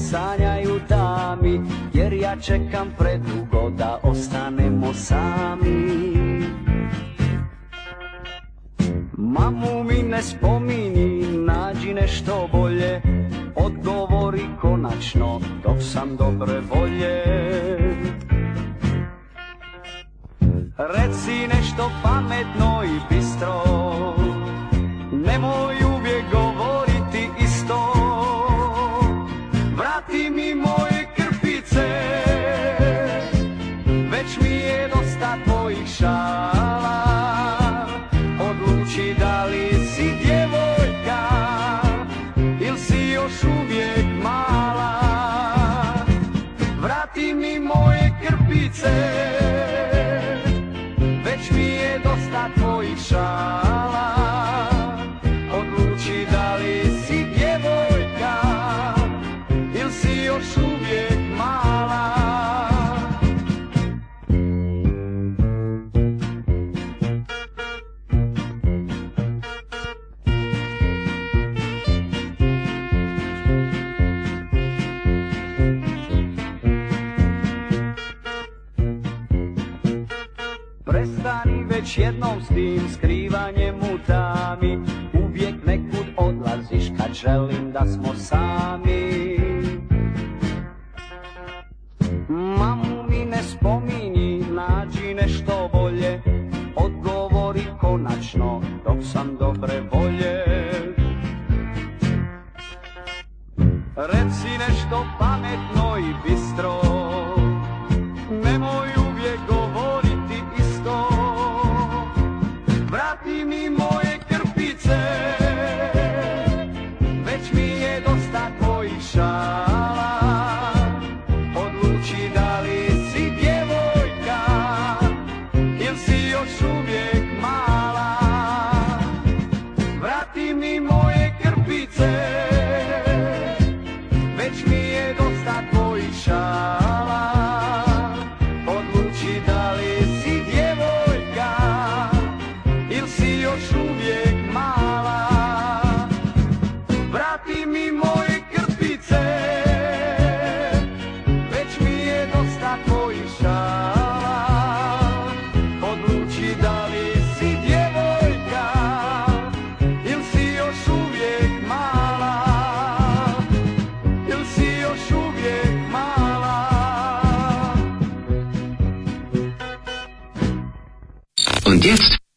sanjaju dami Jer ja čekam predugo da ostanemo sami Mamu mi ne spomini, nađi nešto bolje Odgovori konačno, dok sam dobre volje Reci nešto pametno i bistro Nemoj sami Uvijek nekud odlaziš kad želim da smo sami Mamu mi ne spominji, nađi nešto bolje Odgovori konačno dok sam dobre volje Reci nešto pametno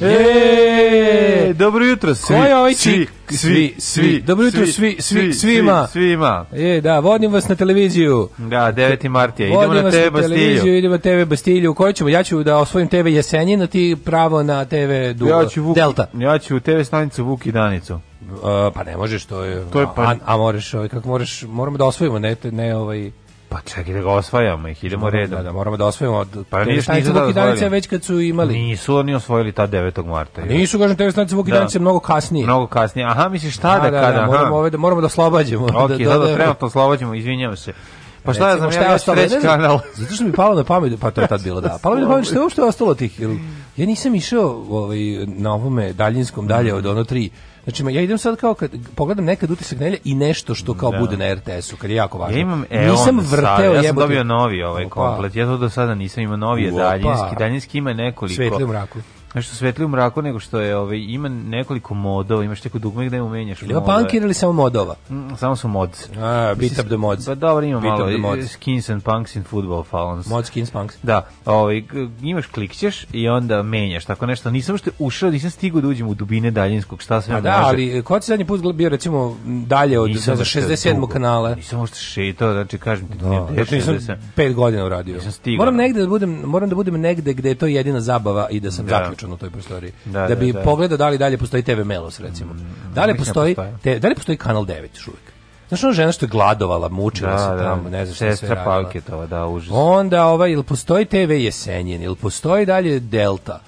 E, dobro jutro svi. Ko je ovaj svi, svi, svi, Dobro jutro svi, svi, svima. Svima. E, da, vodim vas na televiziju. Da, 9. martija. Idemo na TV Bastilju. Idemo na TV Bastilju. Koju ćemo? Ja ću da osvojim TV Jesenjin, a ti pravo na TV Dugo. Ja ću Vuk, Delta. Ja ću u TV stanicu Vuk i Danicu. Uh, pa ne možeš, to je... To je pa... A, a moraš, ovaj, kako moraš, moramo da osvojimo, ne, ne ovaj... Pa čekaj da ga osvajamo ih, idemo redom. Da, da, moramo da osvajamo. Pa nisu stanice da Vukidanice već kad su imali. Nisu oni osvojili ta 9. marta. Pa nisu, kažem, TV stanice Vukidanice da. mnogo kasnije. Mnogo kasnije. Aha, misliš šta da, da, da, kada? Da, moramo, ove, da, moramo da oslobađemo. Ok, da, da, da, da. treba to oslobađamo, izvinjam se. Pa šta ja znam, šta ja ostalo, ne kanal. Zato što mi palo na pamet, da- pa to je tad bilo, da. Palo mi na pamet što je uopšte ostalo tih, ja nisam išao ovaj, na ovome daljinskom dalje od ono tri, Znači, ja idem sad kao kad pogledam nekad utisak nelje i nešto što kao da. bude na RTS-u, kad je jako važno. Ja imam Eon nisam vrteo sad, ja sam dobio novi ovaj komplet, ja to do sada nisam imao novije daljinski, daljinski ima nekoliko. Svetli u mraku nešto svetli u mraku nego što je ovaj ima nekoliko modova, imaš neko dugme gde mu menjaš. Ili punker ili samo modova? Mm, samo su mods. A, beat up the mods. Pa dobro, ima beat malo the skins and punks in football fallons. Mod skins punks. Da, ovaj imaš klikćeš i onda menjaš tako nešto. Nisam što ušao, nisam stigao da uđem u dubine daljinskog, šta se A, da, može. ali e, ko ti zadnji put bio recimo dalje od nisam za 67 dugo. kanala? Nisam što šetao, znači kažem ti, da, ja nisam 5 godina uradio. Nisam stigao. Moram da. negde da budem, moram da budem negde gde je to jedina zabava i da sam da. zaključao ključan u toj prostoriji. Da, da, da bi da, pogledao da li dalje postoji TV Melos, recimo. Mm, mm da, li da postoji, te, da li postoji Kanal 9 još uvijek? Znaš ona žena što je gladovala, mučila da, se da. tamo, da, ne znam šta se radila. Sestra da, užas. Onda ovaj, ili postoji TV Jesenjen, ili postoji dalje Delta.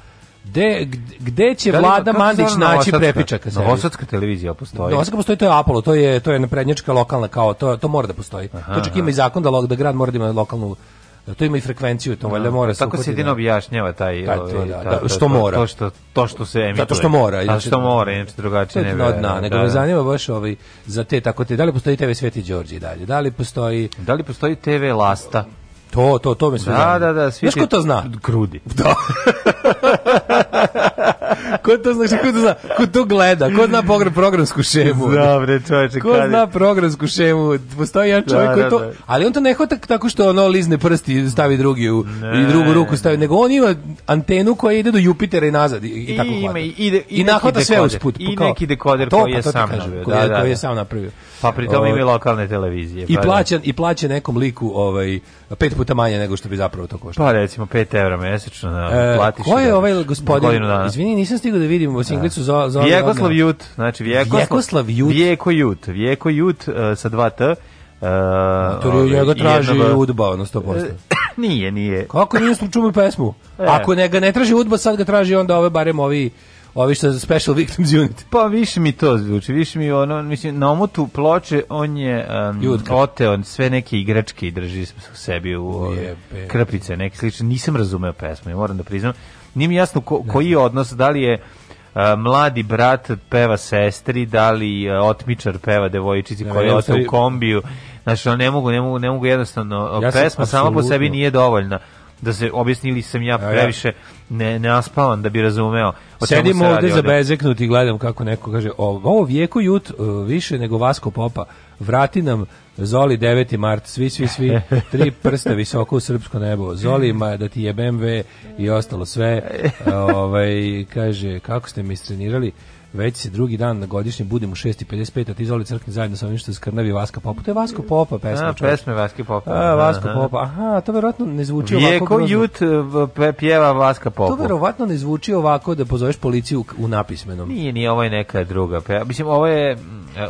De, gde će da li, Vlada Mandić naći prepičaka? Novosadska televizija postoji. Novosadska postoji, to je Apollo, to je, to je prednječka lokalna, kao, to, to mora da postoji. Aha, to čak ima i zakon da, da grad mora da ima lokalnu Da, to ima i frekvenciju, to valjda da. mora Tako se jedino da. objašnjava taj, taj to, ovaj, da, ta, da, što mora. To što to što se emituje. Zato što mora, zato što mora, inače drugačije ne. Od dna, nego me zanima baš ovaj za te tako te, da li postoji TV Sveti Đorđe dalje? Da li postoji Da li postoji TV Lasta? To, to, to me sve Da, da, da, svi. Znaš ko to zna? Krudi. Da. ko to zna, ko to zna, ko to gleda, ko zna program, programsku šemu. Dobre, čoveče, Ko zna programsku šemu, postoji jedan čovjek koji da, to, da, da. ali on to ne hvata tako što ono lizne prsti stavi drugi u, i drugu ruku stavi, nego on ima antenu koja ide do Jupitera i nazad i, i tako I, ima, i, ide, i, I nahvata sve usput. I neki dekoder pa koji je sam napravio. Da, da, da. Koji je sam napravio. Pa pri tome imaju lokalne televizije. I pa da. plaća, I plaća nekom liku ovaj, pet puta manje nego što bi zapravo to košta. Pa recimo 5 evra mesečno da, e, platiš. Ko je ovaj gospodin? Izvini, nisam stigao da vidim u singlicu za, za Vjekoslav Jut. Znači Vjekoslav, Vjekoslav Jut. Vjeko Jut. Vjeko Jut uh, sa dva T. Uh, to je njega traži jednog... udba, ono 100%. nije, nije. Kako nije slučajno pesmu? E. Ako ne ga ne traži udba, sad ga traži onda ove barem ovi ovi što je Special Victims Unit. Pa više mi to zvuči, više mi ono, mislim, na omotu ploče on je um, oteo on sve neke igračke i drži u sebi u ove, krpice, neke slične. Nisam razumeo pesmu, ja moram da priznam. Nije mi jasno ko, da. koji je odnos, da li je Uh, mladi brat peva sestri, da li uh, otmičar peva devojčici da, koja je u kombiju. Znači, ne mogu, ne mogu, ne mogu jednostavno. E, ja pesma sama po sebi nije dovoljna. Da se objasnili sam ja previše. Ja, ja ne, neaspavan da bi razumeo. O Sedim ovde zabezeknut i gledam kako neko kaže, ovo vijeku jut e, više nego Vasko Popa, vrati nam Zoli 9. mart, svi, svi, svi, tri prsta visoko u srpsko nebo, Zoli ma da ti je BMW i ostalo sve, ovaj, kaže, kako ste mi istrenirali, već se drugi dan na godišnji budem u 6.55, a ti izvoli crkni zajedno sa ovim što skrnavi Vaska Popa. To je Vasko Popa pesma. A, pesme Vaske Popa. A, da, Vasko aha. Da. Popa. Aha, to verovatno ne zvuči Vijeko ovako. Vijeko Jut pjeva Vaska Popa. To verovatno ne zvuči ovako da pozoveš policiju u napismenom. Nije, nije, ovo je neka druga. Pe... Mislim, ovo je,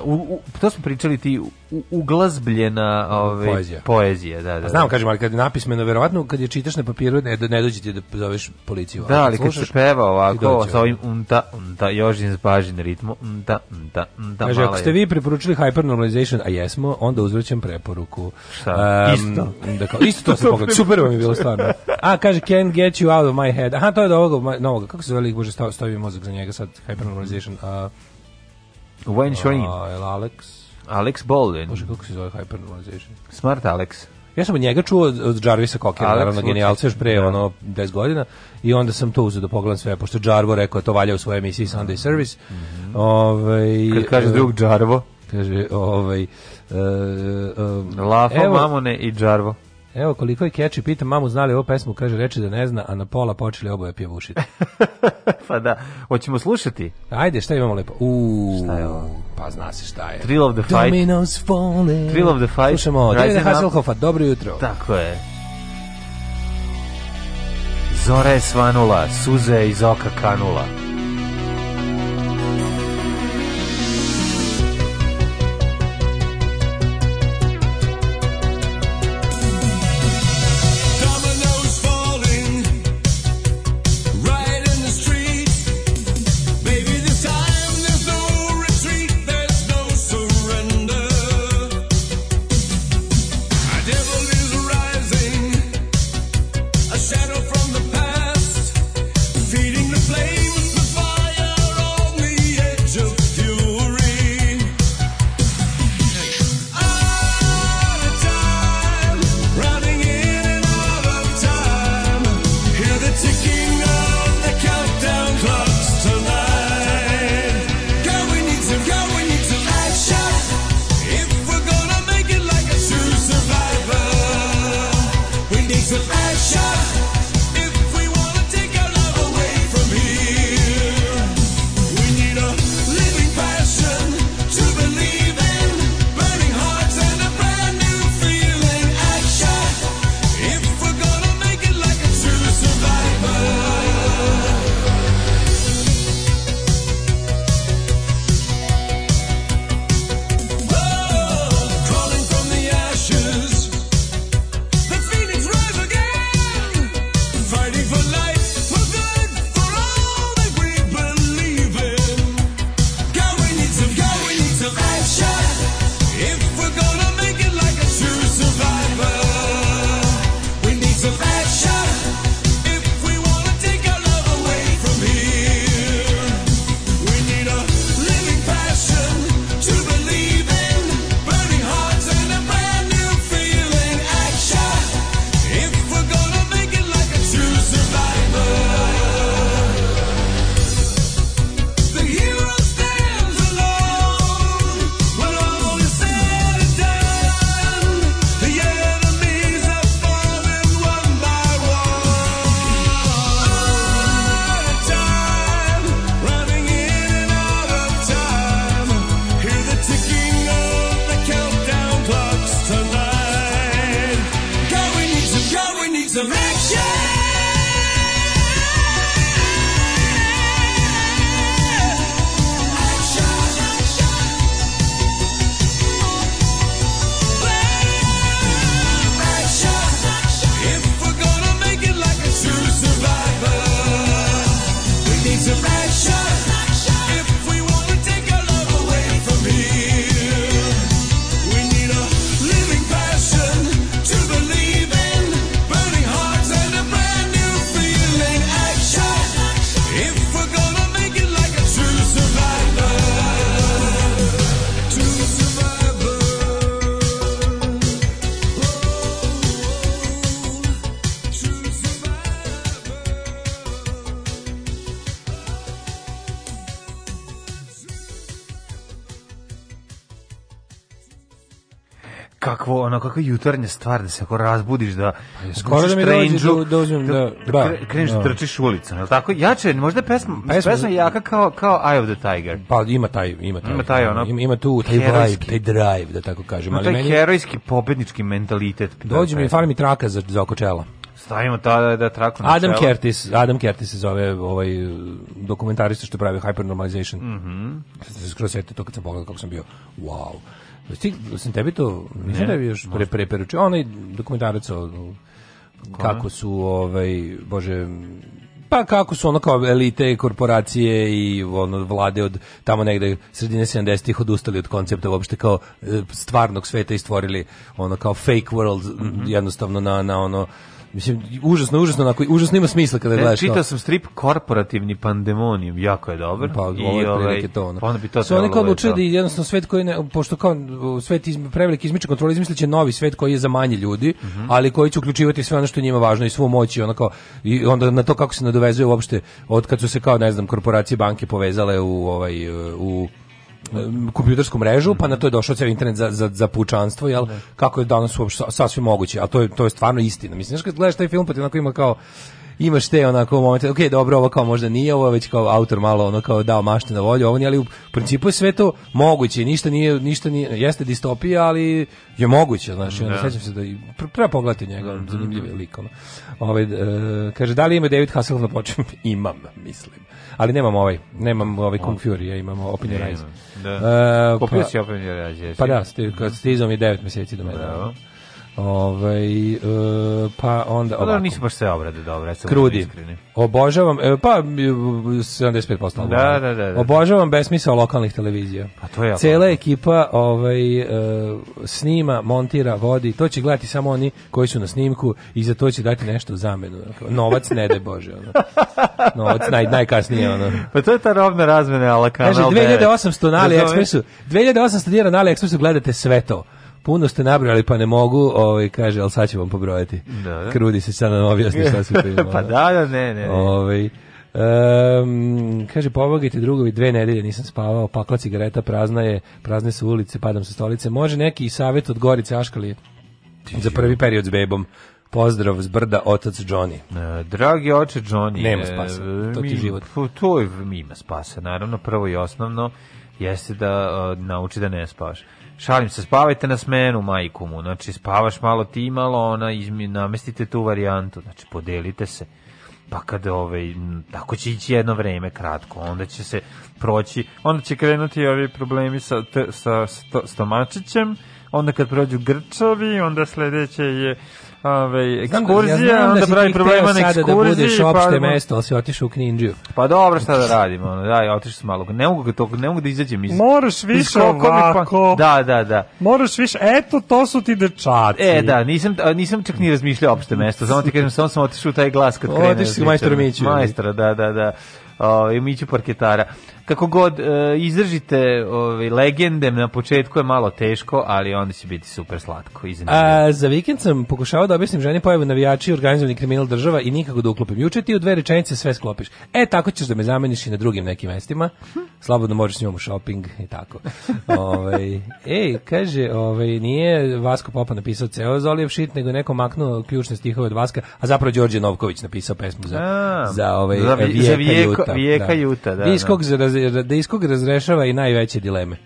u, u, to smo pričali ti, u, uglazbljena ove, ovaj, poezija. poezija da, da, da. Znam, kažem, ali kad je napismeno, verovatno kad je čitaš na papiru, ne, ne dođe ti da pozoveš policiju. Da, ali kad se peva ovako, sa ovim unta, unta, jožin pažnji ritmu. Da, da, da. Kaže, ako ste vi preporučili hypernormalization, a jesmo, onda uzvraćam preporuku. Šta? Um, isto. Da kao, isto to sam Super vam je bilo stvarno. A, kaže, can get you out of my head. Aha, to je do ovoga, novoga. Kako se zove, bože, stavi, stavi mozak za njega sad, hypernormalization. Uh, Wayne Shoreen. Uh, Alex. Alex Baldwin. Bože, kako se zove hypernormalization? Smart Alex. Ja sam od njega čuo od Jarvisa Kokera, naravno genijalca još pre da. ono 10 godina i onda sam to uzeo da pogledam sve pošto Jarvo rekao to valja u svojoj emisiji Sunday da. Service. Mm -hmm. Ovaj Kad kaže e, drug Jarvo, kaže ovaj Uh, um, Lafo, Mamone i Džarvo. Evo koliko je keči, pitam mamu znali ovu pesmu, kaže reče da ne zna, a na pola počeli oboje pjevušiti. pa da, hoćemo slušati? Ajde, šta imamo lepo? Uuu, šta je ovo? Pa zna se šta je. Thrill of the Fight. Domino's Falling. Thrill of the Fight. Slušamo Davida Hasselhoffa, dobro jutro. Tako je. Zora je svanula, suze iz oka kanula. tako jutarnja stvar da se ako razbudiš da pa skoro da mi dođe da, da uzmem da, da, da kreneš da, da. trčiš ulicom, je tako? Jače, možda pesma, pesma, pesma jaka kao kao Eye of the Tiger. Pa ima taj ima taj. Ima taj ono. Ima, ima tu taj drive, taj drive da tako kažem, no, ali meni herojski pobednički mentalitet. Dođe mi farmi traka za za oko čela. Stavimo tada da da traku na Adam čelo. Curtis, Adam Curtis se zove ovaj uh, dokumentarista što pravi hypernormalization. Mhm. Mm -hmm. Skroz to kad sam pogledao kako sam bio. Wow. Sti, sam tebi to, ne, da bi još pre, preperučio, onaj dokumentarac o, kako su, ovaj, bože, pa kako su ono kao elite korporacije i ono vlade od tamo negde sredine 70-ih odustali od koncepta uopšte kao e, stvarnog sveta i stvorili ono kao fake world mm -hmm. jednostavno na, na ono Mislim, užasno, užasno, onako, užasno ima smisla kada ne, gledaš čitao to. Čitao sam strip Korporativni pandemonijum, jako je dobar. Pa, I, ovaj, to ono. Pa onda bi to so, trebalo... Oni odlučuju da, da. da jednostavno svet koji, ne, pošto kao svet iz, prevelik izmiče kontrole, izmislit novi svet koji je za manje ljudi, uh mhm. -huh. ali koji će uključivati sve ono što njima važno i svu moć i onako, i onda na to kako se nadovezuje uopšte, od kad su se kao, ne znam, korporacije banke povezale u ovaj, u E, kompjutersku mrežu, pa na to je došao ceo internet za, za, za pučanstvo, jel? Ne. Da. Kako je danas uopšte sasvim moguće, a to je, to je stvarno istina. Mislim, znaš kad gledaš taj film, pa ti onako ima kao imaš te onako momente, ok, dobro, ovo kao možda nije, ovo je već kao autor malo ono kao dao mašte na volju, ovo nije, ali u principu je sve to moguće, ništa nije, ništa nije, jeste distopija, ali je moguće, znaš, i onda da. sećam se da i, treba pogledati njega, mm zanimljiv je lik, ono. Ove, ovaj, e, kaže, da li ima David Hasselhoff na počem? Imam, mislim ali nemam ovaj, nemam ovaj Kung Fury, ja imam Opinion Rise. Da. E, uh, Popio pa, si Opinion Rise, Pa da, stizom je 9 meseci do mene. Bravo. Ovaj e, pa onda pa ovako. Da, nisu baš sve obrade dobre, recimo. Krudi. Iskreni. Obožavam e, pa 75% e, da, obrade. Da, da, da, da. Obožavam besmisao lokalnih televizija. Pa to je. Cela obrade. ekipa ovaj e, snima, montira, vodi. To će gledati samo oni koji su na snimku i za to će dati nešto u zamenu. Novac ne daj bože ono. Novac naj najkasnije ono. Pa to je ta robna razmena ala kanal. Kaže 2800 na AliExpressu. 2800 dinara na AliExpressu gledate sve to puno ste nabrali, pa ne mogu, ovaj, kaže, ali sad ću vam pobrojati. Da, da. Krudi se sad nam objasni šta se primalo. pa da. da, da, ne, ne. Ovaj, Um, kaže, povagajte drugovi, dve nedelje nisam spavao, pakla cigareta, prazna je, prazne su ulice, padam sa stolice. Može neki savjet od Gorice Aškalije za prvi period s bebom. Pozdrav z brda, otac Johnny. E, dragi oče Johnny. Nema e, spasa, to ti mi, život. To ima spasa, naravno, prvo i osnovno jeste da uh, nauči da ne spavaš. Šalim se, spavajte na smenu, majku mu. Znači, spavaš malo ti, malo ona, izmi, namestite tu varijantu. Znači, podelite se. Pa kada ove, ovaj, tako će ići jedno vreme kratko, onda će se proći, onda će krenuti ovi problemi sa, t, sa sto, stomačićem, onda kad prođu grčovi, onda sledeće je Ove, ekskurzija, znam, da- ja znam da onda da pravi problema na da ekskurziji. Pa da budeš opšte pa, mesto, ali si otišao u Kninđiju. Pa dobro, šta da radimo? Ono, daj, otišao sam malo. Ne mogu, to, ne mogu da izađem iz... Moraš više pa- ovako. Da, da, da. Moraš više, eto, to su ti dečaci. E, da, nisam, nisam čak ni razmišljao opšte mesto. Samo ti kažem, samo sam otišao taj glas kad krene. Otišao si majstor Miću. Majstora, da, da, da. O, i Miću parketara kako god e, izdržite ove legende na početku je malo teško, ali onda će biti super slatko. A, za vikend sam pokušavao da objasnim ženi pojavu navijači i organizovani kriminal država i nikako da uklopim. Juče ti u dve rečenice sve sklopiš. E, tako ćeš da me zameniš i na drugim nekim mestima. Slobodno možeš s njom u shopping i tako. ovaj ej, kaže, ovaj nije Vasko Popa napisao ceo Zolijev shit, nego neko maknuo ključne stihove od Vaska, a zapravo Đorđe Novković napisao pesmu za, a, za, ovaj, za, vijeka, za vijeko, Juta. Vijeka da. Juta, da. da da iskog razrešava i najveće dileme.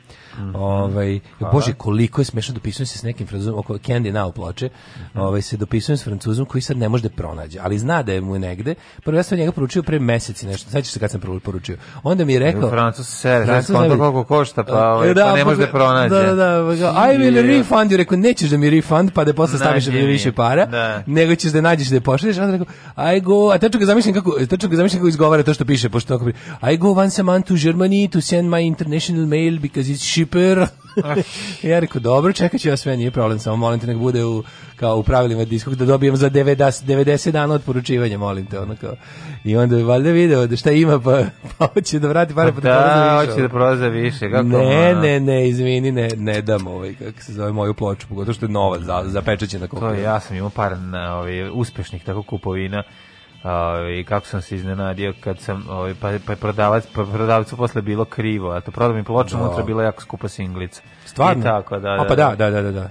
Mm -hmm. Ovaj bože koliko je smešno da dopisujem se s nekim francuzom oko Candy Now ploče. Mhm. Ovaj se dopisujem s francuzom koji sad ne može da pronađe, ali zna da je mu negde. Prvo ja sam njega poručio pre meseci nešto. Sećaš se kad sam prvo poručio. Onda mi je rekao Francuz se znači koliko košta pa, da, ovaj, da, pa ne može pa da pronađe. Da, da, da. Pa I will refund, you, rekao nećeš da mi refund, pa da posle staviš da mi više para, da. nego ćeš da nađeš da je pošalješ. Onda rekao I go, a tačno ga zamišljam kako tačno ga zamišljam kako izgovara to što piše, pošto ako I go once a month to Germany to send my international mail because it's čiper. Ah. ja rekao, dobro, čekat ja sve, nije problem, samo molim te nek bude u, kao u pravilima diskog da dobijem za 90, 90 dana od poručivanja, molim te, onako. I onda je valjda video da šta ima, pa, pa hoće da vrati pare, pa da, da više. hoće da proza više, kako Ne, ne, ne, izvini, ne, ne dam ovaj, kako se zove, moju ploču, pogotovo što je nova, za, za zapečećena koliko. To ja sam imao par na, ovaj, uspešnih tako kupovina i ovaj, kako sam se iznenadio kad sam ovaj pa pa prodavac pa prodavcu posle bilo krivo, a to prodam mi ploču, da. unutra bila jako skupa singlica. Stvarno? I tako, da, da. A pa da, da, da. da. da, da.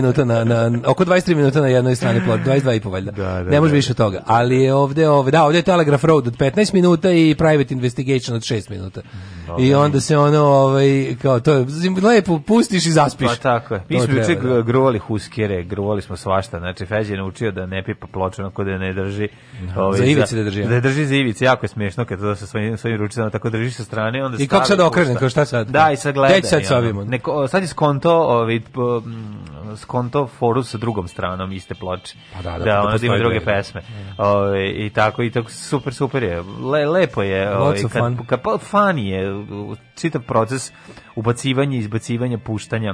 minuta na, na oko 23 minuta na jednoj strani plot, 22 i po valjda. Da, da, ne može da, više od toga. Ali je ovde, ovde, da, ovde je Telegraph Road od 15 minuta i Private Investigation od 6 minuta. Mm. I onda se ono, ovaj, kao to, je lepo pustiš i zaspiš. Pa tako je. Mi smo juče da. gruvali huskere, grovali smo svašta. Znači, Feđ je naučio da ne pipa ploču onako da ne drži. Da. Ovaj, za ivice da drži. Da drži za ivice, jako je smiješno kad to sa svojim, svojim ručicama tako držiš sa strane. Onda I kako sad okrenem, kao šta sad? Da, i sad gledaj. Deć sad sa Neko, sad je skonto, ovaj, skonto foru sa drugom stranom iste ploče. Pa da, da, da, ono pa da ima druge pesme. Ove, ovaj, I tako, i tako, super, super je. Le, lepo je. ovaj, kad, of fun. Kad, fun pa, je, čitav proces ubacivanja, izbacivanja, puštanja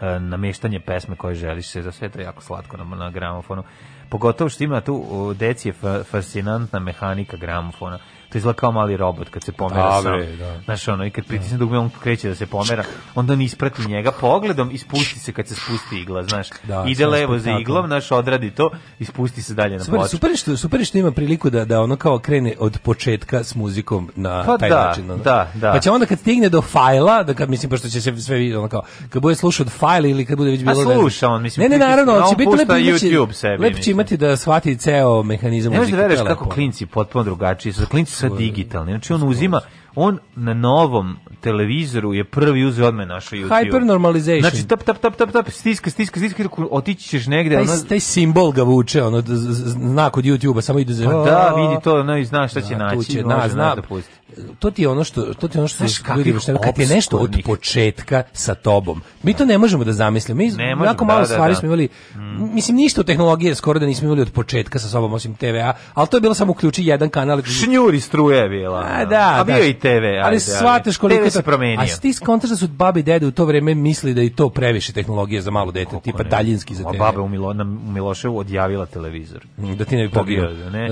e, nameštanje pesme koje želiš se za sve to jako slatko na, na gramofonu pogotovo što ima tu deci je fascinantna mehanika gramofona to izgleda kao mali robot kad se pomera da, sam. da. Znaš, ono, i kad pritisne dugme, on kreće da se pomera, onda on isprati njega pogledom i spusti se kad se spusti igla, znaš. Da, Ide levo za iglom, znaš, odradi to i spusti se dalje na ploču. Super, što, super što ima priliku da, da ono kao krene od početka s muzikom na pa taj da, način. Ono. Da, da. Pa će onda kad stigne do fajla, da kad, mislim, pošto će se sve vidjeti, ono kao, kad bude slušao od fajla ili kad bude već bilo... A sluša on, mislim. Ne, ne, naravno, on će biti lepo, YouTube lepo će imati da shvati ceo mehanizam muzike. Ne možeš da veruješ kako klinci potpuno drugačiji su. Klinci sad digitalni. Znači on uzima, on na novom televizoru je prvi uzeo odme našu YouTube. Hyper normalization. Znači tap, tap, tap, tap, tap, stiska, stiska, stiska, otići ćeš negde. Taj, ono... taj simbol ga vuče, ono, znak od YouTube-a, samo ide za... Pa da, vidi to, ono, i zna šta će da, naći. Tu će, na, zna, da pusti to ti je ono što to ti je ono što se ljudi kad je nešto od početka sa tobom. Mi to ne možemo da zamislimo. Mi možemo, jako malo da, da stvari da, da. smo imali. Mm. Mislim ništa u tehnologije skoro da nismo imali od početka sa sobom osim TVA, ali to je bilo samo uključi jedan kanal. Šnjuri struje bila. A da, da a bio da. i TV, ajde, Ali shvataš koliko se promenio. A ti skontaš da su babi i dede u to vreme misli da je to previše tehnologije za malo dete, tipa ne. daljinski za tebe. Baba u Milona Miloševu odjavila televizor. Da ti ne bi poginuo.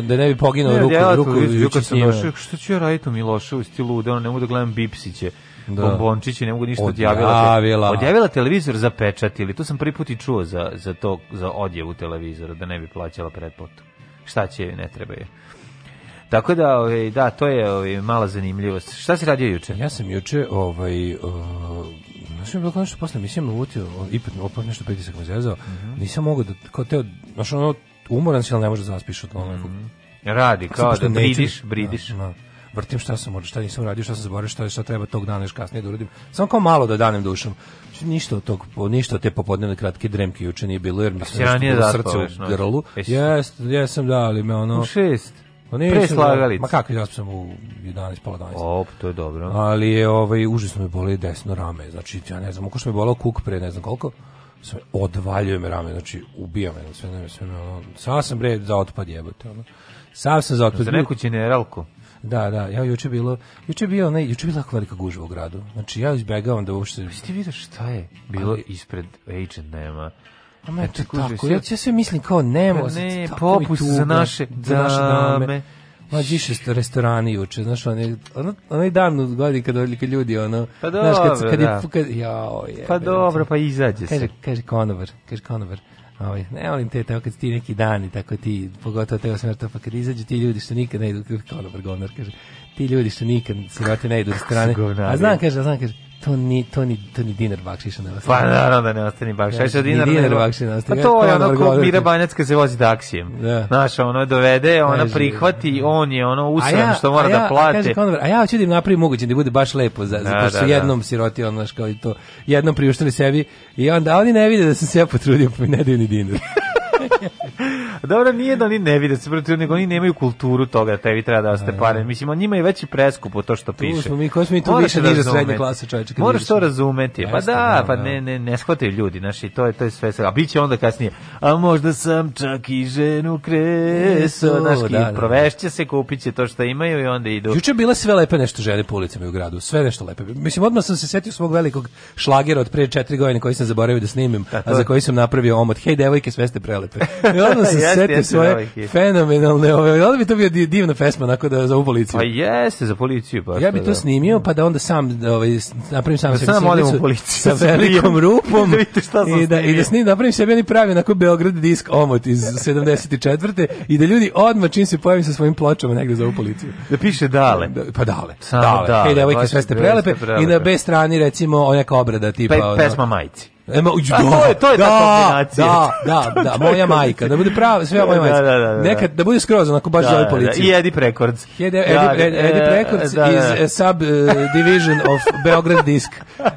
Da ne bi poginuo ruku ruku. Što će ja raditi u loše u stilu da ono ne mogu da gledam Bipsiće da. bombončići, ne mogu ništa odjavila. Odjavila. Odjavila televizor za pečat ili tu sam prvi put i čuo za, za, to, za odjavu televizora, da ne bi plaćala pretplatu. Šta će joj, ne treba je. Tako da, ovaj, da, to je ovaj, mala zanimljivost. Šta si radio juče? Ja sam juče, ovaj, uh, znaš mi je bilo nešto posle, mislim, lutio, ipak, opet nešto pritisak me zezao, mm -hmm. nisam mogao da, kao teo, znaš, ono, umoran si, ali ne može da zaspiš od onog. Mm -hmm. Radi, kao da bridiš, bridiš. Da, da vrtim šta sam šta nisam radio, šta sam zaboravio, šta, šta treba tog dana još kasnije da uradim. Samo kao malo da danem dušom. Ništa od tog, ništa od te popodnevne kratke dremke juče nije bilo, jer mi se srce u grlu. Jeste, jesam da, ali me ono... U šest. Pa ne, Preslagali. Da. Ma kako ja sam u 11 pola 12. Op, to je dobro. Ali je ovaj užasno me boli desno rame. Znači ja ne znam, kako što me bolao kuk pre ne znam koliko. Sve odvaljuje me rame, znači ubija me, sve ne, sve me ono. Sam sam bre za otpad jebote, ono. Sam sam za otpad. Za neku generalku. Da, da, ja juče bilo, juče bio onaj, juče bila velika gužva u gradu. Znači ja izbegavam da uopšte. Jesi ti vidio šta je bilo Ali... ispred Agent nema. A me to tako, ja, ja sve mislim kao nemo, pa ne, popust za naše, za naše dame. Mađi što restorani juče, znaš, onaj, onaj dan u godini kad, kad ljudi, ono, pa dobro, znaš, kad, kad, je, kad, da. jao, je, pa dobro, pa izađe se. Kaže, kaže konobar, kaže konobar, Ovaj, ne volim te, tako kad ti neki dani, tako ti, pogotovo teo smrta, pa kad izađu ti ljudi što nikad ne idu, kao na kaže, ti ljudi što nikad se vrate ne idu strane. A znam, kaže, znam, kaže, To ni, to ni, to ni dinar bakšiša ne ostaje. Pa naravno da ne ostaje ni bakšiša. Ja, dinar, ni dinar bakšiša ne ostaje. Pa to je ono ko Mira Banjacka se vozi taksijem. Da. Znaš, ono je dovede, ona prihvati, on je ono usran ja, što mora da ja, da plate. Kaže a ja hoću da im napravim moguće da bude baš lepo, za, da, zato da, da. jednom siroti, ono, kao i to, jednom priuštili sebi i onda oni ne vide da sam se ja potrudio, pa mi ne daju ni dinar. Dobro, nije da oni ne vide se protiv, nego oni nemaju kulturu toga, tebi treba da ostaje da, pare. Da. Mislim, on njima je veći preskupo to što piše. Tu smo mi, ko smo i tu više niže srednje klase, čovječe. Moraš to razumeti. Pa da, da, pa ne, ne, ne shvataju ljudi, znaš, i to je, to je sve. A bit će onda kasnije, a možda sam čak i ženu kreso, znaš, da, provešće se, kupit će to što imaju i onda idu. Juče bila sve lepe nešto žene po ulicama i u gradu, sve nešto lepe. Mislim, odmah sam se setio svog velikog šlagera od prije četiri godine koji sam zaboravio da snimim, a za koji sam napravio omot. Hej, devojke, sve ste prelepe. stvarno se seti svoje fenomenalne ove. Ali bi to bio divna pesma onako da za u policiju. Pa jeste za policiju baš. Ja bih da, to da. snimio pa da onda sam ovaj napravim sam da sebi sam odim u policiju sa da velikom rupom. da šta I da i da snim napravim sebi oni pravi onako Beograd disk omot iz 74. i da ljudi odmah čim se pojavim sa svojim pločama negde za u policiju. Da piše dale. Da, pa dale. Sam dale. dale. Hej, devojke, sve ste prelepe. I na B strani recimo neka obrada tipa. Pa pesma majci. Ema, uđu, A to da. je, to je da, ta kombinacija. Da, da, da, moja majka, da bude prava, sve moja da, da, majka. Da, da, da, da. Nekad, da bude skroz, onako baš da, želi policiju. Da, I Edip e, Records. Edi, Edip, Records is a sub uh, division of Beograd Disk.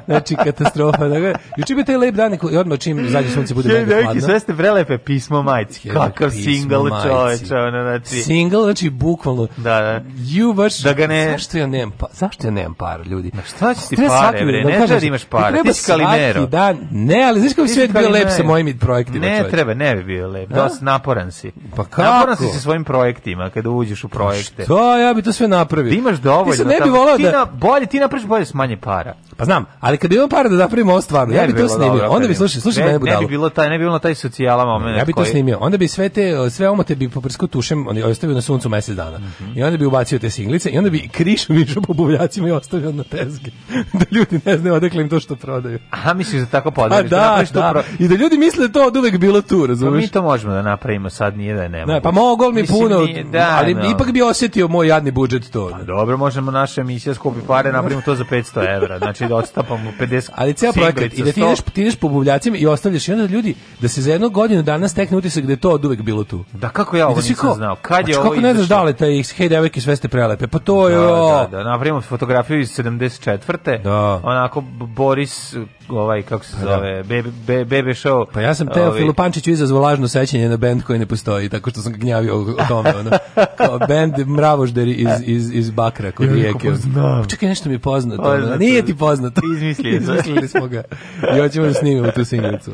Znači, katastrofa. Da, juče bi taj lep dan i odmah čim zađe sunce bude mega hladno. Neki, sve ste prelepe pismo majci. Kakav single čoveče. Ono, znači. Single, znači, bukvalno. Da, da. Ju baš, da ga ne... zašto ja nemam, pa, zašto ja nemam par ljudi? Ma šta će ti pare, bre, ne treba imaš pare, ti si Treba svaki dan Ne, ali znaš kako svijet bio lep sa mojim projektima? Ne, treba, ne bi bio lep. Da? Dosta naporan si. Pa kako? Naporan si sa svojim projektima kada uđeš u projekte. Pa što, ja bi to sve napravio. Ti imaš dovoljno. Ti ne bi volao da... Na, bolje, ti napraviš bolje s manje para. Pa znam, ali kada imam para da napravim ovo stvarno, ja bi to snimio. Onda bi, slušaj, slušaj, ne, ne bi bilo taj, ne bi bilo taj socijala moment. Ja bi to snimio. Onda bi sve te, sve omote bi poprsku tušem, ostavio na suncu mesec dana. Mhm. I onda bi ubacio te singlice i onda bi krišu mišao po buvljacima i ostavio na tezge. da ljudi ne znaju odakle im to što prodaju. Aha, misliš da tako podeliš. Pa da, da, da, da. Pro... I da ljudi misle to od uvek bilo tu, razumeš? Pa mi to možemo da napravimo, sad nije da ne mogu. Da, pa mogol mi puno, nije, da, ali no. ipak bi osetio moj jadni budžet to. Pa dobro, možemo naša emisija skupi pare, napravimo to za 500 evra, znači da odstapamo 50 Ali cijel projekat, i da ti ideš, ti ideš po buvljacima i ostavljaš i onda ljudi, da se za jednu godinu danas tekne utisak da je to od uvek bilo tu. Da, kako ja da ovo nisam znao? Kad je ovo Kako ne znaš da li taj hej devojke sve ste prelepe? Pa to je... Da, da, da, napravimo fotografiju iz 74. Da. Onako Boris, ovaj, kako se pa zove? bebe, da. bebe show. Pa ja sam teo ove... Filupančiću izazvao lažno sećanje na bend koji ne postoji, tako što sam ga gnjavio o tome. Ono. Kao bend mravožderi iz, iz, iz Bakra kod Rijeke. Pa pa čekaj, nešto mi je poznato. Pa ono. Nije ti poznato. Izmislili, Izmislili smo ga. I hoćemo da snimimo tu singlicu.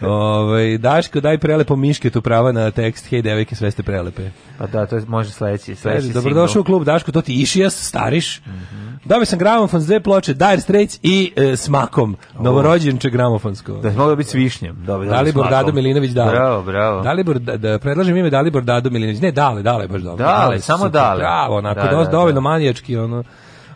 Ovaj Daško, daj prelepo miške tu prava na tekst. Hej, devojke, sve ste prelepe. Pa da, to je može sledeći, sledeći Dobrodošao u klub, Daško, to ti išijas, stariš. Mm -hmm. Dobio sam gramofon s dve ploče, Dire Straits i e, Smakom, novorođenče gramofon gramofonsko. Da je moglo biti s višnjem. Dobro, Dalibor Dado Milinović Dale. Bravo, bravo. Dalibor, da, da predlažem ime Dalibor Dado Milinović. Ne, Dale, Dale, baš dobro. Dale, dale samo super, Dale. Bravo, onako, da, dosta, da, da. dovoljno da. manijački, ono.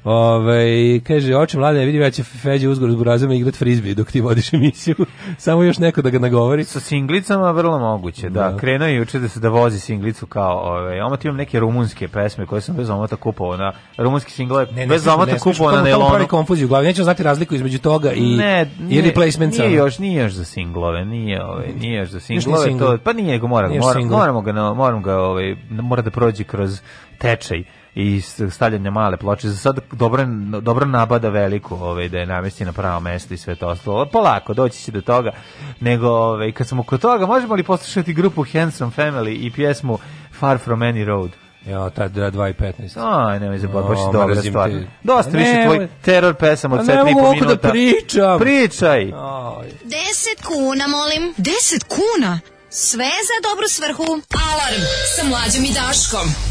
Ove, kaže, oče mlade, vidim ja će Feđe uzgor zbog razuma igrat frizbi dok ti vodiš emisiju. Samo još neko da ga nagovori. Sa singlicama vrlo moguće, da. da. Krenuo je juče da se da vozi singlicu kao, ove, omot imam neke rumunske pesme koje sam bez omota kupovao na rumunski single, ne, ne, bez ne, omota kupovao pa na nailonu. Pa ne, pravi konfuziju u glavi, neću znati razliku između toga i, ne, ne, i replacementsa. Nije još, nije još za singlove, nije, ove, nije još za singlove, single. to, pa nije, go, mora, mora, moramo ga, moramo ga, ovaj, mora da prođe kroz tečaj i stavljanje male ploče. Za sad dobro, dobro nabada veliku ovaj, da je namesti na pravo mesto i sve to ostalo. Polako, doći će do toga. Nego, ovaj, kad smo kod toga, možemo li poslušati grupu Handsome Family i pjesmu Far From Any Road? Ja, ta 2.15. i 15. Aj, nemoj zaborav, baš je dobra stvar. Dosta pa više tvoj teror pesama od 7,5 pa da minuta. Ne mogu da pričam. Pričaj. 10 kuna, molim. 10 kuna? Sve za dobru svrhu. Alarm sa mlađom i Daškom.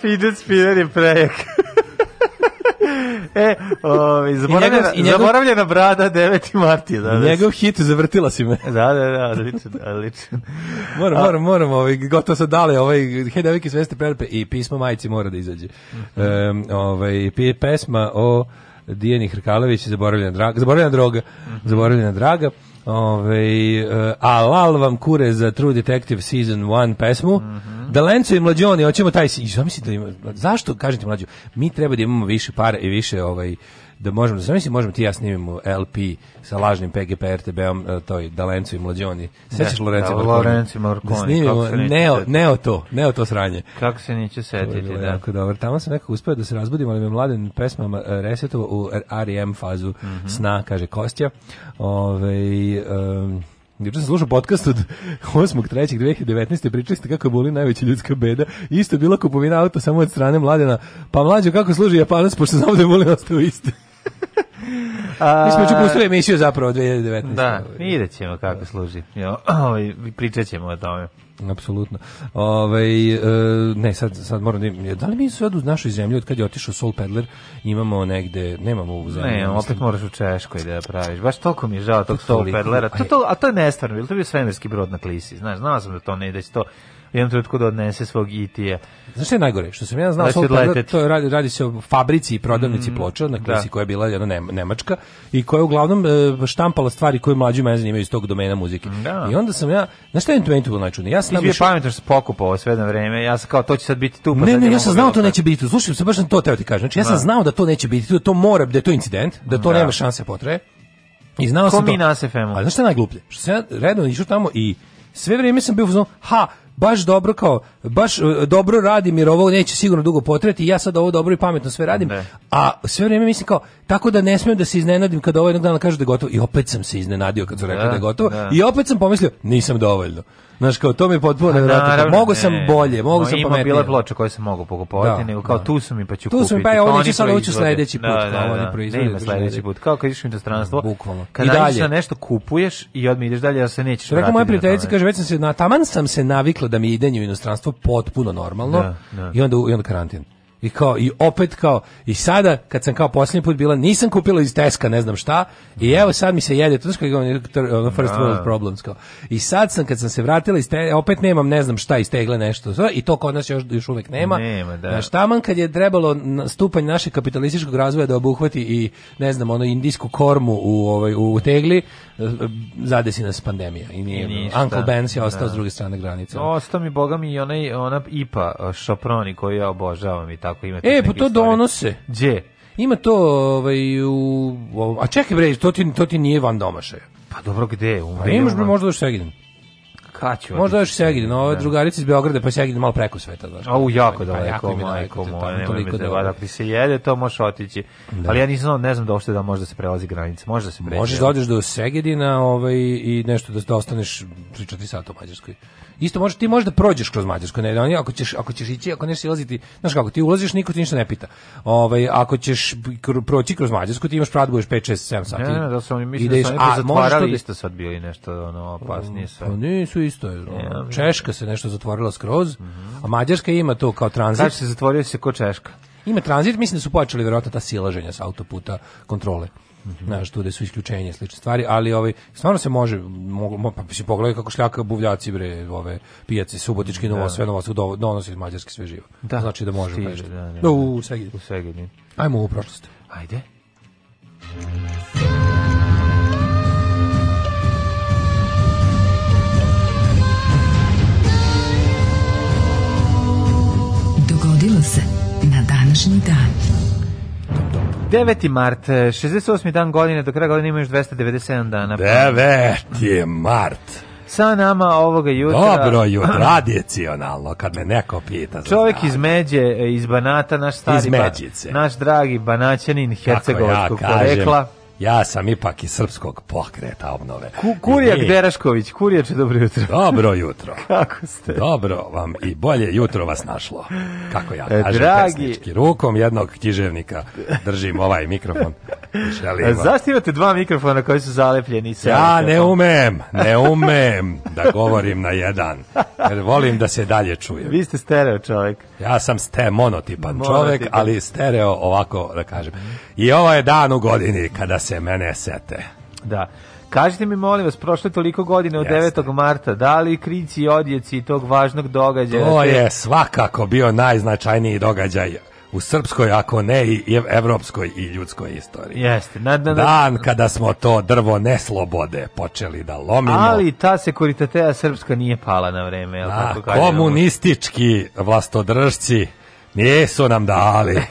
fidget spinner je prejak. e, ovaj zaboravljena, I njegov, zaboravljena brada 9. martija, da, da. Njegov hit zavrtila si me. da, da, da, odličan, odličan. moram, A, moram, moram, ovaj gotovo sa dali, ovaj hej devike sveste prelepe i pismo majici mora da izađe. Mm -hmm. um, ovaj pesma o Dijani Hrkalović zaboravljena draga, zaboravljena droga, mm -hmm. zaboravljena draga. Ove, ovaj, uh, Alal vam kure za True Detective Season 1 pesmu. Mm -hmm. Da Lenco i mlađoni, hoćemo taj... I šta mislite da zašto, kažete mlađo, mi treba da imamo više para i više ovaj, da možemo, da mislim, možemo ti ja snimimo LP sa lažnim PGP RTB-om, e, toj Dalencu i Mlađoni. Sećaš se Lorenci Marconi? Lorenci Marconi. Da snimimo neo, neo to, neo to sranje. Kako se neće setiti, da. Jako dobro. Tamo sam nekako uspeo da se razbudim, ali me mladen pesmama e, resetovo u R.E.M. fazu mm -hmm. sna, kaže Kostja. Ove, um, Juče sam slušao podcast od 8.3.2019. Pričali ste kako je boli najveća ljudska beda. Isto je bila kupovina auta samo od strane mladena. Pa mlađo kako služi Japanac, pošto znamo da je boli ostao isti. Mi smo čuo pustili emisiju zapravo 2019. Da, vidjet kako služi. Jo, ovaj, pričat ćemo o tome. Apsolutno. Ovaj e, ne sad sad moram da da li mi sad u našoj zemlji od kad je otišao Soul Peddler imamo negde nemamo ovu zemlju. Ne, opet moraš u Češkoj da praviš. Baš toliko mi je žao tog Soul Peddlera. To, to, a to je nestvarno, to je bio svemirski brod na klisi. Znaš, znao sam da to ne da će to jednom trenutku da odnese svog IT-a. E znaš što je najgore? Što sam ja znao, da to radi, radi se o fabrici i prodavnici mm, ploča, na klasi da. koja je bila jedna Nemačka i koja je uglavnom e, štampala stvari koje mlađi mene zanimaju iz tog domena muzike. Da. I onda sam ja, znaš što je meni to bilo najčudnije? Ja sam Ti bio pametan što sam pokupovao sve na vreme, ja sam kao to će sad biti tu. Pa ne, ne, ja sam znao to neće biti tu. Slušaj, se baš sam to teo ti kažem. Znači, ja sam da. znao da to neće biti tu, da to mora, da je to incident, da to da. nema šanse potrebe. I znao Ko sam mi to. na sfm A znaš šta je najgluplje? Što sam ja redno išao tamo i sve vreme sam bio uzmano, ha, baš dobro kao, baš e, dobro radim jer ovo neće sigurno dugo potreti, ja sad ovo dobro i pametno sve radim, ne. a sve vrijeme mislim kao, tako da ne smijem da se iznenadim kad ovo jednog dana kažu da je gotovo i opet sam se iznenadio kad su rekli da, da je gotovo ne. Da. i opet sam pomislio, nisam dovoljno. Znaš, kao to mi je potpuno pa nevjerojatno. Mogu sam bolje, mogu sam pametnije. Ima bile ploče koje sam mogu pokupovati, da, nego kao da. tu su mi pa ću kupiti. Tu su mi pa ja ovdje ću sad ući sledeći put. Da, da, da. Ne ima sledeći put. Kao kad ideš u inostranstvo, bukvalno. Kad ideš nešto kupuješ i odmah ideš dalje, da se nećeš vratiti. Rekao moja prijateljica, kaže, već sam se, na, taman sam se navikla da mi idenje u inostranstvo potpuno normalno da, i onda, i onda karantin. I kao i opet kao i sada kad sam kao poslednji put bila nisam kupila iz Teska ne znam šta i evo sad mi se jede to što je first da. world problems kao. I sad sam kad sam se vratila iz te, opet nemam ne znam šta iz tegle nešto i to kod nas još još uvek nema. Nema da. Znaš, taman kad je trebalo stupanj našeg kapitalističkog razvoja da obuhvati i ne znam ono indijsku kormu u ovaj u tegli zadesi nas pandemija i nije Ništa. Uncle Ben se da. ostao da. s druge strane granice. Ostao mi boga mi i onaj ona IPA e, Šaproni koji ja obožavam i tako ima E pa to stvari. donose. Gdje? Ima to ovaj u a čekaj bre, to ti to ti nije van domašaja. Pa dobro gde? Um, pa imaš bi možda u Segedin. Kaću, Možda još Segedin, ova drugarica iz Beograda, pa Segedin malo preko sveta. Znaš, Au, jako pa daleko, pa, jako majko moja, nemoj da vada. Ako se jede, to možeš otići. Da. Ali ja nisam, ne znam da uopšte da može da se prelazi granica. Može da se pređe. Možeš da odeš do Segedina ovaj, i nešto da, da ostaneš 3-4 sata u Mađarskoj. Isto možeš ti možda prođeš kroz Mađarsku, ne, oni ako ćeš ako ćeš ići, ako neš ulaziti, znaš kako, ti ulaziš, niko ti ništa ne pita. Ovaj ako ćeš proći kroz Mađarsku, ti imaš prat 5 6 7 sati. Ne, ne, da su oni mislim ideš, da su oni zatvarali da... isto sad bili nešto ono opasnije sve. Pa nisu isto. Je, Ono, da- Češka se nešto zatvorila skroz, mm -hmm. a Mađarska ima to kao tranzit. Kad se zatvorio se ko Češka? Ima tranzit, mislim da su počeli verovatno ta silaženja sa autoputa kontrole. Mhm. Znaš, tu da su isključenje slične stvari, ali ovaj stvarno se može mogu pa se pogledaj kako šljaka buvljaci bre ove pijace subotički da. novo sve novo su donosi iz mađarske sve živo. Da. Znači da može Stiže, da, da, da. No, u Segedinu. U Segedinu. Ajmo u prošlost. Ajde. Dogodilo se na današnji dan. 9. mart, 68. E, dan godine, do kraja godine ima još 297 dana. 9. mart. Sa nama ovoga jutra... Dobro jutro, tradicionalno, kad me neko pita. Čovjek iz Međe, e, iz Banata, naš stari... Iz Međice. Naš dragi Banaćanin, Hercegovskog ja porekla. Ja sam ipak iz srpskog pokreta obnove. Ku, kurijak mi... kurijače, dobro jutro. Dobro jutro. Kako ste? Dobro vam i bolje jutro vas našlo. Kako ja e, kažem Dragi... pesnički. Rukom jednog književnika držim ovaj mikrofon. Želim Zašto imate dva mikrofona koji su zalepljeni? Sa ja ovaj ne umem, ne umem da govorim na jedan. Jer volim da se dalje čujem. Vi ste stereo čovek. Ja sam ste monotipan, monotipan. čovjek, ali stereo ovako da kažem. I ovo je dan u godini kada se se mene sete. Da. Kažite mi, molim vas, prošle toliko godine od Jeste. 9. marta, da li krici i odjeci tog važnog događaja? To je svakako bio najznačajniji događaj u srpskoj, ako ne i evropskoj i ljudskoj istoriji. Jeste. Na, na, na... Dan kada smo to drvo neslobode počeli da lomimo. Ali ta sekuritatea srpska nije pala na vreme. Jel, da, komunistički vlastodržci nisu nam dali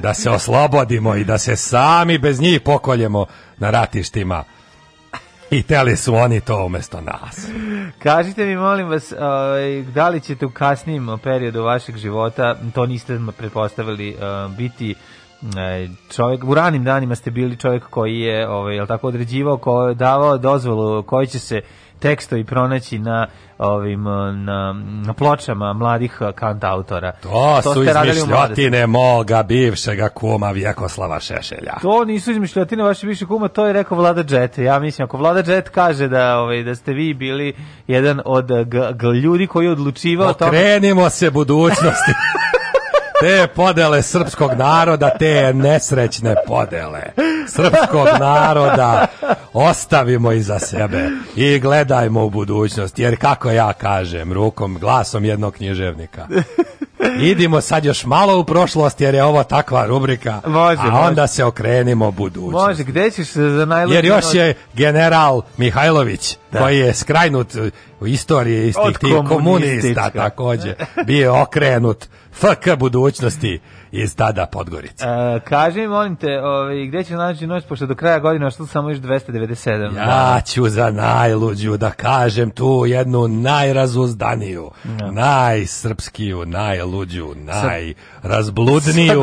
da se oslobodimo i da se sami bez njih pokoljemo na ratištima. I teli su oni to umesto nas. Kažite mi, molim vas, ovaj, da li ćete u kasnijem periodu vašeg života, to niste pretpostavili, eh, biti eh, čovjek u ranim danima ste bili čovjek koji je ovaj je jel tako određivao ko davao dozvolu koji će se tekstovi pronaći na ovim eh, na, na pločama mladih eh, kantautora. To, to su izmišljotine moga bivšega kuma Vjekoslava Šešelja. To nisu izmišljotine vaše bivše kuma, to je rekao Vlada Džet. Ja mislim, ako Vlada Džet kaže da, ovaj, da ste vi bili jedan od ljudi koji je odlučivao... Okrenimo se budućnosti. te podele srpskog naroda, te nesrećne podele srpskog naroda ostavimo iza sebe i gledajmo u budućnost, jer kako ja kažem, rukom, glasom jednog književnika. Idimo sad još malo u prošlost jer je ovo takva rubrika, može, a onda se okrenimo budućnosti. Može, gde ćeš se za najluđe Jer još je general Mihajlović da. koji je skrajnut u istoriji istih tih komunista takođe bio okrenut FK budućnosti iz tada Podgorice. E, kaži mi, molim te, ovaj, gde ćeš naći noć, pošto do kraja godine što samo još 290 97. Ja da. ću za najluđu da kažem tu jednu najrazuzdaniju, ja. najsrpskiju, najluđu, najrazbludniju,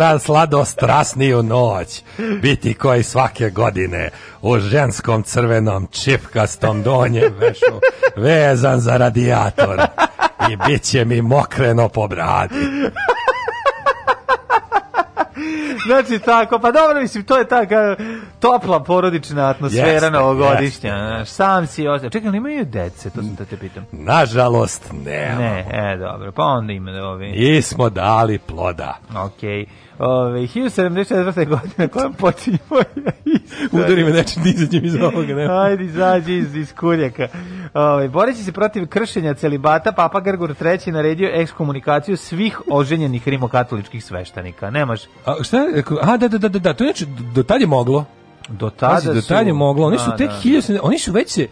najsladostrasniju noć. Biti koji svake godine u ženskom crvenom čipkastom donjem vešu vezan za radijator i bit će mi mokreno po bradi znači tako, pa dobro, mislim, to je taka topla porodična atmosfera yes, novogodišnja. Yes. Sam si ostaje. Čekaj, imaju dece, to sam da te pitam. Nažalost, ne. Ne, e, dobro, pa onda ima da ovi. Nismo dali ploda. Okej. Okay. Ove, 1074. godine, kojom počinje moja istorija. Udari me nečim, izađem iz ovoga. Ne? Ajde, izađi iz, iz kurjaka. Ove, boreći se protiv kršenja celibata, Papa Grgur III. naredio ekskomunikaciju svih oženjenih rimokatoličkih sveštenika. Nemaš... A, šta? A, da, da, da, da, to znači, do tada je moglo. Do tada Pazi, do tad je moglo. Oni su tek da, 1000... Oni su već se...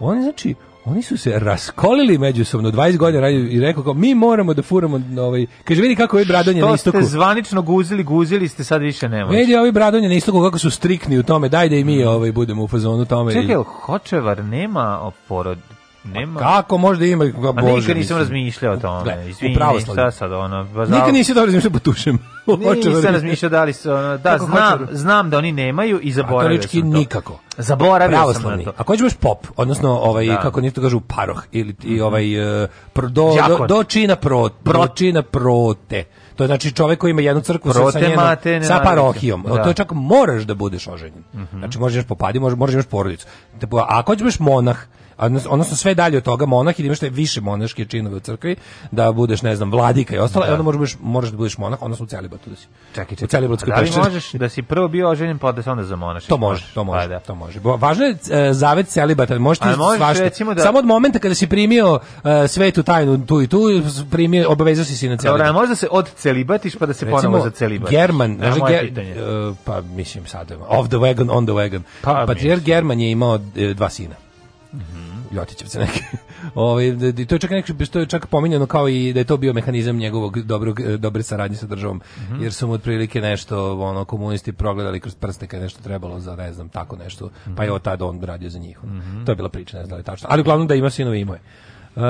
Oni, znači, oni su se raskolili međusobno 20 godina radili i rekao kao mi moramo da furamo ovaj kaže vidi kako je bradonje na istoku. Što ste zvanično guzili, guzili ste sad više ne možete. Vidi ovi bradonje na istoku kako su strikni u tome, daj da i mi ovaj budemo u fazonu tome. Čekaj, i... Hočevar nema porod Pa Nema. kako možda ima ih ga bože. Nikad nisam razmišljao o tome. Izvini, šta sad ono. Bazal... Pa nikad nisi dobro razmišljao potušem. nisam da razmišljao da da li se ono, da znam, hoću? znam da oni nemaju i zaboravio Katolički sam to. nikako. Zaboravio Pravoslavni. sam to. Ako hoćeš pop, odnosno ovaj da. kako oni to kažu paroh ili i ovaj uh, pro, do, do, do, čina pro, pro čina prote. To znači čovjek koji ima jednu crkvu Prote, sa, njenom, mate, sa parohijom. Da. To je čak moraš da budeš oženjen. Mm -hmm. Znači možeš da popadi, možeš, možeš imaš porodicu. A ako ćeš monah, odnosno sve dalje od toga monah ili da imaš više monaške činove u crkvi, da budeš, ne znam, vladika i ostalo, da. i onda možeš možeš da budeš monah, odnosno u celibatu da si. Čekaj, čekaj. U celibatskoj da možeš da si prvo bio oženjen pa da se onda za monaš? To može, to može, pa da. to može. Važno je e, zavet celibata, da možeš ti svašta. Da... Samo od momenta kada si primio e, svetu tajnu tu i tu, primio, obavezao si se na celibat. Dobra, možda se od celibatiš pa da se ponovo za celibat. German, znaš, ger, e, pa mislim sad, of the wagon, on the wagon. Pa, Patriar German je imao e, dva sina. Mm -hmm. Ljotićevce neke. Ovaj da, da, to je čak neki što je čak pominjano kao i da je to bio mehanizam njegovog dobrog e, dobre saradnje sa državom mm -hmm. jer su mu otprilike nešto ono komunisti progledali kroz prste kad nešto trebalo za ne znam tako nešto. Mm -hmm. Pa je mhm. od tada on radio za njih. Mm -hmm. To je bila priča, ne znam da li je tačno. Ali uglavnom da ima sinove i je. Uh,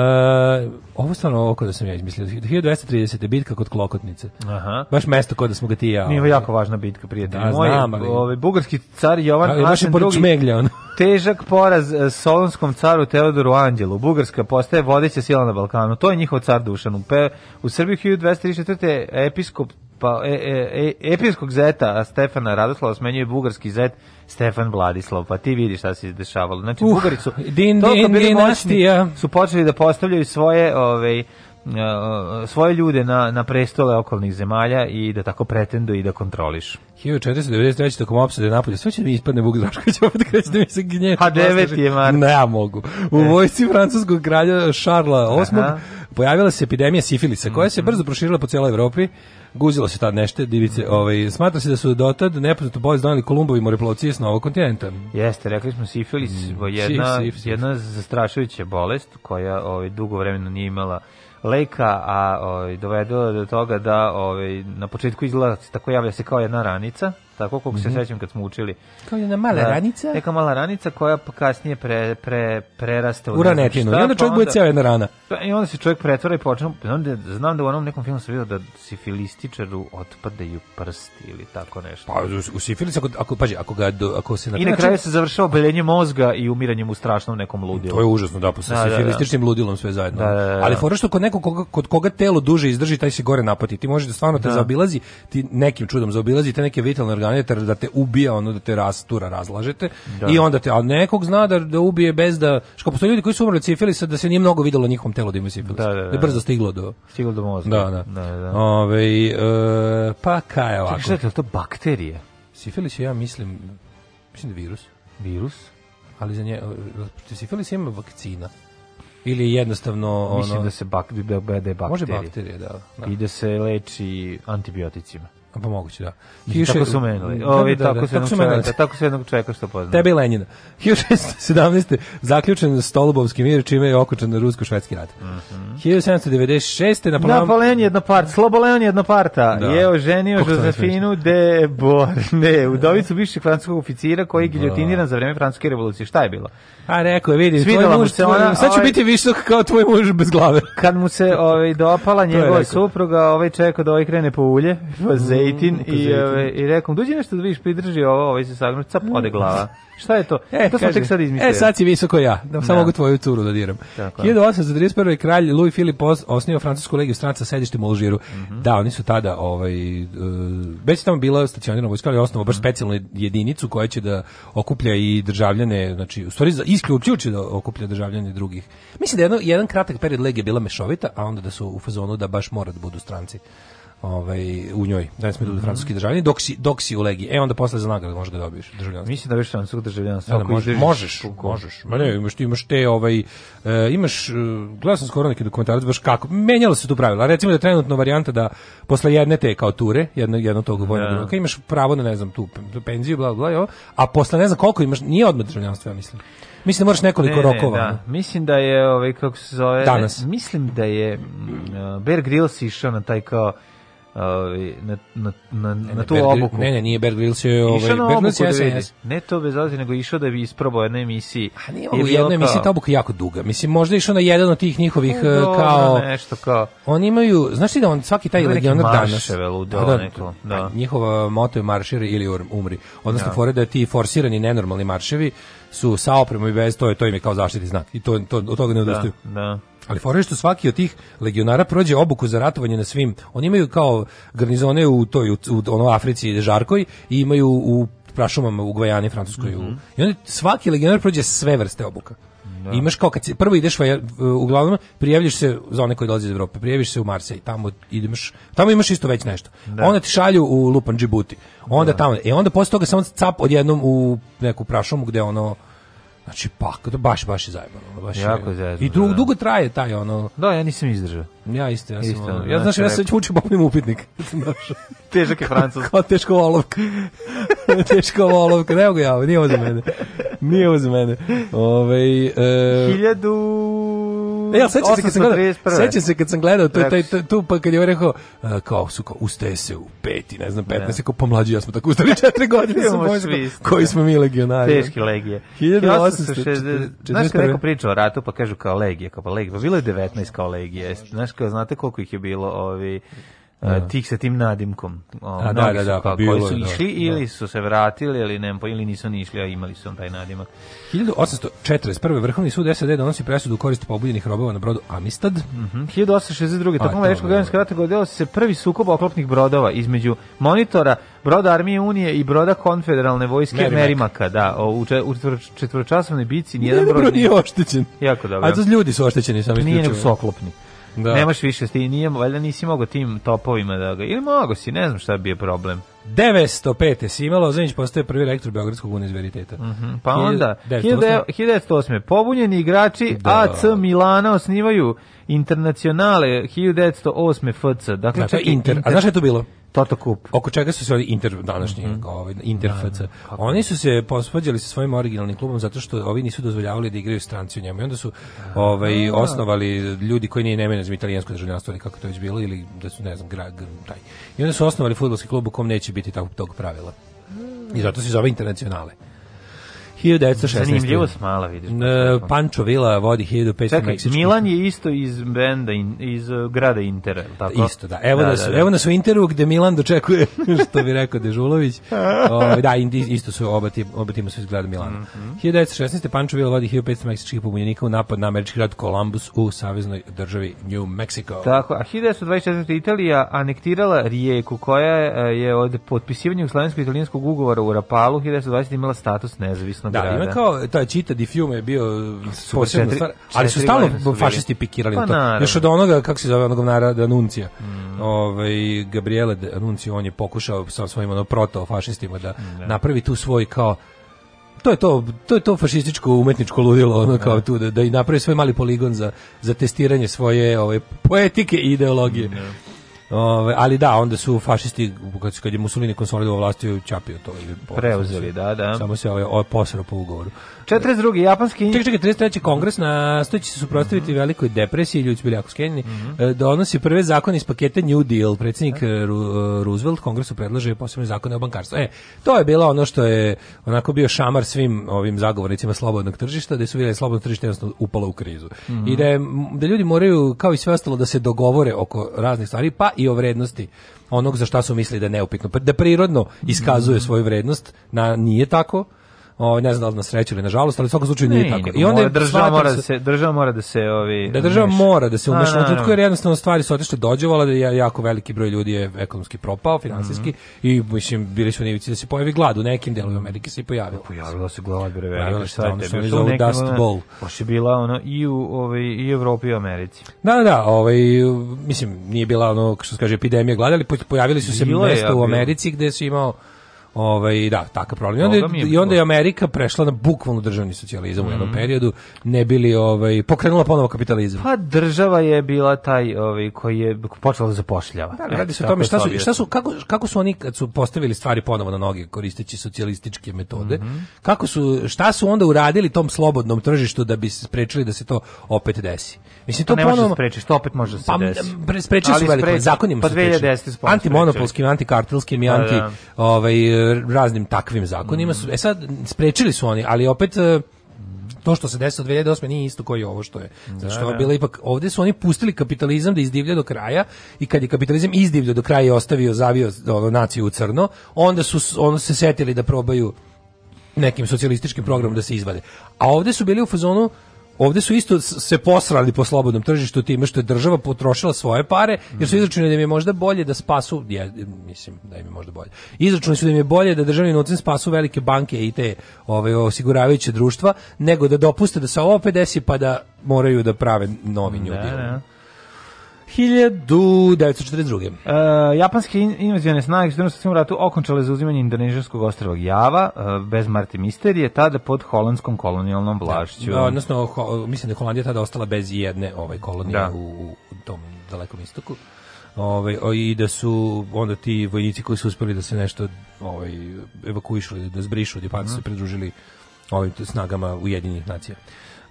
ovo stvarno oko da sam ja izmislio. 1230. bitka kod Klokotnice. Aha. Baš mesto kod da smo ga ti ja. Nije jako važna bitka, prijatelj. Da, Moj, znam, ali... Ovaj, bugarski car Jovan ali, Vlasen drugi, težak poraz e, solonskom caru Teodoru Anđelu. Bugarska postaje vodeća sila na Balkanu. To je njihov car Dušan. U, Pe, u Srbiji 1234. episkop pa e, e, e epirskog zeta Stefana Radoslava smenjuje bugarski zet Stefan Vladislav, pa ti vidiš šta se dešavalo. Znači, uh, Bugari su din, din, din, su počeli da postavljaju svoje, ovaj, svoje ljude na, na prestole okolnih zemalja i da tako pretendu i da kontroliš. 1493. tokom opsade napolje, sve će da mi ispadne Vuk Drašković, opet da kreće da mi se gnjeti. A devet je mart. Ne, ja mogu. U e. vojci francuskog kralja Šarla VIII pojavila se epidemija sifilisa, koja se mhm. brzo proširila po cijeloj Evropi, guzilo se tad nešte divice. Mhm. Ovaj smatra se da su do tad nepoznatu bolest doneli Kolumbovi moreplovci s novog kontinenta. Jeste, rekli smo sifilis, mm. jedna sif, sif, sif. jedna zastrašujuća bolest koja ovaj dugo vremena nije imala leka, a ovaj dovedelo do toga da ovaj na početku izgleda da tako javlja se kao jedna ranica tako koliko mm -hmm. se mhm. sećam kad smo učili. Kao jedna mala da, ranica? Neka mala ranica koja pa kasnije pre, pre, preraste u, u ranetinu. Šta, I onda pa čovjek pa bude cijela jedna rana. Pa, I onda se čovjek pretvara i počne, onda, znam da u onom nekom filmu sam vidio da sifilističaru otpadaju prsti ili tako nešto. Pa u, u sifilis, ako, ako, paži, ako, ga, ako se... Na I na kraju se završava beljenje mozga i umiranjem u strašnom nekom ludilu. To je užasno, da, pa sa da, da, sifilističnim ludilom sve zajedno. Da, da, da. Ali fora što kod nekog kod koga telo duže izdrži, taj se gore napati. Ti možeš da stvarno te zaobilazi, ti nekim čudom zaobilazi te neke vitalne organe planetar da te ubija, ono da te rastura, razlažete. Da. I onda te, a nekog zna da, da ubije bez da, što postoje ljudi koji su umrli od sifilisa, da se nije mnogo videlo njihovom telu da imaju sifilis. Da, da, da. da je brzo stiglo do... Stiglo do mozga. Da, da. da, da. da. Ove, e, pa kaj je ovako? Čekaj, šta je to bakterije? Sifilis je, ja mislim, mislim da virus. Virus? Ali za nje, e, sifilis ima vakcina ili jednostavno ono... mislim da se bak, da, je bakterije. Može bakterije, da, da. I da se leči antibioticima. Pa moguće, da. Hiuše, tako su menili. Da, Ovi, da, da, tako, da, tako, su čovjeka, tako su jednog čovjeka što poznaje. Tebe i Lenjina. 1617. zaključen Stolubovski mir, čime je okočen na rusko-švedski rat. Mm -hmm. 1796. Napoleon... Napoleon jedna parta, Sloboleon jedna parta. Da. Je oženio znači Josefinu de Borne, udovicu višeg francuskog oficira koji je da. giljotiniran za vreme francuske revolucije. Šta je bilo? A rekao je, vidi, tvoj muž, se ona, sad ću ovaj, biti visok kao tvoj muž bez glave. Kad mu se ovaj, dopala njegova supruga, ovaj čekao da ovaj krene po ulje, pa mhm. Dejtin i, ove, ovaj, i rekom, dođi nešto da vidiš, pridrži ovo, ovaj se sagnuš, cap, mm. ode glava. Šta je to? E, to sam tek sad izmislio. E, sad si visoko ja, da samo da. mogu tvoju turu da diram. Tako. 1831. kralj Louis Philippe osnio francusku legiju stranca sedištem u Alžiru. Mm -hmm. Da, oni su tada, ovaj, uh, već je tamo bila stacionirana vojska, ali osnovo baš mhm. specijalnu jedinicu koja će da okuplja i državljane, znači, u stvari isključujući da okuplja državljane drugih. Mislim da je jedan kratak period legije bila mešovita, a onda da su u fazonu da baš mora da budu stranci ovaj u njoj da sme mm -hmm. francuski državljanin dok si dok si u legiji e onda posle za nagradu možeš da dobiješ državljanstvo mislim da više već francusko državljanstvo da, da možeš možeš, možeš ma ne imaš ti imaš te ovaj e, imaš e, glasan skoro neki dokumentarac baš kako menjalo se tu pravila recimo da je trenutno varijanta da posle jedne te kao ture jedno jedno tog vojnog roka da. imaš pravo na ne znam tu penziju bla bla jo, a posle ne znam koliko imaš nije odmah državljanstvo ja mislim Mislim da moraš nekoliko ne, ne, rokova. Da. Mislim da je, ovaj, kako se zove... Danas. mislim da je uh, Bear Grylls išao na taj kao Ovaj, na, na, na, ne, na tu Bear, obuku. Ne, ne, nije Bear Grylls je ovaj, išao na Bear Grylls da vidi. Ne to bez obzira, nego išao da bi isprobao jednu emisiji. A nije mogu jednoj emisiji, ta obuka jako duga. Mislim, možda išao na jedan od tih njihovih ne, do, kao... nešto kao... Oni imaju, znaš ti da on svaki taj legionar danas... Marševe, ludo, da, da, neko, pa da. Njihova moto je maršir ili umri. Odnosno, ja. Da. fore da ti forsirani, nenormalni marševi su sa opremom i bez to je to im je kao zaštitni znak i to, to od toga ne da, odustaju. Da, da. Ali fore što svaki od tih legionara prođe obuku za ratovanje na svim. Oni imaju kao garnizone u toj u, u ono Africi žarkoj i imaju u prašumama u Gvajani, Francuskoj. Mm -hmm. I onda svaki legionar prođe sve vrste obuka. Da. Imaš kao kad se prvo ideš uglavnom prijavljuješ se za one koji dolaze iz Evrope, prijaviš se u Marsej, tamo ideš, tamo imaš isto već nešto. Da. Onda ti šalju u Lupan Džibuti. Onda da. tamo, e onda posle toga samo cap odjednom u neku prašumu gde ono Znači, pa, baš, baš je zajebano. Baš jako je zajebano. I dugo, da, da. dugo traje taj ono... Da, ja nisam izdržao. Ja isto, ja sam... Isto, ono, ja, znaš, ja sam učio popnim upitnik. Težak je francus. Kao teško olovka. teško olovka, ne mogu ja, nije ovo za mene. Nije ovo za mene. Ove, ovaj, e... Hiljadu... E, ja, sećam se kad sam gledao, sećam se kad sam gledao to, taj, tu, pa kad je on rekao, uh, kao su, kao, ustaje se u peti, ne znam, 15, ja. Da. kao pomlađi, pa ja smo tako ustali četiri godine sa svi, koji da. smo mi legionari. Teški legije. 1860, znaš kad neko priča o ratu, pa kažu kao legije, kao pa legije, pa bilo je 19 kao legije, znaš kao, znate koliko ih je bilo ovi, da. tih sa tim nadimkom. O, a, da, da, da, pa bilo, koji su da. išli da, ili su se vratili ili ne, ili nisu ni išli, a imali su on taj nadimak. 1841. Vrhovni sud SAD donosi presudu u korist pobunjenih robova na brodu Amistad. Mm -hmm. 1862. Tokom Leškog građanskog rata godilo se prvi sukob oklopnih brodova između monitora broda Armije Unije i broda Konfederalne vojske Merimaka, Merimaka da, u, četvr, četvročasovnoj bici nijedan brod nije oštećen. Jako dobro. A to ljudi su oštećeni samo isključivo. Nije nego su oklopni. Da. Nemaš više, ti nije, valjda nisi mogao tim topovima da ga... Ili mogao si, ne znam šta bi je problem. 905. Sima Lozanić postaje prvi rektor Beogradskog univerziteta. Mm -hmm. Pa onda, 1908. 1908. Pobunjeni igrači da. AC Milana osnivaju Internacionale 1908. FC. Dakle, da, Inter. Inter. A znaš je to bilo? Toto Kup. Oko čega su se ovi Inter današnji, mm -hmm. ovaj, Inter da, FC. Da, Oni su se pospođali sa svojim originalnim klubom zato što ovi nisu dozvoljavali da igraju stranci u njemu. I onda su da. ovaj, osnovali ljudi koji nije nemeni za italijansko državljanstvo ili kako to već bilo, ili da su, ne znam, grag, taj. I onda su osnovali futbolski klub u kom neće biti takvog tog pravila. I zato se zove internacionale. 1916. Zanimljivo smala, vidiš. Uh, Pančo Vila vodi 1500 Čekaj, Milan je isto iz benda, in, iz uh, grada Intera, tako? Isto, da. Evo, da, da, da, su, evo nas u Interu gde Milan dočekuje, što bi rekao Dežulović. o, da, isto su oba, tim, oba tima su iz grada Milana. Mm -hmm. 1916. Pančo Vila vodi 1500 meksičkih pobunjenika u napad na američki grad Columbus u saveznoj državi New Mexico. Tako, a 1924. Italija anektirala rijeku koja e, je od potpisivanja slavensko italijanskog ugovora u Rapalu 1920. imala status nezavisnog da, grada. Da, kao, taj Čita di Fiume je bio posebna ali su stalno fašisti pikirali pa, to. Naravno. Još od onoga, kako se zove, onog nara da Nuncija, mm. ovaj, Gabriele da Nuncio, on je pokušao sa svojim ono, proto-fašistima da, da napravi tu svoj kao to je to, to je to fašističko umetničko ludilo, ono kao da. tu da, da i napravi svoj mali poligon za, za testiranje svoje ove ovaj, poetike i ideologije. Ne. Da. Ove, ali da, onda su fašisti, kad, kad je Mussolini konsolidovao vlast, je čapio to. Ili, Preuzeli, da, da. Samo se ovaj, ovaj posero po ugovoru. 42. japanski Čekaj, čekaj, 33. kongres nastojeći se suprotstaviti mm -hmm. velikoj depresiji, ljudi su bili jako skenjeni. Mm -hmm. Donosi prve zakone iz paketa New Deal. Predsjednik da. e, e, Roosevelt kongresu predlaže posebne zakone o bankarstvu. E, to je bilo ono što je onako bio šamar svim ovim zagovornicima slobodnog tržišta, da su vidjeli slobodno tržište jednostavno upalo u krizu. Mm -hmm. I da, je, da ljudi moraju, kao i sve ostalo, da se dogovore oko raznih stvari, pa i o vrednosti onog za šta su mislili da je neupitno. Pa da prirodno iskazuje mhm. svoju vrednost, na, nije tako, O, ne znam da li nas sreće ili nažalost, ali u svakom slučaju nije ne, tako. I onda država mora da se država mora da se ovi da država umeš. mora da se da, umeša u da, da, trenutku jer jednostavno stvari su otišle dođevala da je jako veliki broj ljudi je ekonomski propao, finansijski mm -hmm. i mislim bili su nivici da se pojavi glad u nekim delovima Amerike se i pojavilo. Pojavilo se glad bre, velika šta je dust bowl. Baš je bila ono i u ovaj i u Evropi i Americi. Da, da, da, ovaj mislim nije bila ono što se kaže epidemija gladi, ali pojavili su se mesta u Americi gde su imao Ovaj da, takav problem. I onda, je, i onda je Amerika prešla na bukvalno državni socijalizam mm u jednom mhm. periodu, ne bili ovaj pokrenula ponovo kapitalizam. Pa država je bila taj ovaj koji je počela da zapošljava. Da, radi se o tome šta su, šta su kako, kako su oni kad su postavili stvari ponovo na noge koristeći socijalističke metode, mm -hmm. kako su šta su onda uradili tom slobodnom tržištu da bi sprečili da se to opet desi. Mislim to, to pa ne ponovo može sprečiti, to opet može se pa, desiti. Sprečili su veliko zakonima pa su sprečili. Antimonopolskim, antikartelskim i da, anti da. ovaj raznim takvim zakonima. Mm. E sad, sprečili su oni, ali opet e, to što se desilo 2008 nije isto koji ovo što je. Da, Zato što je da. bilo ipak ovde su oni pustili kapitalizam da izdivlja do kraja i kad je kapitalizam izdivljao do kraja i ostavio zavio ono, naciju u crno, onda su ono se setili da probaju nekim socijalističkim programom da se izvade. A ovde su bili u fazonu Ovde su isto se posrali po slobodnom tržištu time što je država potrošila svoje pare, jer su mhm. izračunali da im je možda bolje da spasu, ja, mislim da im je možda bolje, izračunali su da im je bolje da državni novcem spasu velike banke i te ove, osiguravajuće društva, nego da dopuste da se ovo opet desi pa da moraju da prave novi da. da. 1942. Uh, e, japanske invazijone snage u svim ratu okončale zauzimanje indonežijskog ostrava Java uh, bez Marte Misterije, tada pod holandskom kolonijalnom da. vlašću. Da, odnosno, ho, mislim da je Holandija tada ostala bez jedne ovaj, kolonije da. u, u tom dalekom istoku. Ovaj i da su onda ti vojnici koji su uspeli da se nešto ovaj evakuišu da zbrišu, da pa mm. se mhm. pridružili ovim snagama Ujedinjenih nacija.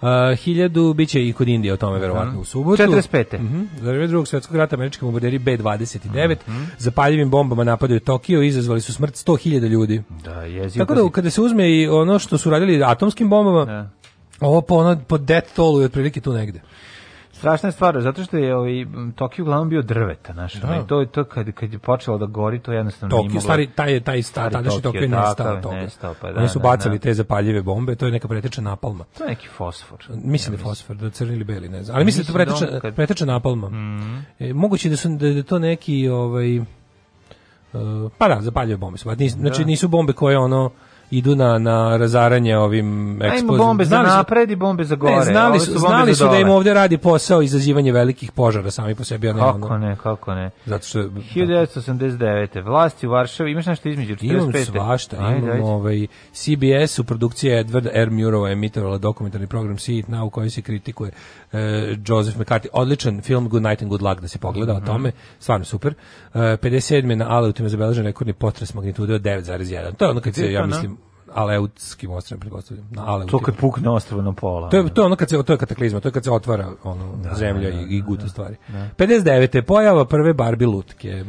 1000 uh, biće i kod Indije o tome da, verovatno u subotu. 45. Mhm. Mm Za vreme Drugog svetskog rata američki bombarderi B29 mm -hmm. zapaljivim bombama napadaju Tokio i izazvali su smrt 100.000 ljudi. Da, jezi. Tako da kada se uzme i ono što su radili atomskim bombama, da. ovo po ono po death tollu je otprilike tu negde. Strašna stvar, zato što je ovaj Tokio uglavnom bio drveta, znaš, da. Ovaj, to je to kad kad je počelo da gori, to jednostavno Tokio, nije Stari taj taj stari tadašnji Tokio, Tokio nestao to pa da. Oni su da, bacali da, da. te zapaljive bombe, to je neka preteča napalma. To je neki fosfor. Mislim da fosfor, da crni ili beli, ne znam. Ali mislim da, da preteča kad... preteča napalma. Mm -hmm. e, moguće da su da, da to neki ovaj uh, pa da, zapaljive bombe su. Pa da. Znači nisu bombe koje ono idu na, na razaranje ovim eksplozivima. bombe za napred i bombe za gore. Ne, znali su, znali su da im ovdje radi posao izazivanje velikih požara sami po sebi. Kako ne, kako ne. Zato što, 1989. Vlasti u Varšavi, imaš nešto između? 45. Imam svašta, ajde, imam ajde. ovaj, CBS u produkciji Edward R. Murova emitovala dokumentarni program Seat It Now u se kritikuje uh, Joseph McCarthy. Odličan film Good Night and Good Luck da se pogleda mm -hmm. o mhm. tome, stvarno super. Uh, e, 57. na Aleutima zabeležen rekordni potres magnitude od 9,1. To je ono kad se, ja mislim, Aleutskim ostrvom pretpostavljam. Na Aleutu. To kad pukne ostrvo na pola. To je to ono kad se to je kataklizma, to je kad se otvara ono da, da zemlja da, da, i guta da, stvari. 59. Da. je pojava prve Barbie lutke.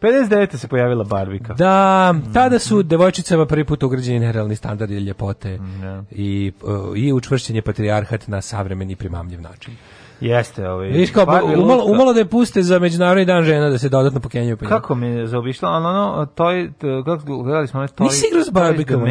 59. se pojavila Barbika. Da, mm. tada su devojčicama prvi put ugrađeni realni standardi ljepote mm, yeah. i, e, i učvršćen je patrijarhat na savremeni primamljiv način. Jeste, ovaj. Viš kao, umalo, umalo da je puste za međunarodni dan žena da se dodatno pokenjaju. Pa kako me zaobišla, ono, ono, to je, kako gledali smo, to je... Nisi igrao s barbikama.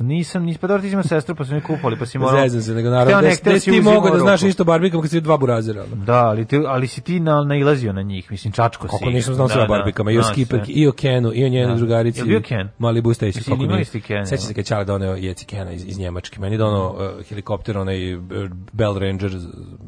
Nisam, nisam, pa dobro, ti smo sestru, pa su mi kupali, pa si morao... Zezam se, nego naravno, da, da ti mogo da znaš isto barbikama kad si dva burazira. Da, ali, ti, ali si ti na, nailazio na njih, mislim, čačko si. Kako nisam znao da, sve o da, barbikama, i o Skipek, i o Kenu, i o njenoj da. drugarici. Je bio Ken? Mali Bustajić, kako nije. Sećam se kad Čale doneo jeci Kena iz, iz Njemačke. Meni doneo eh, helikopter, onaj eh, Bell Ranger,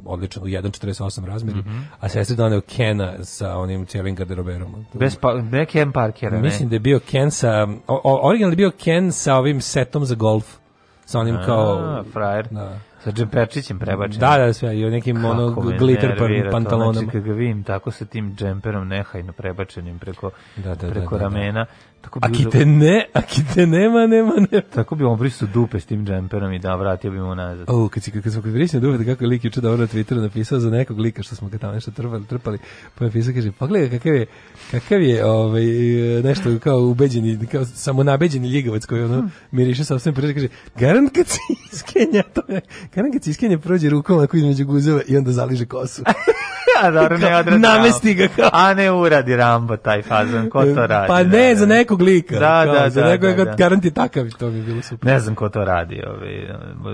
odličan, u 1.48 razmeri, mm -hmm. a sestre doneo Kena sa onim cijelim garderoberom. Bez pa, ne Ken Parkera, ne? Mislim da je bio Ken sa, o, o, original je bio Ken sa ovim setom za golf, sa onim a, kao... frajer. Da. Sa džemperčićem prebačen. Da, da, sve, i nekim Kako ono glitter pantalonom. Znači, ga vidim tako sa tim džemperom nehajno prebačenim preko, da, da, da, preko da, da. ramena, Tako bi aki uzeo... ne, aki te nema, nema, nema. Tako bi on brisao dupe s tim džemperom i da vratio bi mu nazad. O, kad, si, kad smo kod brisanja dupe, kako je lik juče dobro na Twitteru napisao za nekog lika što smo ga tamo nešto trpali, trpali pa je pisao, kaže, pogledaj kakav je, kakav je ovaj, nešto kao ubeđeni, kao samonabeđeni nabeđeni ljigavac koji ono, hmm. miriše sa svem kaže, garant kad si iskenja, to je, garant kad si iskenja prođe rukom ako između guzeva i onda zaliže kosu. A dobro, ne odradi Namesti ga kao. A ne uradi Rambo taj fazon, ko to pa radi? Pa ne, da, za da, da. neko nekog lika. Da, kao, da, za da. Nekog da, da. garanti takav i to mi bilo super. Ne znam ko to radi. Ovaj,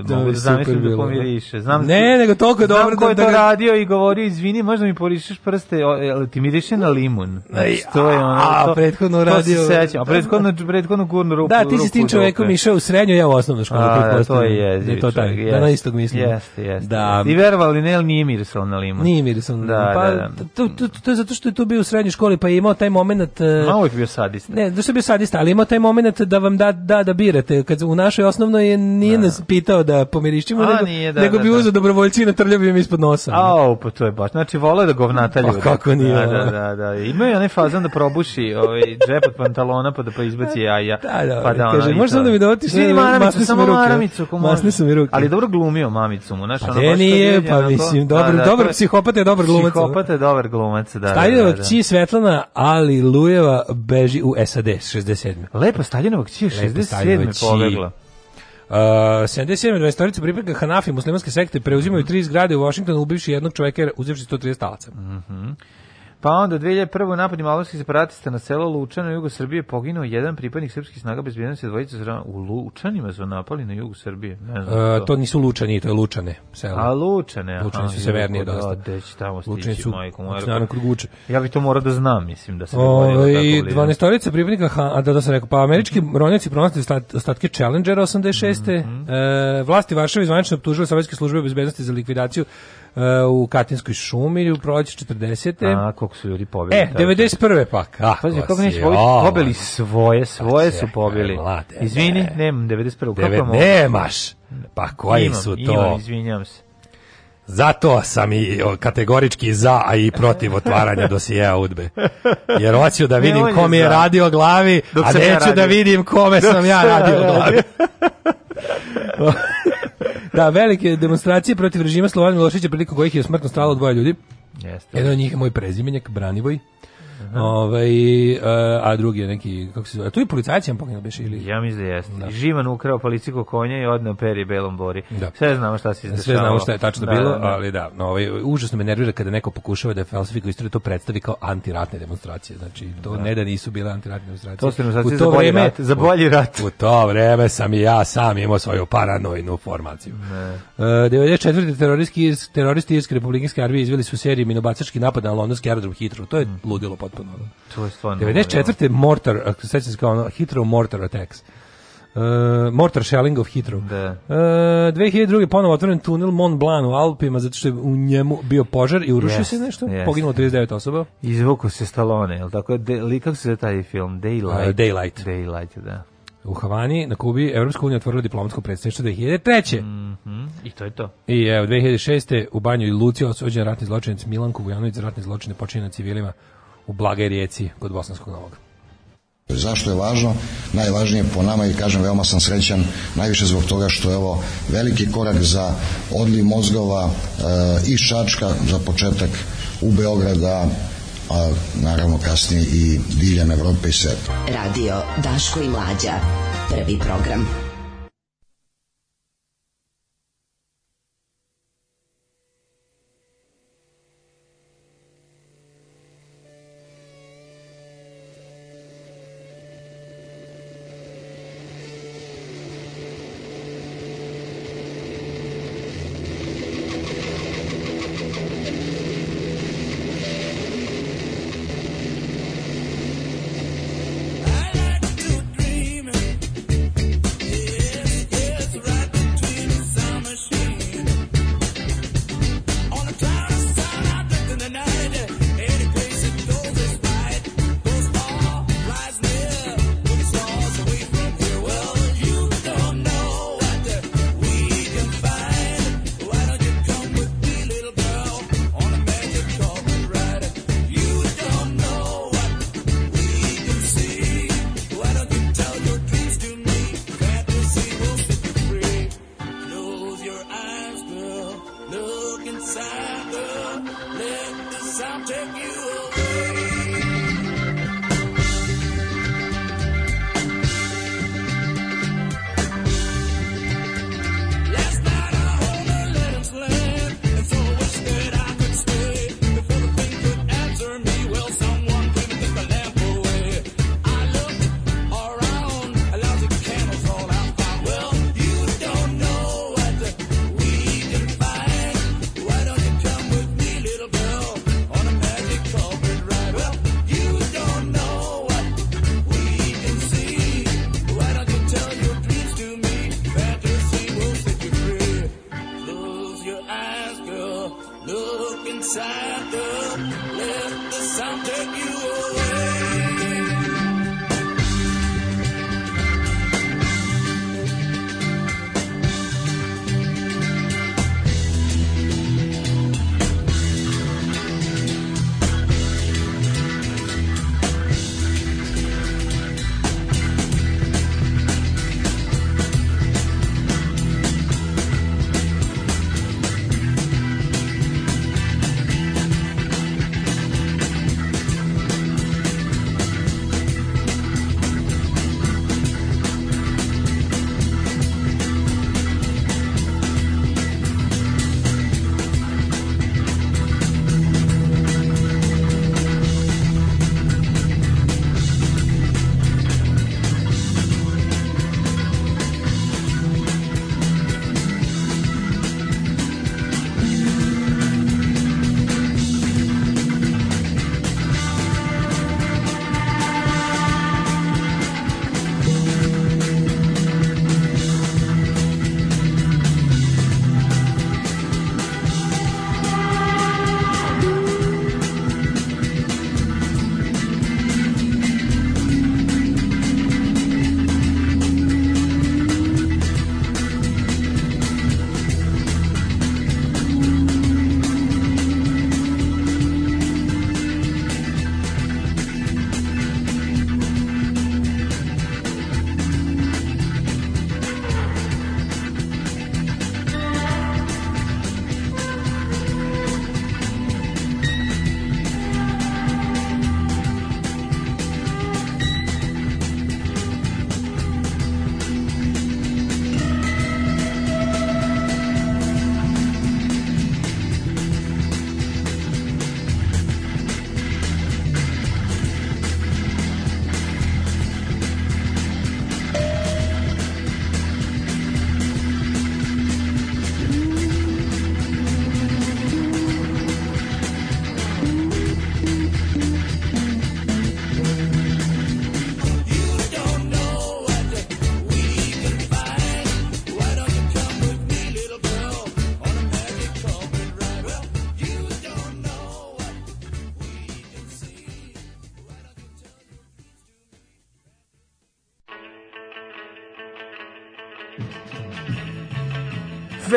da, mogu da zamislim da pomiriše. Da. Znam, ne, nego toliko je dobro. Znam ko je da, da to da... radio i govori, izvini, možda mi porišeš prste, ali ti miriše na limun. Znači, to je ono, a, to, prethodno radio. To se sećam. A da. prethodno, prethodno gurnu ruku. Da, ti si tim čovekom išao u srednju, ja u osnovnu školu. A, da, to je jeziv. To taj, yes, da na istog mislim. Jeste, jeste. Da. I verovali, ne, nije mirisao na limun. Nije mirisao na Da, pa, da, da. To, to, to, je zato što je tu bio u srednjoj školi, pa je imao taj moment... Uh, e, Ma uvijek bio sadista. Ne, što bio sadista, ali ima taj moment da vam da, da, da birate. Kad u našoj osnovnoj je, nije da. nas da. pitao da pomirišćemo, nego, nije, da, nego da, bi da. uzeo dobrovoljci na trljavi im ispod nosa. Au, pa to je baš. Znači, vole da govnata pa ljudi. kako nije. Da, da, da, da. Ima je onaj fazan da probuši ovaj, džep od pantalona pa da pa izbaci jaja. Da, da, pa da, kaže, možeš da mi dotiš masne su mi ruke. Masne su mi ruke. Ali dobro glumio mamicu mu, znaš, pa ono baš nije, pa mislim, dobro, dobro psihopata je dobar glumac. Psihopata je dobar glumac, da. Staljeva kći Svetlana, ali Lujeva beži u SAD. 67. Lepa Staljinova kći je 67. pobegla. Uh, 77. 20. pripadnika Hanafi muslimanske sekte preuzimaju mhm. tri zgrade u Vašingtonu, ubivši jednog čoveka, uzevši 130 talaca. Mhm. Mm Pa onda 2001. u napadima albanskih separatista na selo Lučano, jugo Srbije, poginuo jedan pripadnik srpskih snaga bezbjednosti dvojica zra... u Lučanima su napali na jugu Srbije. Ne znam e, to. to nisu Lučani, to je Lučane selo. A Lučane, aha. Lučani su severnije da, dosta. Da, će tamo stići, Lučani su, majko znači, Naravno, kod Guče. Ja bih to morao da znam, mislim, da se o, ovaj, da I 12 pripadnika, a da, da sam rekao, pa američki mhm. ronjaci pronašli ostatke Challengera 86. Mm -hmm. e, vlasti Varšave zvanično optužile sovjetske službe bezbednosti za likvidaciju E, u Katinskoj šumi u proleće 40. A, koliko su ljudi pobili. E, 91. pak. Ah, Pazi, kako nisi pobili, pobili svoje, svoje su pobili. Izvini, nemam 91. Kako nemaš? Pa koji su to? Imam, izvinjam se. Zato sam i kategorički za, a i protiv otvaranja dosijeja udbe. Jer hoću da vidim ko mi je radio glavi, a neću da vidim kome sam ja radio glavi. Da, velike demonstracije protiv režima Slovana Miloševića, priliku kojih je smrtno stralo dvoje ljudi. Jeste. Jedan od njih je moj prezimenjak, Branivoj. Ovaj e, a drugi je neki kako se zove, tu i policajac je poginuo beš ili. Ja mislim da jeste. Da. Živan ukrao policijsko konje i odneo peri belom bori. Da. Sve znamo šta se izdešavalo. Sve znamo šta je tačno da, bilo, da, da. ali da, no, ovaj užasno me nervira kada neko pokušava da falsifikuje istoriju to predstavi kao antiratne demonstracije. Znači to da. ne da nisu bile antiratne demonstracije. To su demonstracije za bolji rat, za bolji rat. U, u to vreme sam i ja sam imao svoju paranojnu formaciju. Ne. Uh, e, 94. teroristi teroristi iz Republikanske armije izveli su seriju minobacački napad na londonski aerodrom Hitro. To je mm. ludilo potpuno ono. To je stvarno. 94. Da. Mortar, ako se kao ono, Heathrow Mortar Attacks. Uh, Mortar Shelling of Heathrow. Da. E, uh, 2002. ponovo otvoren tunel Mont Blanc u Alpima zato što je u njemu bio požar i urušio yes, se nešto. Yes. Poginulo 39 osoba. Izvuku se Stallone, jel tako? De, kako se taj film? Daylight. Uh, Daylight. Daylight, da. U Havani, na Kubi, Evropska unija otvorila diplomatsko predstavništvo 2003. Mm -hmm. I to je to. I evo, 2006. u Banju i Luci osuđen ratni zločinac Milan Vujanović za ratne zločine počinje na civilima u Blagoj rijeci kod Bosanskog Novog. Zašto je važno? Najvažnije po nama i kažem veoma sam srećan najviše zbog toga što je ovo veliki korak za odliv mozgova e, iz Čačka za početak u Beograda a naravno kasnije i diljem Evrope i sveta. Radio Daško i Mlađa. Prvi program.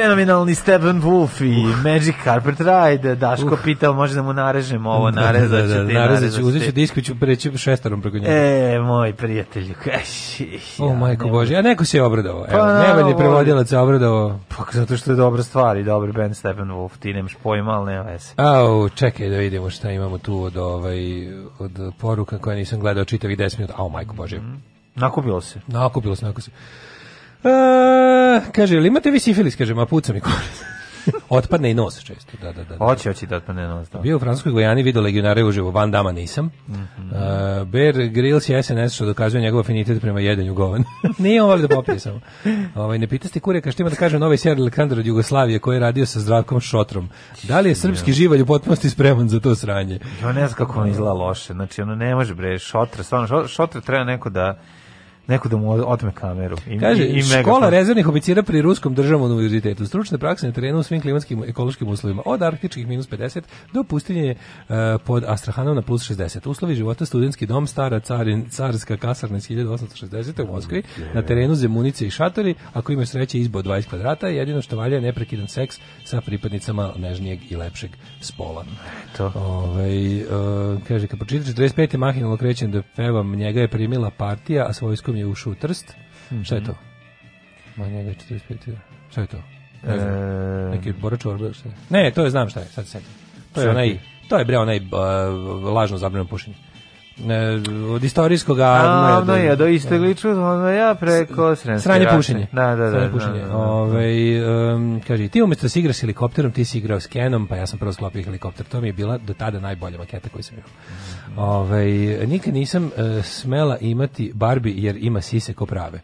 fenomenalni Stephen Wolf i uh. Magic Carpet Ride. Daško uh. pitao, može da mu da, narežemo ovo, da, narezat da, ću ti. Narezat ću, uzet ću disk i ću preći šestarom preko njega. E, moj prijatelju, kaš. Ja, o, majko nema. Bože, a neko se je obradovao. Pa, Evo, nevalje prevodilac je Pa, zato što je dobra stvar i dobar band Stephen Wolf, ti nemaš pojma, ali nema veze. Au, čekaj da vidimo šta imamo tu od, ovaj, od poruka koje nisam gledao čitavih 10 minuta. Au, majko Bože. Mm. Nakupilo se. Nakupilo se, nakupilo se. E, kaže, ili imate vi sifilis? Kaže, ma puca mi kurac. otpadne i nos često. Da, da, da. da. Hoće, hoće da otpadne nos. Da. Bio u Francuskoj Gojani, video legionare uživo, Van Dama nisam. Mm -hmm. uh, Bear Grylls je SNS što dokazuje njegov afinitet prema jedenju govan. Nije on voli da popije samo. Ovaj, ne pitaste kurje, kao što ima da kaže novi serij Aleksandar od Jugoslavije koji je radio sa zdravkom Šotrom. Da li je srpski živalj u potpunosti spreman za to sranje? Ja ne znam kako on da. izgleda loše. Znači, ono ne može, bre, Šotra, stvarno, Šotra treba neko da neko da mu otme kameru. I, Kaže, i, i škola rezervnih oficira pri Ruskom državnom univerzitetu. Stručne prakse na terenu u svim klimatskim i ekološkim uslovima. Od arktičkih minus 50 do pustinje uh, pod Astrahanom na plus 60. Uslovi života studentski dom, stara carin, carska kasarna iz 1860. u oh, Moskvi, na terenu zemunice i šatori, ako imaš sreće izbo 20 kvadrata, jedino što valja je neprekidan seks sa pripadnicama nežnijeg i lepšeg spola. To. Ove, ovaj, uh, kaže, kad pročitaš 45. mahinalno krećem da pevam, njega je primila partija, a svojskom je ušao u Trst. Mm -hmm. Šta je to? Manje je 45. Šta je to? Ne znam. E... Neki borač orbe, šta je? Ne, to je znam šta je, sad se setim. To je onaj, to je bre onaj uh, lažno zabrano pušenje ne, od istorijskog arna ja do da. istogliču ono ja preko srenske sranje pušenje da, da, da, da pušenje. da, da. Ove, ovaj, um, kaže ti umjesto da si igraš helikopterom ti si igrao s Kenom pa ja sam prvo sklopio helikopter to mi je bila do tada najbolja maketa koju sam imao mhm. Ove, ovaj, nikad nisam uh, smela imati Barbie jer ima sise ko prave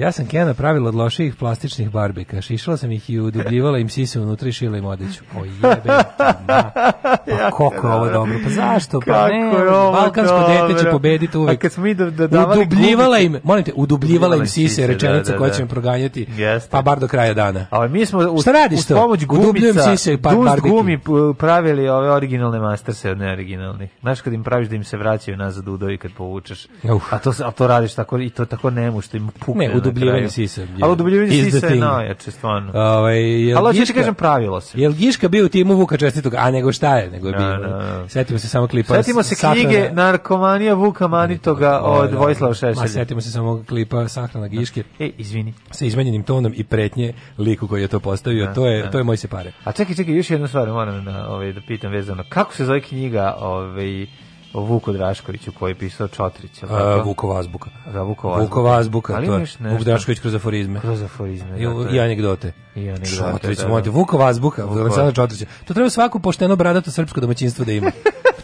Ja sam Kena pravila od loših plastičnih barbika. Šišala sam ih i udubljivala im sise unutra i šila im odeću. O jebe, pa koliko je ovo dobro. Pa zašto? Pa ne, balkansko dete će pobediti uvek. A kad smo mi da, da udubljivala im, molim te, udubljivala im sise, rečenica da, da, koja da. će me proganjati, pa bar do kraja dana. A mi smo u, Šta radiš to? pomoć gumica, sise, pa dust gumi pravili ove originalne masterse od neoriginalnih. Znaš kad im praviš da im se vraćaju nazad u udovi kad povučeš. A to, a to radiš tako, i to tako nemu što im pukne. Ne, udubljivanje sisa. Ali udubljivanje sisa je najjače, stvarno. Ovaj, jel Ali hoćeš da kažem pravilo se. Jel Giška bio u timu Vuka Čestitog? A nego šta je? Nego je da, bio. No, da, no. Setimo se samo klipa. Setimo se knjige Narkomanija Vuka Manitoga od Vojislava Šešelja. Ma setimo se samo klipa Sahrana Giške. E, izvini. Sa izmenjenim tonom i pretnje liku koji je to postavio. Da, to, je, da. to je moj se pare. A čekaj, čekaj, još jednu stvar moram na, ovaj, da pitam vezano. Kako se zove knjiga ovaj, o Vuku Draškoviću koji je pisao Čotrić. Uh, Vukova Vazbuka. Da, Vukova Vazbuka. Vukova azbuka, to je. Vuk Drašković kroz aforizme. Kroz aforizme, I, da, I anegdote. I anegdote, Čotrić, da, da. Vukova Vazbuka, Vukova. Aleksandra Čotrića. To treba svako pošteno bradato srpsko domaćinstvo da ima.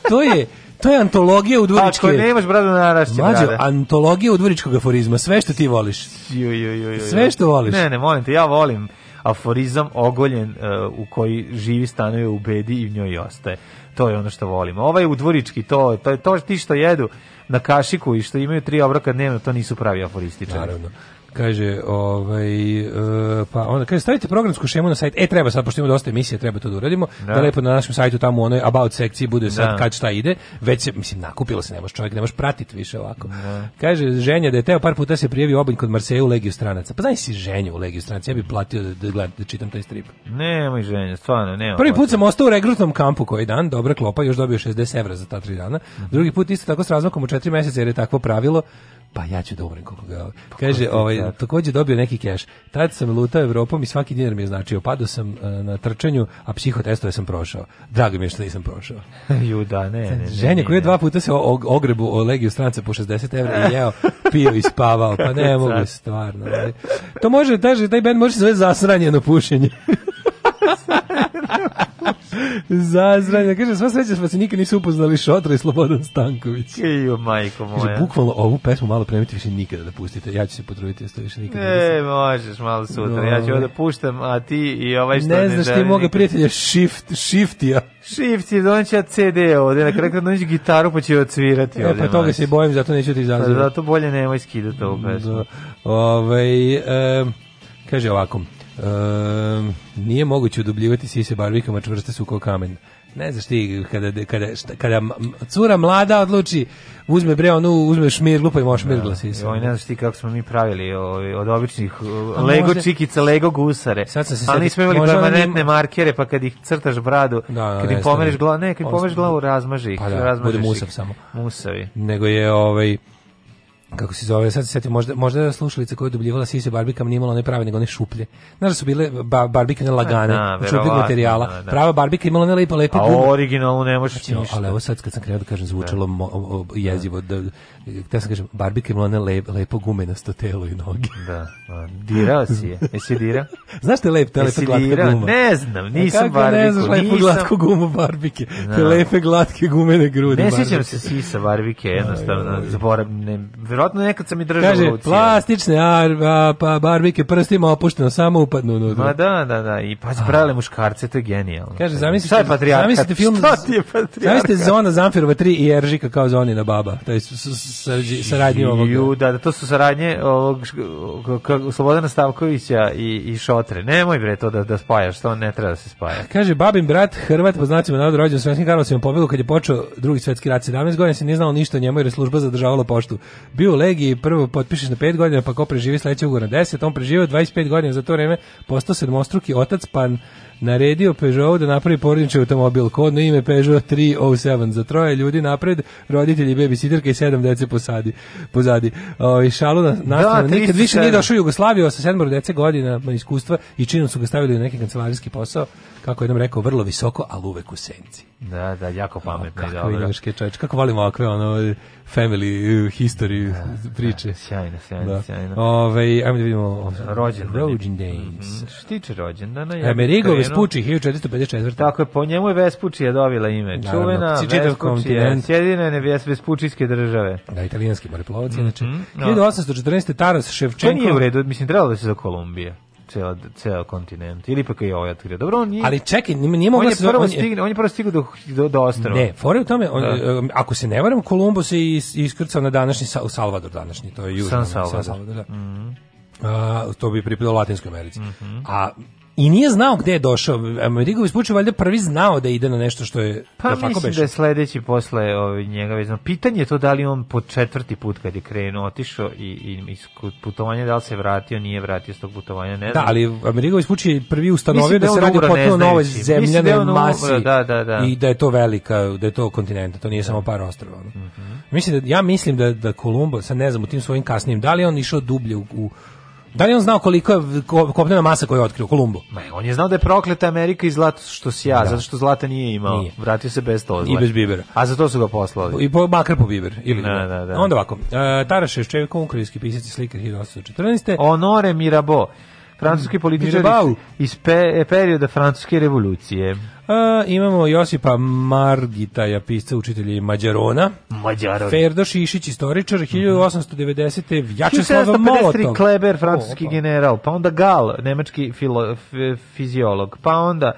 to je to je antologija udvoričke. Ako nemaš bradu narašće, Mađo, antologija udvoričkog aforizma, sve što ti voliš. Ju, ju, ju, ju, Sve što voliš. Ne, ne, molim te, ja volim aforizam ogoljen uh, u koji živi stanuje u bedi i u njoj ostaje. To je ono što volimo. Ovaj udvorički, to, to je to ti što jedu na kašiku i što imaju tri obroka dnevno, to nisu pravi aforističari. Naravno. Kaže, ovaj, uh, pa onda kaže stavite programsku šemu na sajt. E treba sad pošto imamo dosta emisije, treba to da uradimo. Da, da lepo na našem sajtu tamo u onoj about sekciji bude sad da. kad šta ide. Već se mislim nakupilo se, nemaš čovjek nemaš pratiti više ovako. Da. Kaže ženja da je teo par puta se prijavio obanj kod Marseja u Legiju stranaca. Pa znaš si ženju u Legiju stranaca, ja bih platio da, da, gledam, da čitam taj strip. Nemoj ženja, stvarno nema. Prvi put sam ostao u regrutnom kampu koji dan, dobra klopa, još dobio 60 evra za ta tri dana. Mhm. Drugi put isto tako s razmakom u 4 mjeseca jer je takvo pravilo pa ja ću da umrem koliko ga. Pa kaže, ovaj, da. takođe dobio neki keš. Tad sam lutao Evropom i svaki dinar mi je značio. Padao sam uh, na trčanju, a psihotestove sam prošao. Drago mi je što nisam prošao. Juda, ne, ne. ne Ženja koji je dva puta se og ogrebu o legiju stranca po 60 evra i jeo, pio i spavao. Pa ne mogu, stvarno. Ne. To može, taj, taj band može se zove zasranjeno pušenje. Zazranja. Kaže, sva sreća smo se nikad nisu upoznali Šotra i Slobodan Stanković. Ijo, majko moja. Kaže, bukvalno ovu pesmu malo premeti više nikada da pustite. Ja ću se potruditi, ja da više nikada. E, možeš malo sutra. No. Ja ću ovo da puštam, a ti i ovaj što ne, ne Ne znaš ti moga prijatelja Shift, Shiftija. Shift je donća CD ovde, na kraju kad donći gitaru pa će odsvirati. E, pa ovde, pa toga se bojim, zato neću ti izazvati. Pa zato bolje nemoj skidati ovu pesmu. Da. Ove, ovaj, e, kaže ovako, Um, nije moguće udubljivati sise barvikama, čvrste su kao kamen. Ne znaš ti, kada, kada, šta, kada cura mlada odluči, uzme bre onu, uzme šmirglu pa i može šmirgla da. da. Oj, ne znaš ti kako smo mi pravili o, ovaj, od običnih uh, A Lego možda... čikica, Lego gusare. Sad sam se Ali nismo imali permanentne im... markere, pa kad ih crtaš bradu, da, da, kad im pomeriš glavu, ne, kad im pomeriš glavu, razmaži ih. Pa da, bude musav samo. Musavi. Nego je ovaj kako se zove, sad se sjetim, možda, možda je slušalica koja je dubljivala sise barbikama nije imala one prave, nego one šuplje. Znaš da su bile ba, barbike ne lagane, da, šupljeg znači, materijala. Da, da. Prava barbika imala one lepa, lepa. A originalno ne možeš znači, ništa. Ali ovo sad kad sam krenuo da kažem, zvučalo da. Mo, o, o, jezivo. Da, da se kažem, barbike mu ona lep, lepo gumenasto telo i noge. Da, a, dirao si je. Jesi dirao? Znaš te lep, te lepe glatka guma? Ne znam, e, nisam barbiku. ne znaš lepo glatku gumu barbike? Te da. lepe glatke gumene grudi Ne sjećam se sisa barbike, jednostavno. Zaborav, ne, verovatno nekad sam i držao Kaže, ruci. plastične ar, a, pa, barbike prstima opušteno, samo upadnu. No, Ma da, da, da. I pa zbrale muškarce, to je genijalno. Kaže, zamislite, zamislite film... Šta ti je patrijarkat? Zamislite Zona Zamfirova 3 i Eržika kao Zonina baba. To je saradnje ovoga. Ju, da, da, to su saradnje ovog, Slobodana Stavkovića i, i Šotre. Nemoj bre to da, da spajaš, to ne treba da se spaja. Kaže, babin brat Hrvat, po znacima rođen u Svetskim Karlovcima pobjegu kad je počeo drugi svetski rat. 17 godina se nije znao ništa o njemu jer je služba zadržavala poštu. Bio u legiji, prvo potpišeš na 5 godina, pa ko preživi sledećeg ugor 10, on preživio 25 godina za to vreme, postao sedmostruki otac, pan naredio Peugeotu da napravi porodični automobil, kodno ime Peugeot 307, za troje ljudi napred, roditelji, babysitterka i sedam dece posadi, pozadi. O, I šalu na, da, nastavno, da, nikad više nije došao u Jugoslaviju, sa sedmoro dece godina iskustva i činom su ga stavili na neki kancelarijski posao, kako jednom rekao, vrlo visoko, ali uvek u senci. Da, da, jako pametno i dobro. Kako čovječ, kako volimo ovakve ono, family uh, history da, uh, da priče. Da, sjajno, sjajno, da. sjajno. Ove, ajmo da vidimo... Um, Rođendan. days. Mm, što tiče rođendana? E, ja Amerigo Vespucci, 1454. Tako je, po njemu je Vespucci dobila ime. Da, Čuvena Vespucci, sjedinene Vespuccijske države. Da, italijanski moreplovac, mm -hmm. inače. 1814. Taras Ševčenko... To nije u redu, mislim, trebalo da se za Kolumbije ceo, ceo kontinent. Ili ipak je ovaj otkrio. Dobro, on nije... Ali čekaj, nije mogla se... Prvo on, stigne, on je prvo stigao do, do, do ostrava. Ne, fore u tome, on, da. E, ako se ne varam, Kolumbus je iskrcao na današnji, u Salvador današnji, to je južno. San Salvador. San Salvador da. Mm -hmm. A, to bi pripadalo Latinskoj Americi. Mm -hmm. A i nije znao gde je došao. Amerigović Pučić valjda prvi znao da ide na nešto što je pa da beše. da sledeći posle ovaj njega vezno. Pitanje je to da li on po četvrti put kad je krenuo otišao i i iz putovanja da li se vratio, nije vratio s tog putovanja, ne da, znam. Da, ali Amerigović Pučić prvi ustanovio da, da, se radi o potpuno novoj na da masi. Da, da, da. I da je to velika, da je to kontinent, to nije da. samo par ostrva. Mm -hmm. Mislim da ja mislim da da Kolumbo, sa ne znam u tim svojim kasnim, da li on išao dublje u, u Da li on znao koliko je kopnena masa koju je otkrio Kolumbu? Ma, on je znao da je prokleta Amerika i zlato što si ja, da. zato što zlata nije imao. Nije. Vratio se bez tozla. I bez bibera. A za to su ga poslali. I po, makar po biber. Ili, da, da, da. da. Onda ovako, uh, e, Taraš Jevčevikom, ukrajinski pisac i slikar 1814. Honore Mirabeau francuski političar iz, iz pe, perioda francuske revolucije. A, imamo Josipa Margitaja, pisca, učitelja i Mađarona. Mađarona. Ferdo Šišić, istoričar, 1890. Vjačeslav Molotov. Kleber, francuski general, pa onda Gal, nemački filo, f, fiziolog, pa onda...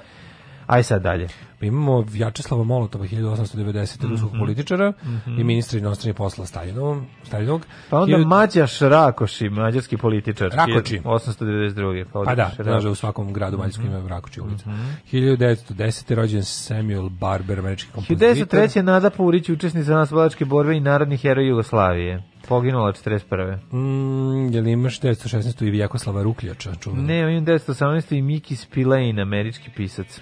Aj sad dalje. Pa imamo Vjačeslava Molotova 1890. Mm -hmm. ruskog političara mm -hmm. i mhm. ministra inostranih posla Stalinovom, Stalinovog. Pa onda Hiljod... Mađaš Rakoši, mađarski političar. Rakoči. 1892. Pa, pa da, znaš u svakom gradu mađarskom mm -hmm. ima Rakoči ulica. Mm -hmm. 1910. rođen Samuel Barber, američki kompozitor. 1903. Nada Purić, učesnica naslovačke borbe i narodni heroj Jugoslavije. Poginula 41. Mm, je li imaš 1916. i Vjekoslava Rukljača? Čuveni? Ne, imam 1918. i Miki Spillane, američki pisac.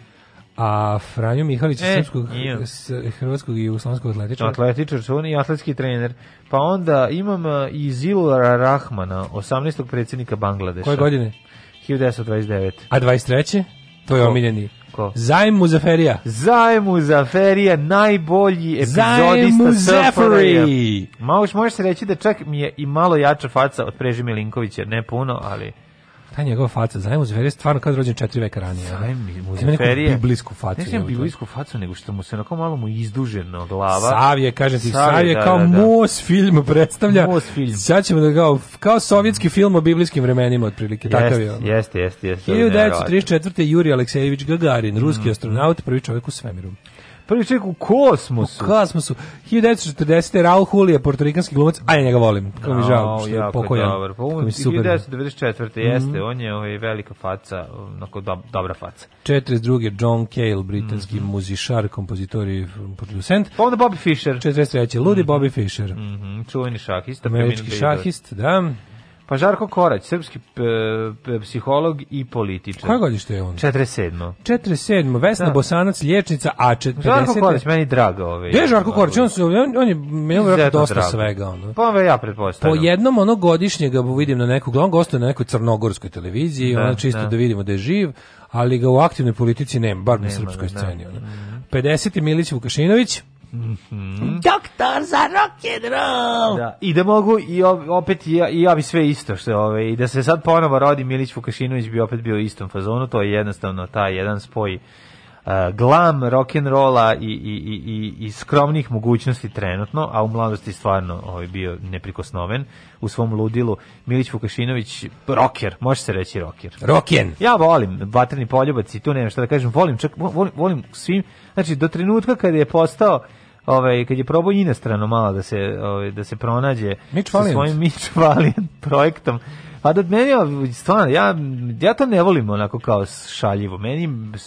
A Franjo Mihalić e, srpskog, hrvatskog i jugoslovenskog atletičara. Atletičar su on i atletski trener. Pa onda imam e, i Zilara Rahmana, 18. predsednika Bangladeša. Koje godine? 1929. A 23. To je omiljeni. Ko? Zajm Muzaferija. Zajm Muzaferija, najbolji epizodista Zajm Možeš, možeš se reći da čak mi je i malo jača faca od Preži Milinkovića, ne puno, ali... Ta njegova faca, Zajm Muzeferi je stvarno kao da rođen četiri veka ranije. Zajm Muzeferi je biblijsku facu. Ne znam biblijsku facu, nego što mu se onako malo mu izduženo glava. Savje, kažem ti, Savje, savje da, kao da, da. Mos film predstavlja. Mos film. Sad ćemo da kao, kao sovjetski film o biblijskim vremenima, otprilike, jest, takav je. Ono. Jeste, jeste, jeste. 1934. Juri Aleksejević Gagarin, ruski mm. astronaut, prvi čovjek u svemiru. Prvi čovjek u kosmosu. U kosmosu. 1940. Raul Julia, portorikanski glumac, a ja njega volim. Kako mi žao, što je pokojan. Dobar. Pa, on, 1994. Mhm. jeste, mm -hmm. on je ovaj velika faca, onako dobra faca. 42. John Cale, britanski mm -hmm. muzišar, kompozitor i producent. Pa onda Bobby Fischer. 43. Ludi mm -hmm. Bobby Fischer. Mm -hmm. Čuveni šahista. Američki šahist, da. Pa Žarko Korać, srpski psiholog i političar. Koje godište je on? 47. 47. Vesna da. Bosanac, lječnica, a 50. Žarko Korać, meni drago ove. Gde je Žarko Korać? On, on, on je imao dosta drago. svega. Ono. Pa ve ja pretpostavljam. Po jednom ono godišnje ga vidim na nekog, on gostuje na nekoj crnogorskoj televiziji, da, ono čisto da. da vidimo da je živ, ali ga u aktivnoj politici nema, bar na srpskoj da. sceni. Ono. 50. Milić Vukašinović, Mm -hmm. Doktor za rock and roll. Da. I da mogu i opet i ja, i ja bi sve isto što ove ovaj, i da se sad ponovo rodi Milić Vukašinović bi opet bio u istom fazonu, to je jednostavno taj jedan spoj uh, glam rock and rolla i, i, i, i skromnih mogućnosti trenutno, a u mladosti stvarno ovaj bio neprikosnoven u svom ludilu. Milić Vukašinović rocker, može se reći rocker. Rocken. Ja volim vatreni poljubac i tu nema šta da kažem, volim čak volim, volim svim, znači do trenutka kada je postao ovaj kad je probao inostrano malo da se ovaj da se pronađe sa svojim Mitch Valiant projektom Pa da meni, stvarno, ja, ja to ne volim onako kao šaljivo. Meni,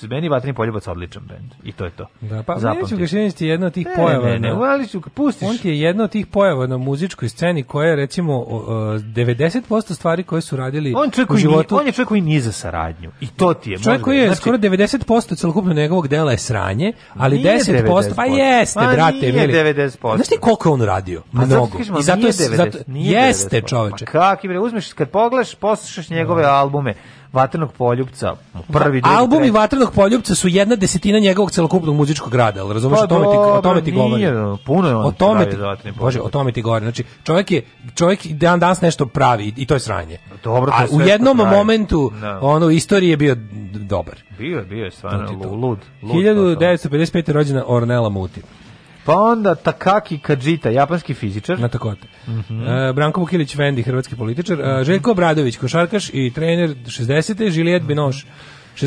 meni Vatreni poljubac odličan bend. I to je to. Da, pa Zapamti. Meni ti jedno od tih pojava. Ne, ne, ne, ću, pustiš. On ti je jedno od tih pojava na muzičkoj sceni koja je, recimo, 90% stvari koje su radili on u životu. Ni, on je čovjek koji nije za saradnju. I to ti je. Čovjek da koji je znači, skoro 90% celokupno njegovog dela je sranje, ali 10%, 90%. pa jeste, pa, brate, nije mili. 90%. Znaš ti koliko je on radio? Mnogo. zato, kažemo, I zato, nije 90, zato, nije jeste, pa čoveče. Pa kak, uzmeš kad pogledaš, poslušaš njegove da. albume, Vatrenog poljupca, prvi drugi, Albumi treći. Vatrenog poljupca su jedna desetina njegovog celokupnog muzičkog rada, al razumeš pa, o tome ti o tome ti govori. puno je on o tome ti, Bože, o tome ti govori. Znači čovjek je čovjek dan danas nešto pravi i to je sranje. Dobro, to A u jednom pravi. momentu no. Da. ono istorije bio dobar. Bio je, bio je stvarno lud, lud. 1955. rođena Ornella Muti. Pa onda Takaki Kajita, japanski fizičar. Na takote. Mm -hmm. e, Branko Vukilić Vendi, hrvatski političar. E, Željko Bradović, košarkaš i trener 60. Žilijet mm -hmm. Binoš,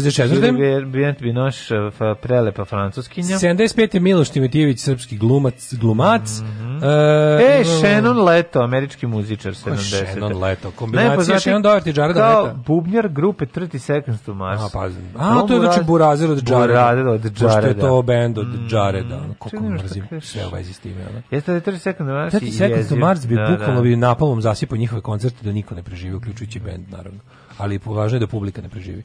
64. Bient Binošev, prelepa francuskinja. 75. Miloš Timotijević, srpski glumac, glumac. Mm -hmm. e, e, Shannon Leto, američki muzičar 70. Shannon Leto, kombinacija Shannon Doherty Jared Leto. Leta. Kao bubnjar grupe 30 Seconds to Mars. A, pazim. A, no, to je znači Burazer od Jareda. Burazer od Jareda. Pošto je to band od mm. Jareda. Koliko mrzim sve u vezi s time. Jeste da je 30 Seconds to Mars 30 Seconds to Mars bi da, bukvalno da. bi napalom zasipao njihove koncerte da niko ne preživi, uključujući band, naravno ali važno je da publika ne preživi.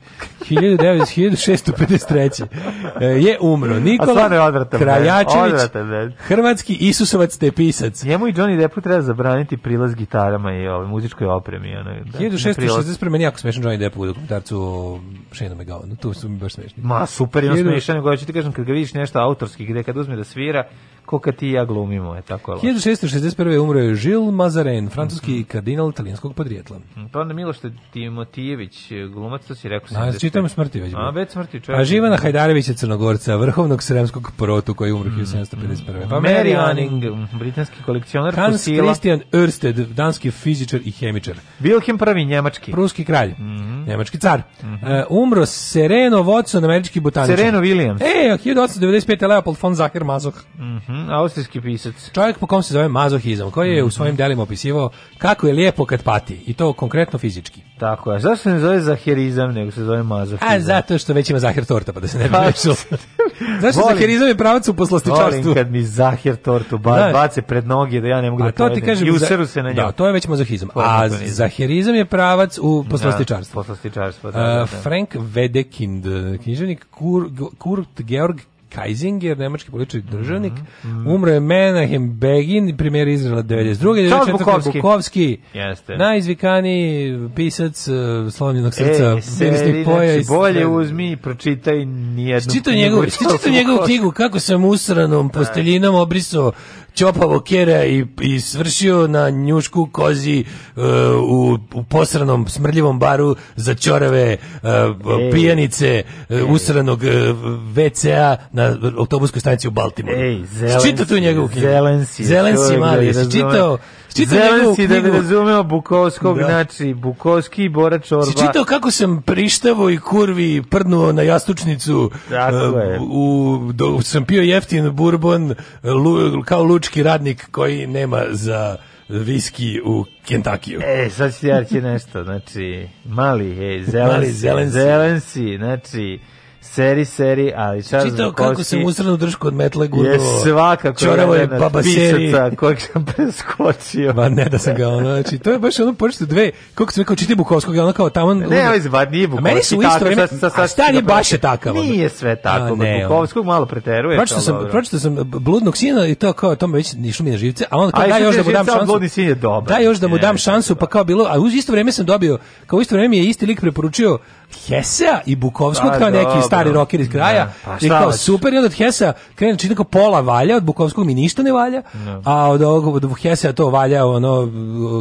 1953. E, je umro Nikola Krajačević, hrvatski Isusovac te pisac. Njemu i Johnny Deppu treba zabraniti prilaz gitarama i ovaj, muzičkoj opremi. Ono, da, 1660 prema jako smešan Johnny Depp u dokumentarcu o Shane O'Megavanu, tu su mi baš smešni. Ma, super, ima smešan, nego ću ti kažem, kad ga vidiš nešto autorski, gde kad uzme da svira, ko kad ti ja glumimo, je tako je. 1661. umro je Žil Mazaren, francuski mm -hmm. kardinal italijanskog podrijetla. Mhm, pa onda Miloš Timotijević, glumac, to si rekao. A, čitam smrti već. A, već smrti čovjek. A Živana Hajdarevića Crnogorca, vrhovnog sremskog porotu koji je umro 1751. Mhm, mhm. Pa Mary Anning, britanski kolekcionar Hans fosila. Christian Ørsted, danski fizičar i hemičar. Wilhelm I, njemački. Pruski kralj. Mm -hmm. Njemački car. Mm -hmm. uh, umro Sereno Watson, američki botaničar. Sereno Williams. E, 1895. Leopold von Zacher Mazok. Mm -hmm. Mm, austrijski pisac. Čovjek po kom se zove mazohizam, koji je u mhm. svojim delima opisivao kako je lijepo kad pati, i to konkretno fizički. Tako je. Zašto se ne zove zaherizam, nego se zove mazohizam? A zato što već ima zaher torta, pa da se ne bi nešto. Pa, Zašto zaherizam je pravac u poslastičarstvu? Volim kad mi zaher tortu ba, bace pred noge da ja ne mogu da to ti kažem, I useru se na njom. Da, to je već mazohizam. A zaherizam je pravac u da, poslastičarstvu. Da, poslastičarstvo, da, e, da, da. Frank Wedekind, književnik Kur, Kurt Georg Kaisinger, nemački politički državnik, mm -hmm. umro je Menahem Begin, primjer Izraela 92. Charles Bukovski. Bukovski Jeste. Najizvikaniji pisac uh, slomljenog e, srca, e, seri, poja. Znači, bolje uzmi i pročitaj nijednu čitao knjigu. Čitao njegovu, knjigu, kako sam usranom da. posteljinom obrisao čopavo kjera i, i svršio na njušku kozi uh, u, u posranom smrljivom baru za čorave uh, Ej. pijanice uh, usranog VCA na autobuskoj stanici u Baltimoru. Ej, Zelensi, tu njegovu knjigu. Zelensi, Zelensi mali, čitao čitao da bi razumeo da. Bukovskog, da. znači Bukovski i Bora Čorba. Si čitao kako sam prištavo i kurvi prdnuo na jastučnicu. E, u, do, sam pio jeftin bourbon lu, kao lučki radnik koji nema za viski u Kentakiju. E, sad ću ti nešto, znači, mali, hej, zelenci, mali zelensi. zelensi, znači, Seri, seri, ali Charles Čitao Bukowski... kako sam usrano dršku od metle gurno... Je svakako čoravo je baba seri. kojeg sam preskočio. Ma ne da sam ga ono, znači, to je baš ono počesto dve, kako sam rekao, čiti Bukovskog, ono kao tamo... Ne, ono iz nije Bukovski. A meni su u isto vreme, sa, sa, sa, a stan je da baš je takav. Nije sve tako, a, ne, Bukovskog malo preteruje. Pročito sam, pročito sam e, bludnog sina i to kao, to me već nišlo mi na živce, a onda kao, daj još da mu dam šansu. Bludni sin je dobar. Daj još da mu dam šansu, pa da. kao bilo, a u isto vreme sam dobio, kao u isto vreme je isti lik preporučio Hesea i Bukovskog pa, da, kao neki dobro. stari roker iz kraja ne, pa, i kao super i onda od Hesea krene čini znači, pola valja od Bukovskog mi ništa ne valja ne. a od ovog od Hesea to valja ono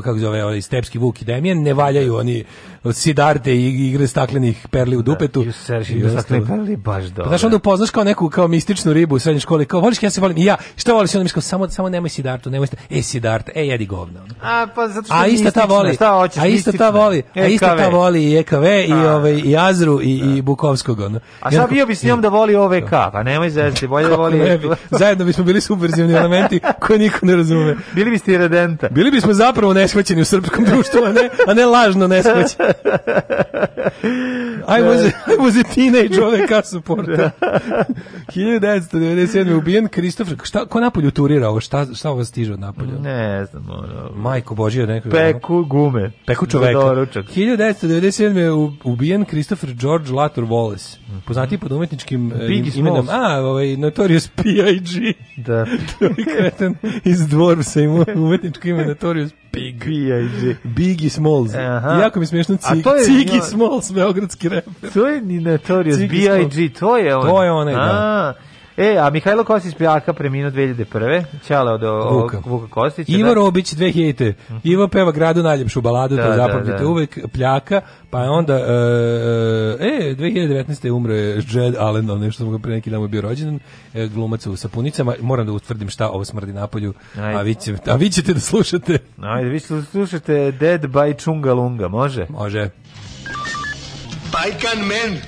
kako zove onaj stepski Vuk i Demijan ne valjaju oni od Sidarte i igre staklenih perli u da, dupetu da, serši, i staklenih perli baš dobro pa, znaš onda upoznaš kao neku kao mističnu ribu u srednjoj školi kao voliš Hesea volim i ja šta voliš onda mi kao samo samo nemoj Sidartu nemoj sta, e Sidarte e jedi govna a pa zato što a ista ta voli a ista ta voli a ista ta voli i EKV i pa, ovaj ovaj, i Azru i, da. i Bukovskog. Ono. A šta bio bi s njom da voli OVK? Da. Pa nemoj zezati, bolje da voli... Bi. Zajedno bismo bili subverzivni elementi koje niko ne razume. Bili biste i redenta. Bili bismo zapravo neshvaćeni u srpskom društvu, a ne, a ne lažno neshvaćeni. I was, I was a teenage ove kasu porta. Da. 1997. ubijen Kristofer. Šta, ko napolju turira ovo? Šta, šta ovo stiže od napolju? Ne znam. Ono, Majko Božija nekog. Peku gume. Peku čoveka. 1997. ubijen Kristofer George Lator Wallace. Poznati pod umetničkim Biggie eh, imenom. A, ovaj, Notorious P.I.G. Da. Kretan iz Dvorbsa ima umetničko ime Notorious Pig. P.I.G. Biggie Smalls. Aha. Jako mi smiješno Cigi, Cigi Smalls, Beogradski to je Notorious B.I.G. To je on. To je onaj, da. E, a Mihajlo Kostić Pijaka preminuo 2001. Ćale od Vuka, Vuka Kostića. Ivo da. Robić 2000. Mhm. Ivo peva gradu najljepšu baladu, da, to da, zapamtite da, da. uvek, Pljaka, pa je onda, e, 2019. E, e, umro je Jed Allen, nešto sam ga pre neki dan bio rođen, e, glumac u sapunicama, moram da utvrdim šta ovo smrdi napolju, Ajde. a vi, ćete, a vi ćete da slušate. Ajde, vi ćete da slušate Dead by Chungalunga, može? Može. I can men,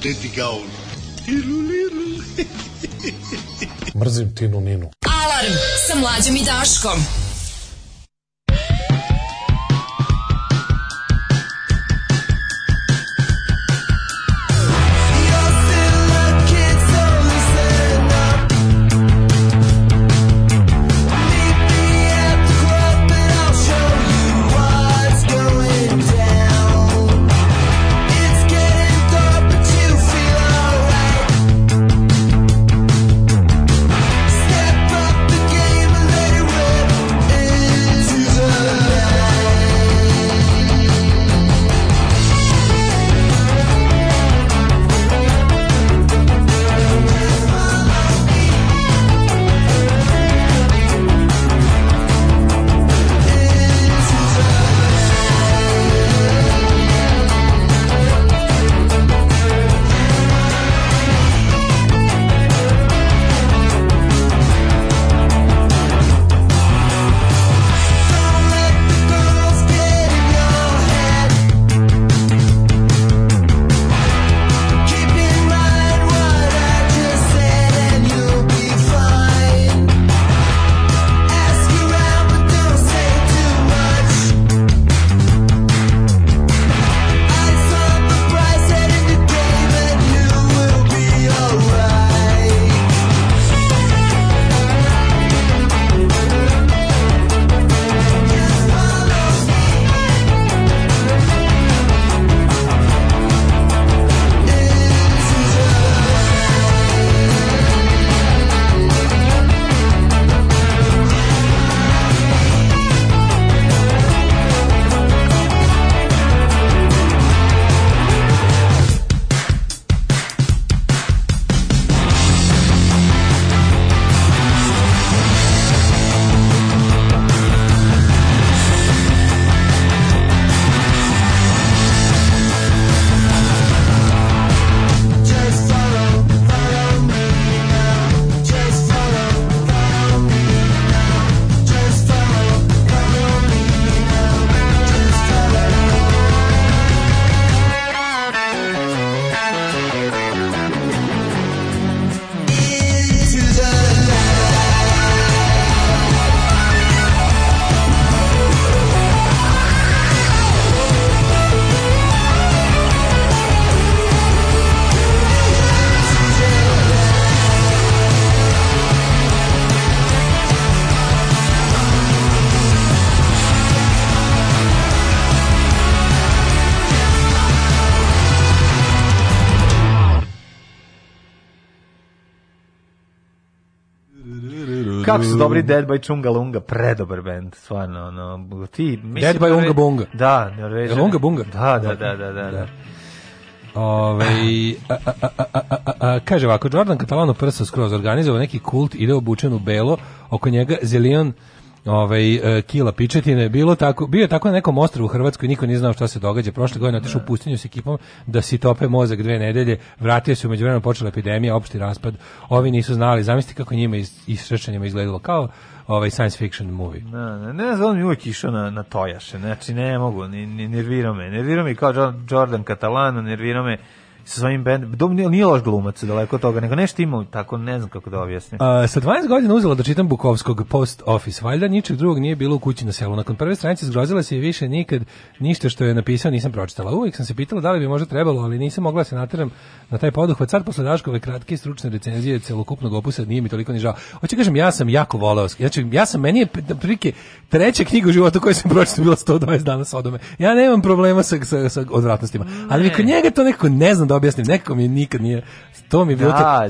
Deti Gaul. Ilu, lilu. Mrzim Tinu Ninu. Alarm sa mlađom i Daškom. kako su mm. dobri Dead by Chunga Lunga, predobar bend, stvarno, ono, ti... Dead by da Unga Bunga. Da, Norvežani. Unga Bunga? Da, da, da, da, da. da. da. Ove, a, a, a, kaže ovako, Jordan Catalano prsa skroz organizovao neki kult, ide obučen u belo, oko njega zelion ovaj e, kila pičetine bilo tako bio je tako na nekom ostrvu u Hrvatskoj niko nije znao šta se događa prošle godine otišao u pustinju sa ekipom da si tope mozak dve nedelje vratio se u međuvremenu počela epidemija opšti raspad ovi nisu znali zamisli kako njima iz isrečenjima izgledalo kao ovaj science fiction movie. Ne, da, ne, ne znam, mi uvijek išao na, na tojaše, znači ne mogu, ni, ni nervirao me. Nervirao me kao Jordan Catalano, nervirao me sa svojim bendom. Dom nije, loš glumac, daleko od toga, nego nešto ima tako, ne znam kako da objasnim. A, sa 12 godina uzela da čitam Bukovskog post office. Valjda ničeg drugog nije bilo u kući na selu. Nakon prve stranice zgrozila se i više nikad ništa što je napisao nisam pročitala. Uvijek sam se pitala da li bi možda trebalo, ali nisam mogla da se nateram na taj poduhvat. Sad posle Daškove kratke stručne recenzije celokupnog opusa nije mi toliko ni žao. Hoće kažem, ja sam jako voleo. Znači, ja sam, meni je prilike treća knjiga u životu koju sam pročitao bila 120 dana sa odome. Ja nemam problema sa, sa, sa odvratnostima. Ali kod njega to neko ne znam da objasnim, nekako mi nikad nije, to mi je bilo, da,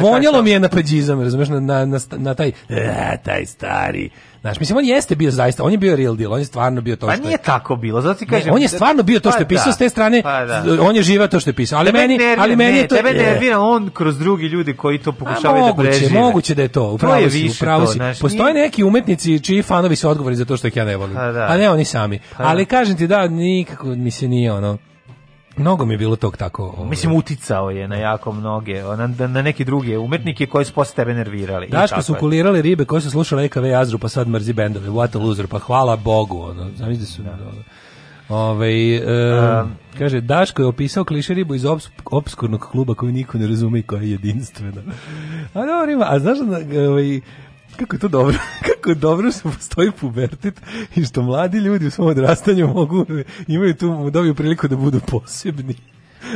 zvonjalo da. mi je na peđizam, razumeš, na, na, na, na taj, e, taj stari, Znaš, mislim, on jeste bio zaista, on je bio real deal, on je stvarno bio to pa što... Pa nije tako bilo, zato ti kažem... Ne, on je da- stvarno bio to pa što je da, pisao da, s te strane, pa da. on je živao to što je pisao, ali tebe meni, nervira, ali meni ne, je to... Tebe e. nervira on kroz drugi ljudi koji to pokušavaju da moguće, da prežive. Moguće da je to, upravo to je si, upravo to, si. Znaš, Postoje nije... neki umetnici čiji fanovi su odgovori za to što ih ja ne volim, a, pa da. a ne oni sami. Pa, ali kažem ti da, nikako mi se nije ono... Mnogo mi je bilo tog tako. Ove. Mislim ovaj, uticao je na jako mnoge, na, na neke druge umetnike koji su posle tebe nervirali. Daško su kulirali ribe koje su slušale EKV Azru pa sad mrzi bendove. What a loser, pa hvala Bogu, ono. Zamisli su. Da. Ove, e, um, kaže, Daško je opisao kliše ribu iz obs, obskurnog kluba koju niko ne razume i koja je jedinstvena. A, dobro, ima, a znaš, ove, ovaj, Kako je to dobro? Kako je dobro što postoji pubertet i što mladi ljudi u svom odrastanju mogu imaju tu dobiju priliku da budu posebni.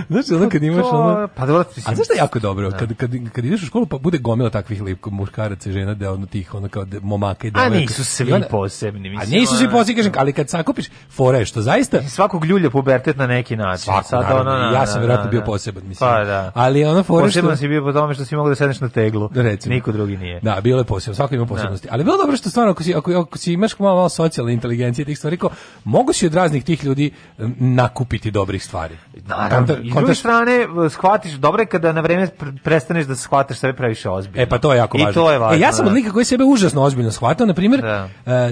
Znači, ono kad imaš ono... Pa, pa dobro, ti si... A znaš šta je jako dobro? Da. Kad, kad, kad ideš u školu, pa bude gomila takvih lip, muškaraca i žena, da ono tih, ono kao de, momaka i devojka. A nisu svi ona, posebni, mislim. A nisu svi posebni, kažem, ali kad sakupiš, fora je što zaista... Svakog ljulja pubertet na neki način. Svako, Sad, naravno, ona, na, ja sam vjerojatno bio poseban, pa, mislim. Pa da. Ali ono fore što... Poseban si bio po tome što si mogao da sedneš na teglu. Da, recimo. Niko drugi nije. Da, bilo je posebno, svako ima da. posebnosti. Da. Ali bilo dobro što stvarno, ako si, ako, ako si imaš malo, malo socijalne inteligencije tih stvari, ko, mogu si od raznih tih ljudi nakupiti dobrih stvari. Naravno, I s druge strane, eh, shvatiš, dobro je kada na vreme prestaneš da se shvataš sebe previše ozbiljno. E, pa to je jako važno. I to je važno. E, ja sam da. od lika koji sebe užasno ozbiljno shvatao, na primjer, da.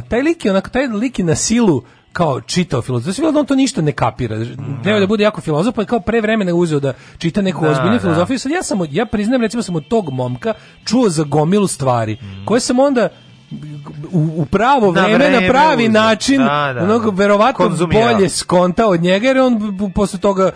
uh, taj lik je onako, taj lik je na silu kao čitao filozof, da on to ništa ne kapira. Ne da. da bude jako filozof, pa je kao pre vremena uzeo da čita neku da, ozbiljnu filozofiju. Sad ja sam, ja priznajem, recimo sam od tog momka čuo za gomilu stvari, mm. koje sam onda u, pravo vreme, na, vreme, na pravi uzda. način da, da. Onog, verovatno Konzumira. bolje skonta od njega jer on posle toga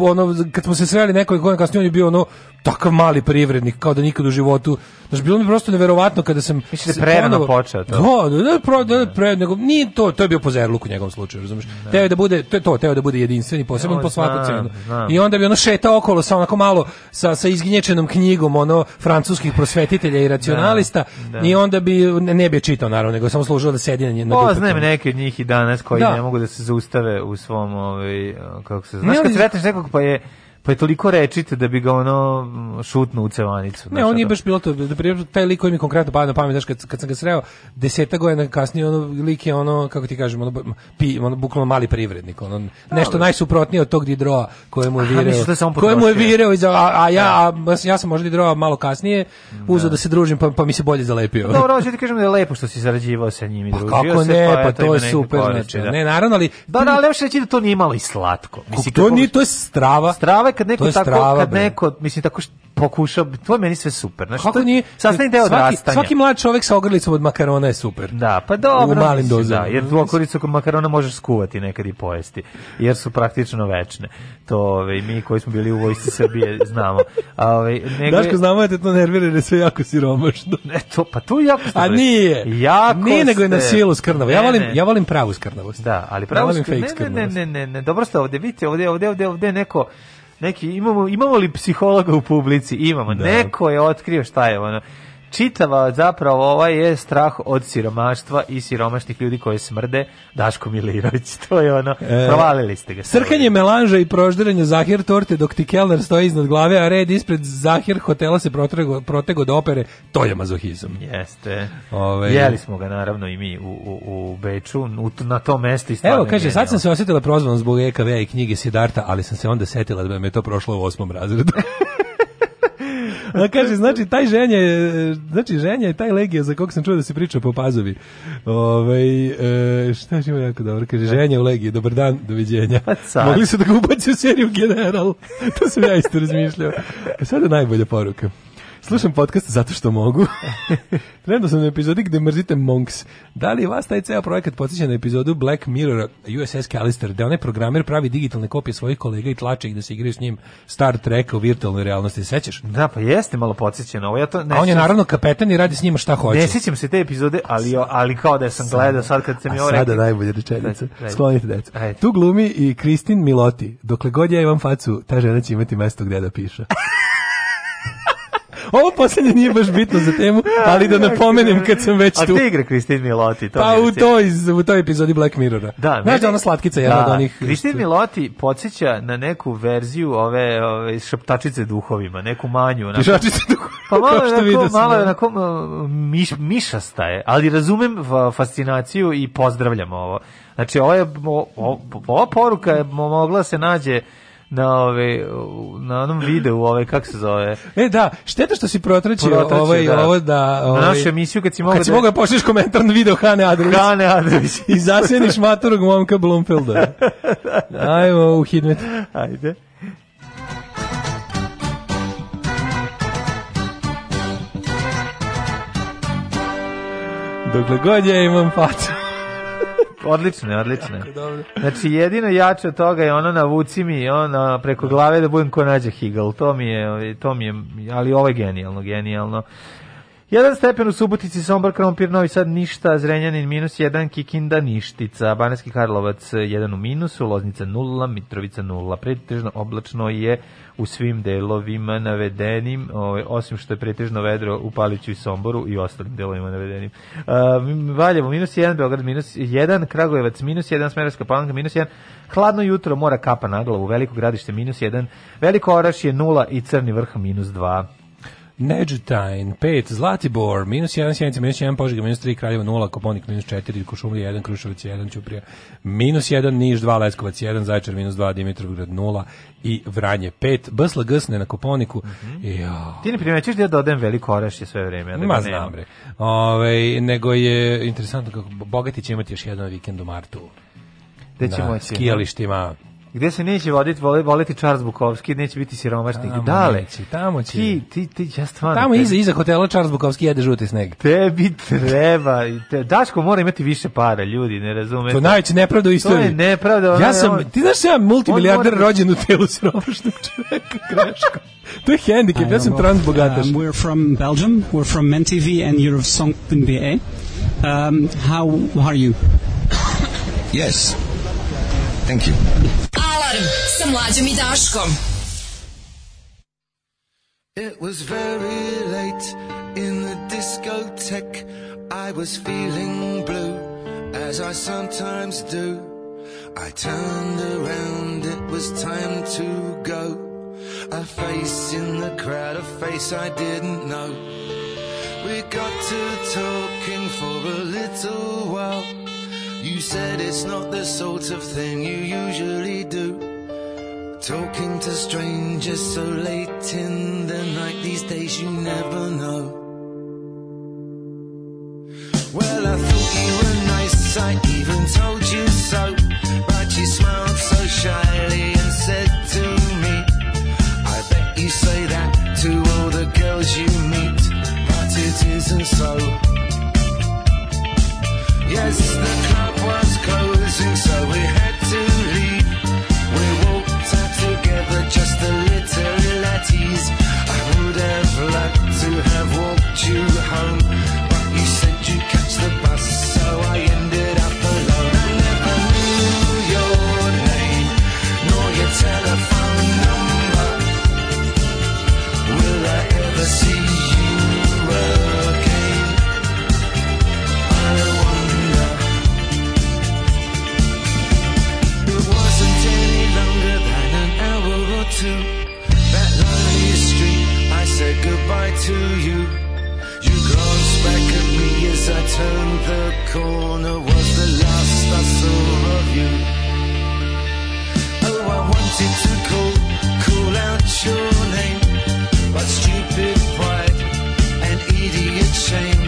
ono, kad smo se sreli nekoliko godina kasnije on je bio ono takav mali privrednik, kao da nikad u životu. Znači, bilo mi prosto neverovatno kada sam... Da se da prerano počeo to. Da, da, da pro, da, da, pre, nego, ni to, to je bio po u njegovom slučaju, razumiješ? Teo je da bude, to je to, teo da bude jedinstveni, poseban po svaku cenu. I onda bi ono šetao okolo sa onako malo, sa, sa izginječenom knjigom, ono, francuskih prosvetitelja i racionalista, da, da. i onda bi, ne, ne bi čitao, naravno, nego samo služio da sedi na njemu. znam neke od njih i danas koji ne mogu da se zaustave u svom, ovaj, kako se, znaš, kad sretneš nekog pa je pa je toliko rečite da bi ga ono mm, šutno u cevanicu. Ne, on je baš bilo to, da, da primjer, taj lik koji mi konkretno pada na pamet, znaš, kad, kad sam ga sreo, deseta godina kasnije, ono, lik je ono, kako ti kažem, ono, pi, ono bukvalno mali privrednik, ono, nešto da, najsuprotnije od tog Didroa koje mu je vireo, da koje mu je vireo, iza, a, a, ja, da. a, ja sam možda Didroa malo kasnije da. uzeo da. se družim, pa, pa mi se bolje zalepio. Dobro, hoću ti kažem da je lepo što si zarađivao sa njim i pa družio pa kako se, pa ne, pa, pa to je super, znači, ne, naravno, ali... Da, da, ali reći da to nije malo i slatko. Mislim, to, nije, to je strava. Strava kad neko tako strava, kad neko mislim tako pokušao, to je meni sve super. Znači, Kako ni Sastavni deo svaki, odrastanja. Svaki mlad čovjek sa ogrlicom od makarona je super. Da, pa dobro. U malim dozama. Da, jer tu ogrlicu od makarona možeš skuvati nekad i pojesti, jer su praktično večne. To ove, mi koji smo bili u vojsci Srbije znamo. A, ove, nego Daško, znamo da te to nervira jer je sve jako siromašno. Ne, to, pa to jako ste, A nije. Jako nije, ste. nego je na silu skrnavo. Ja volim, ja volim pravu skrnavost. Da, ali pravu ja skrnavost. Ne, ne, ne, ne, ne, dobro ste ovde, vidite, ovde, ovde, ovde, ovde neko neki imamo imamo li psihologa u publici? Imamo. Da. Neko je otkrio šta je ono čitava zapravo ova je strah od siromaštva i siromašnih ljudi koji smrde Daško Milirović to je ono e, provalili ste ga srkanje melanža i proždiranje zahir torte dok ti kelner stoji iznad glave a red ispred zahir hotela se protego, protego do opere to je mazohizam jeste Ove, ovaj, jeli smo ga naravno i mi u, u, u Beču u, na to mesto i evo kaže sad sam se osjetila prozvan zbog EKV i knjige Sidarta ali sam se onda setila da me to prošlo u osmom razredu Ona kaže, znači, taj ženje, e, znači, ženje je taj legija za kog sam čuo da se priča po pazovi. Ove, ovaj, šta je ima jako dobro? Kaže, ženje u legiji, dobar dan, doviđenja. Pa Mogli su da ga ubaci u seriju general. to sam ja isto razmišljao. E, Sada najbolja poruka. Slušam podcast zato što mogu. Trenutno sam na epizodi gde mrzite Monks. Da li vas taj ceo projekat podsjeća na epizodu Black Mirror USS Callister, gde onaj programer pravi digitalne kopije svojih kolega i tlače ih da se igraju s njim Star Trek u virtualnoj realnosti, sećaš? Da, pa jeste malo podsjeća ovo. Ja to ne A on je naravno kapetan i radi s njima šta hoće. Ne sjećam se te epizode, ali, ali kao da sam gledao sad kad sam mi ovo rekao. Sada najbolje rečenica. Sklonite decu. Tu glumi i Kristin Miloti. Dokle god ja imam facu, ta žena će imati mesto gde da piše. Ovo poslednje nije baš bitno za temu, ali da napomenem kad sam već tu. A ti igra Kristin Miloti? To pa u toj, u toj epizodi Black Mirrora. Da, Znaš da ona slatkica jedna da, od onih... Kristin da, Miloti podsjeća na neku verziju ove, ove šaptačice duhovima, neku manju. Šaptačice duhovima. Pa malo je onako, malo je da. onako miš, mišasta je, ali razumem fascinaciju i pozdravljam ovo. Znači, ovo je, ova poruka je mogla se nađe na ove na onom videu ove kako se zove. E da, šteta što si protračio ovaj da. ovo da ovaj, na našu ovaj, emisiju kad si mogao kad si da- mogao da... počneš komentar na video Hane Adrović. Hane Adrović i zaseniš matorog momka Blumfelda. Da, da. Ajmo u hidmet. Ajde. Dokle god ja imam facu odlično je, odlično je. Znači, jedino jače od toga je ono navuci mi ono preko glave da budem ko nađe Higgle. To mi je, ovaj, to mi je, ali ovo je genijalno, genijalno. 1 stepen u Subotici, Sombor, Krompir, Novi Sad, ništa, Zrenjanin minus 1, Kikinda, ništica, Banarski Karlovac 1 u minusu, Loznica 0, Mitrovica 0, pretežno oblačno je u svim delovima navedenim, ovaj, osim što je pretežno vedro u Paliću i Somboru i ostalim delovima navedenim. Valjevo minus 1, Beograd minus 1, Kragujevac minus 1, Smerovska palanka minus 1, hladno jutro mora kapa na glavu, Veliko gradište minus 1, Veliko Oraš je 0 i Crni vrh minus 2. Neđutajn, 5, Zlatibor, minus 1, Sjenica, minus 1, Požega, minus 3, Kraljevo 0, Koponik, minus 4, Košumlija 1, Kruševac 1, Ćuprija, minus 1, Niš 2, Leskovac 1, Zaječar minus 2, Dimitrovgrad 0 i Vranje 5, Bsla Gsne na Koponiku. Mm -hmm. ja. Ti ne primećuješ da ja dodajem veliko orešje sve vreme. Ja da Ma znam bre. Ove, ovaj, nego je interesantno kako Bogati će imati još jedan vikend u martu. Gde će moći? skijalištima gde se neće voditi vole, voleti Charles Bukovski, neće biti siromašnik. Tamo Dale, neći, tamo će. Ti, ti, ti, ja stvarno. Tamo te... iza, iza hotela Charles Bukovski jede žuti sneg. Tebi treba. Te, Daško mora imati više para, ljudi, ne razumete. To najveće nepravda u istoriji. To je nepravda. ja sam, on, ti znaš da ja multimilijarder mora... rođen u telu siromašnog čoveka, greško. to je hendikep, ja sam transbogataš. Um, we're from Belgium, we're from MenTV and you're of Song.be. Um, how are you? yes. Thank you. Alarm sa mlađom i Daškom. It was very late in the discotheque. I was feeling blue, as I sometimes do. I turned around, it was time to go. A face in the crowd, a face I didn't know. We got to talking for a little while. You said it's not the sort of thing you usually do. Talking to strangers so late in the night, these days you never know. Well, I thought you were nice, I even told you so. But you smiled so shyly and said to me, I bet you say that to all the girls you meet, but it isn't so. Yes, the turned the corner was the last I saw of you. Oh, I wanted to call, call out your name, but stupid pride and idiot shame.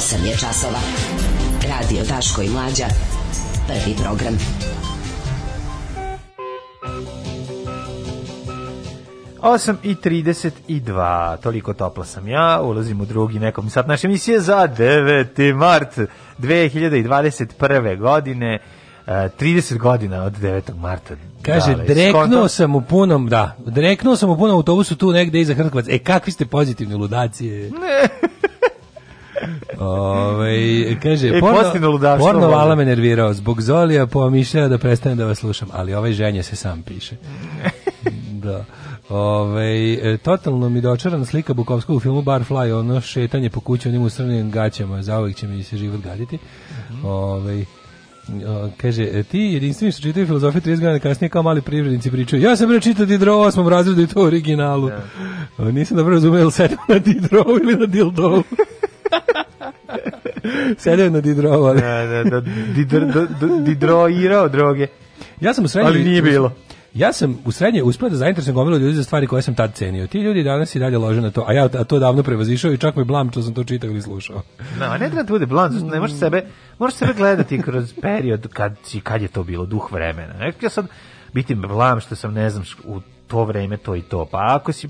8 je časova. Radio Daško i Mlađa. Prvi program. Osam i 32, toliko topla sam ja, ulazim u drugi nekom sat naše emisije za 9. mart 2021. godine, 30 e, godina od 9. marta Kaže, da, dreknuo sam u punom, da, dreknuo sam u punom autobusu tu negde iza Hrkvac. E, kakvi ste pozitivni ludaci. Ne. Ovaj kaže, e, porno, porno vala me nervirao. Zbog Zolija pomišljao da prestane da vas slušam, ali ovaj ženje se sam piše. da. Ove, e, totalno mi dočarana slika Bukovskog u filmu Barfly, ono šetanje po kući onim usrnim gaćama, zauvijek će mi se život gaditi. Mhm. Ove, o, kaže, e, ti jedinstveni što čitaju filozofiju 30 godina kasnije kao mali privrednici pričaju, ja sam bre čitao Didro u osmom razredu i to u originalu. Ja. Da. O, nisam dobro razumio, ili sedam na Didro ili na Dildo. Sedeo je na didrovu, ali... Da, da, da, didro, do, do, didroirao droge. Ja sam u srednjoj... Ali nije bilo. Ja sam u srednje uspeo da zainteresujem gomilu ljudi za stvari koje sam tad cenio. Ti ljudi danas i dalje lože na to, a ja a to davno prevazišao i čak me blam što sam to čitao ili slušao. No, da, a ne treba da bude blam, ne možeš sebe, mm. možeš sebe gledati kroz period kad, kad je to bilo, duh vremena. Ja sad biti blam što sam, ne znam, u to vreme to i to. Pa ako si,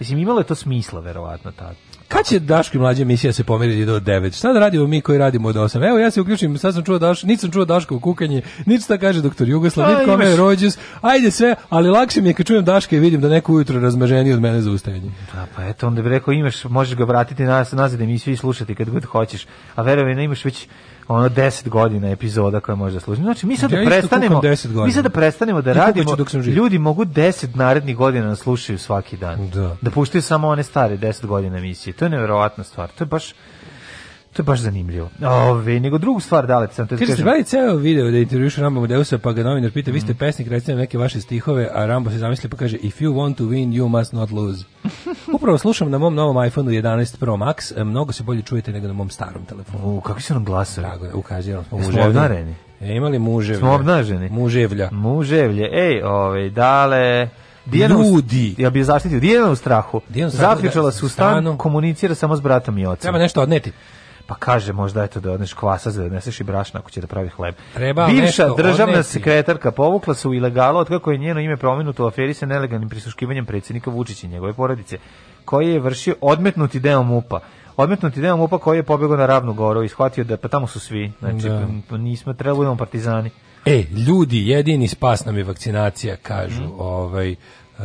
mislim, imalo je to smisla, verovatno, tad. Kad će Daško i mlađa emisija se pomeriti do 9? Šta da radimo mi koji radimo od 8? Evo ja se uključim, sad sam čuo Daško, nisam čuo Daško kukanje, niti šta da kaže doktor Jugoslav, pa, niti kome je rođus. Ajde sve, ali lakše mi je kad čujem Daška i vidim da neko ujutro razmaženiji od mene zaustavljenje. Da, pa eto, onda bi rekao imaš, možeš ga vratiti nazad, nazad emisiju svi slušati kad god hoćeš. A verujem, imaš već ono 10 godina epizoda koja može da služi. Znači mi sad da ja da prestanemo mi sad da prestanemo da radimo. ljudi mogu 10 narednih godina nas da slušaju svaki dan. Da. da puštaju samo one stare 10 godina emisije. To je neverovatna stvar. To je baš To je baš zanimljivo. Ove, nego drugu stvar dale da, sam te kažem. Ti ceo video da intervjuš Rambo Deusa, pa ga novinar pita, vi ste pesnik, recite neke vaše stihove, a Rambo se zamisli pa kaže, if you want to win, you must not lose. Upravo slušam na mom novom iPhoneu 11 Pro Max, e, mnogo se bolje čujete nego na mom starom telefonu. U, kako se nam glasa? Drago, ukaziram. Smo obnareni. E, imali muževlje. Smo obnaženi. Muževlja. Muževlje. Ej, ove, ovaj, dale... Dijana ljudi. Ja bih zaštitio Dijana u strahu. Dijana Zaključala se u stan, komunicira samo s bratom i ocem. Treba nešto odneti pa kaže možda eto da odneš kvasa za da doneseš i brašna ako će da pravi hleb. Treba Bivša državna odneti. sekretarka povukla se u ilegalo otkako je njeno ime promenuto u aferi sa nelegalnim prisluškivanjem predsjednika Vučića i njegove porodice, koji je vršio odmetnuti deo MUPA. Odmetnuti deo MUPA koji je pobegao na Ravnu goru i shvatio da pa tamo su svi, znači da. Pa nismo trebali da partizani. E, ljudi, jedini spas nam je vakcinacija, kažu, mm. ovaj... Uh,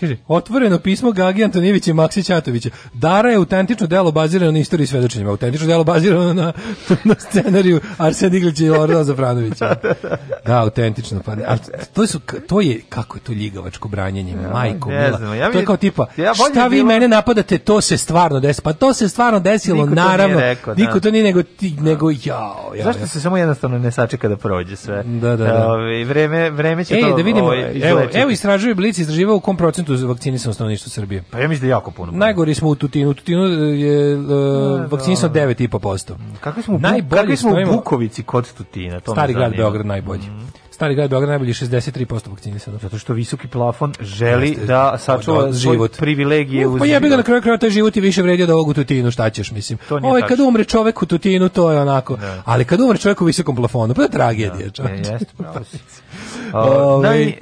Kaže, otvoreno pismo Gagi Antonijevića i Maksi Ćatovića. Dara je autentično delo bazirano na istoriji svedočenjima. Autentično delo bazirano na, na scenariju Arsen Iglića i Lorda Zafranovića. Da, da, da. da, autentično. Pa, a to, su, to je, kako je to ljigavačko branjenje, ja, majko, mila. Znam, ja mi, to je kao tipa, ja šta vi bilo... mene napadate, to se stvarno desilo. Pa to se stvarno desilo, niko naravno. To rekao, niko da. to nije nego ti, nego jao. jao Zašto ja. se samo jednostavno ne sačeka da prođe sve? Da, da, da. Ove, ovaj, vreme, vreme će Ej, to da vidimo, ovo, evo, ovaj, evo istražuju Blic, istraživao u kom procentu procentu vakcinisano stanovništvo Srbije? Pa ja mislim da jako puno. Najgori smo u Tutinu. U Tutinu je uh, e, da, da, vakcinisano 9,5%. Da. Kakvi smo, Najbolji kakvi smo u Bukovici kod Tutina? To Stari grad Beograd najbolji. Mm -hmm stari grad Beograd najbolji 63% vakcinisano. Zato što visoki plafon želi Jeste, da sačuva život privilegije uz. Pa jebi ga na kraju krajeva taj život je više vredio da ovog u Tutinu, šta ćeš mislim. Ovaj kad umre čovek u Tutinu to je onako, ne. Da. ali kad umre čovek u visokom plafonu, pa je tragedija, da, čoveče. Jeste, pravo si. Ovaj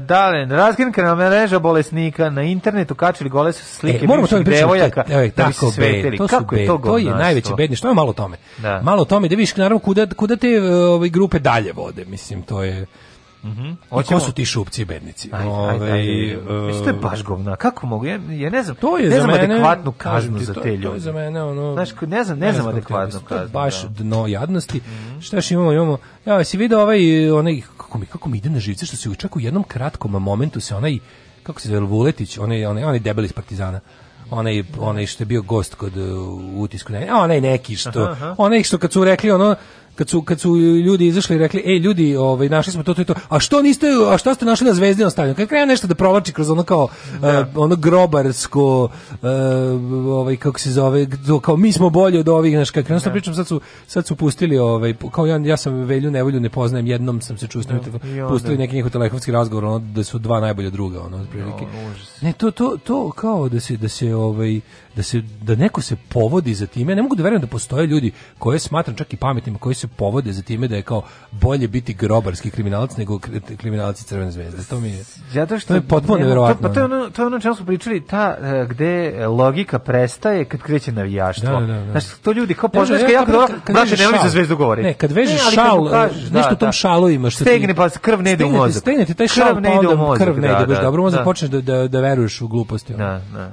Dalen, razgrinkana mreža bolesnika na internetu kačili gole su slike e, moramo da to devojaka. Evo, tako be, to kako je to To je najveće bedništvo, malo tome. Malo tome da vidiš naravno kuda kuda te ove ovaj, grupe dalje vode, mislim to je Mhm. Mm ko su ti šupci bednici? Aj, aj, aj, uh, to je baš govna. Kako mogu? Ja, ja ne znam. To je ne za mene, adekvatnu kaznu za te ljude. To je za mene ono. Znaš, ne znam, ne, ne znam adekvatnu kaznu. To baš da. dno jadnosti. Mm -hmm. Šta još imamo? Imamo. Ja, se video ovaj onaj kako mi kako mi ide na živce što se čak u jednom kratkom momentu se onaj kako se zove Vuletić, onaj onaj onaj debeli iz Partizana onaj da. onaj što je bio gost kod uh, utisku ne, onaj neki što aha, aha. onaj što kad su rekli ono kad su kad su ljudi izašli i rekli ej ljudi ovaj našli smo to to i to a što niste a šta ste našli na zvezdinom stadionu kad krene nešto da provlači kroz ono kao da. uh, ono grobarsko uh, ovaj kako se zove kao mi smo bolji od ovih znači kad krenu sa da. pričom sad su sad su pustili ovaj kao ja ja sam Velju Nevolju ne poznajem jednom sam se čuo da. pustili neki njihov telefonski razgovor ono da su dva najbolja druga ono otprilike ne to to to kao da se da se ovaj da se da neko se povodi za time. Ja ne mogu da verujem da postoje ljudi koje smatram čak i pametnima koji se povode za time da je kao bolje biti grobarski kriminalac nego kriminalac Crvene zvezde. To mi je zato što to je potpuno neverovatno. To, pa to, je ono to je ono čemu smo pričali ta e, gde e, logika prestaje kad kreće navijaštvo. Da, da, da. Znači to ljudi kao poznaš ja, jako dobro, znači ne voli za zvezdu govori. Ne, kad vežeš ne, šal, kažeš, da, nešto da, tom šalu imaš. Stegne pa krv ne ide u mozak. Stegne ti taj šal, krv ne pa ide u mozak. Krv ne da, ide, baš da, dobro, možda počneš da da veruješ u gluposti. Da, da.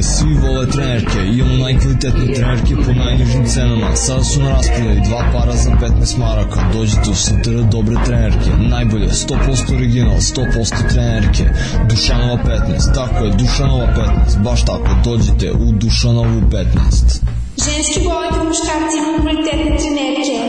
trenerke, svi vole trenerke, imamo najkvalitetne trenerke po najnižim cenama. Sada su na raspodaju dva para za 15 maraka. Dođite u Santara dobre trenerke, najbolje, 100% original, 100% trenerke. Dušanova 15, tako je, Dušanova 15, baš tako, dođite u Dušanovu 15. Ženski bolje po muškarci imamo kvalitetne trenerke.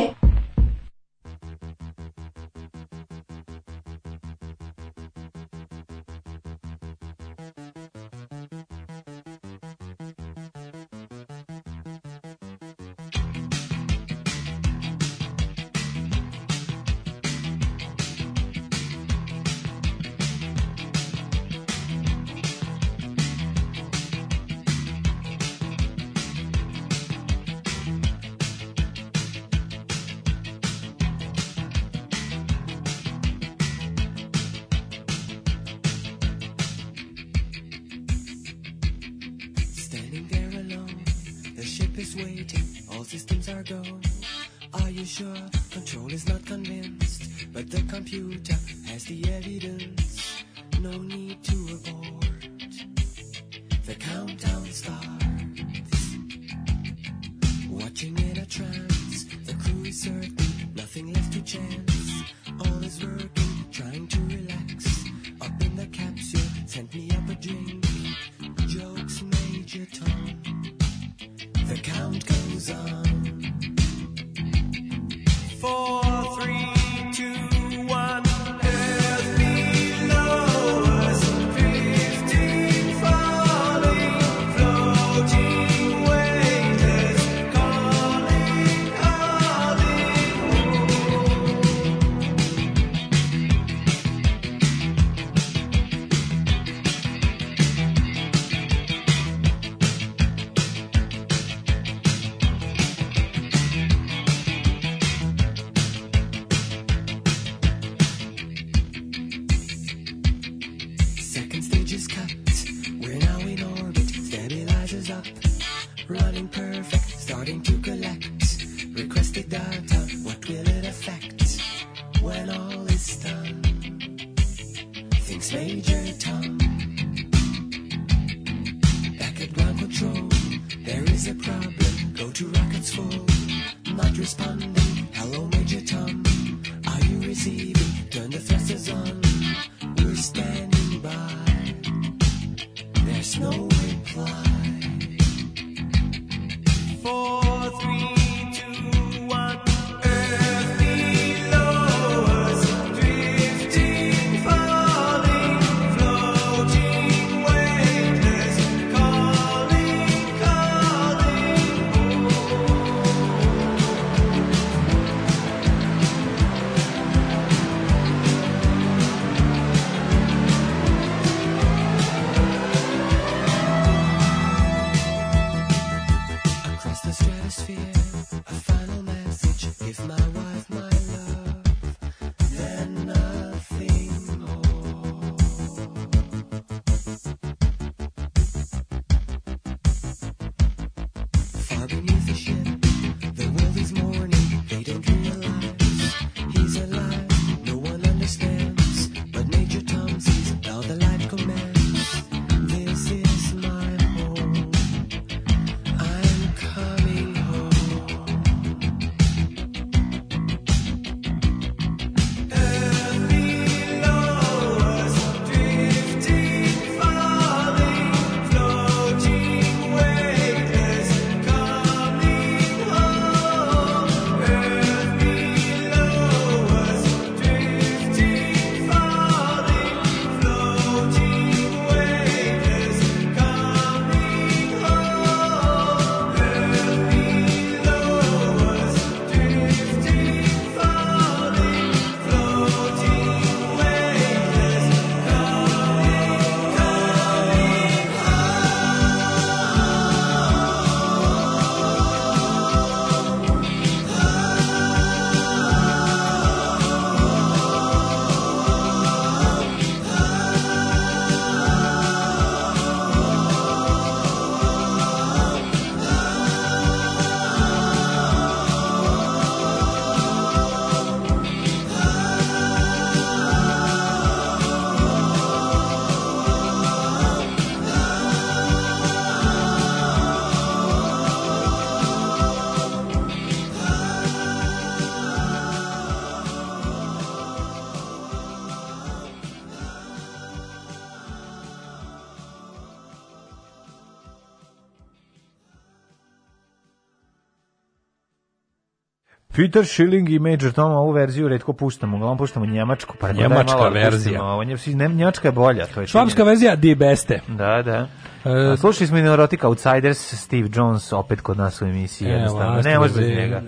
Peter Schilling i Major Tom ovu verziju retko puštamo, uglavnom puštamo njemačku, pa da njemačka verzija. Ovo njemačka je bolja, to je. Švabska verzija di beste. Da, da. Uh, Slušali smo i Neurotic Outsiders, Steve Jones opet kod nas u emisiji, evo, jednostavno, ne može bez njega.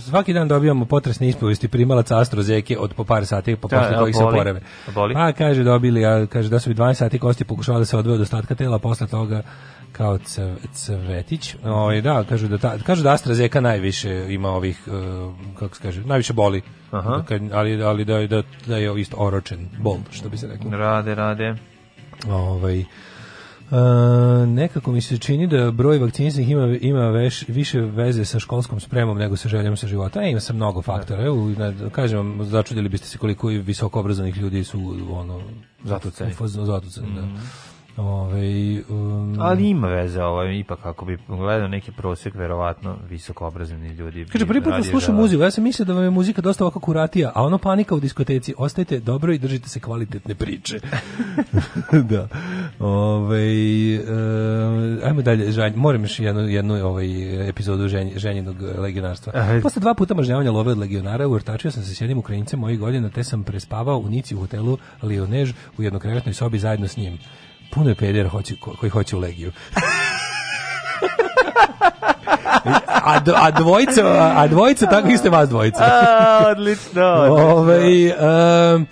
Svaki dan dobijamo potresne ispovesti primalaca astrozeke od po par sati, po pa da, posle da, kojih se porave. Boli. Pa kaže, dobili, a, kaže da su bi 20 sati kosti pokušavali da se odvoje od ostatka tela, posle toga kao cvetić. Ovaj da, kažu da ta, kažu da AstraZeneca najviše ima ovih e, kako se kaže, najviše boli. Aha. Da, ali ali da, da, da je isto oročen bol, što bi se reklo. Rade, rade. Ovaj Uh, nekako mi se čini da broj vakcinisanih ima ima veš, više veze sa školskom spremom nego sa željom sa života. E, ima sa mnogo faktora. Da. Evo, na, kažem vam, začudili biste se koliko i visoko obrazovanih ljudi su ono zatuceni. Zatuceni, mm. da. Mhm. Ove, um, Ali ima veze ovo, ipak ako bi gledao neki prosjek, verovatno visoko obrazovni ljudi. Kaže, prvi put da slušam da- muziku, ja sam mislio da vam je muzika dosta ovako kuratija, a ono panika u diskoteci, ostajte dobro i držite se kvalitetne priče. da. Ove, um, ajmo dalje, žanj, moram još jednu, jednu ovaj epizodu ženj, ženjenog legionarstva. Aha. Posle dva puta mažnjavanja love od legionara, urtačio sam se s jednim ukrajincem mojih godina, te sam prespavao u Nici u hotelu Lionež u jednokrevetnoj sobi zajedno s njim puno je pedera hoće, koji hoće u legiju. a, a dvojica, a dvojica tako isto vas dvojica. A, odlično. Ovaj um,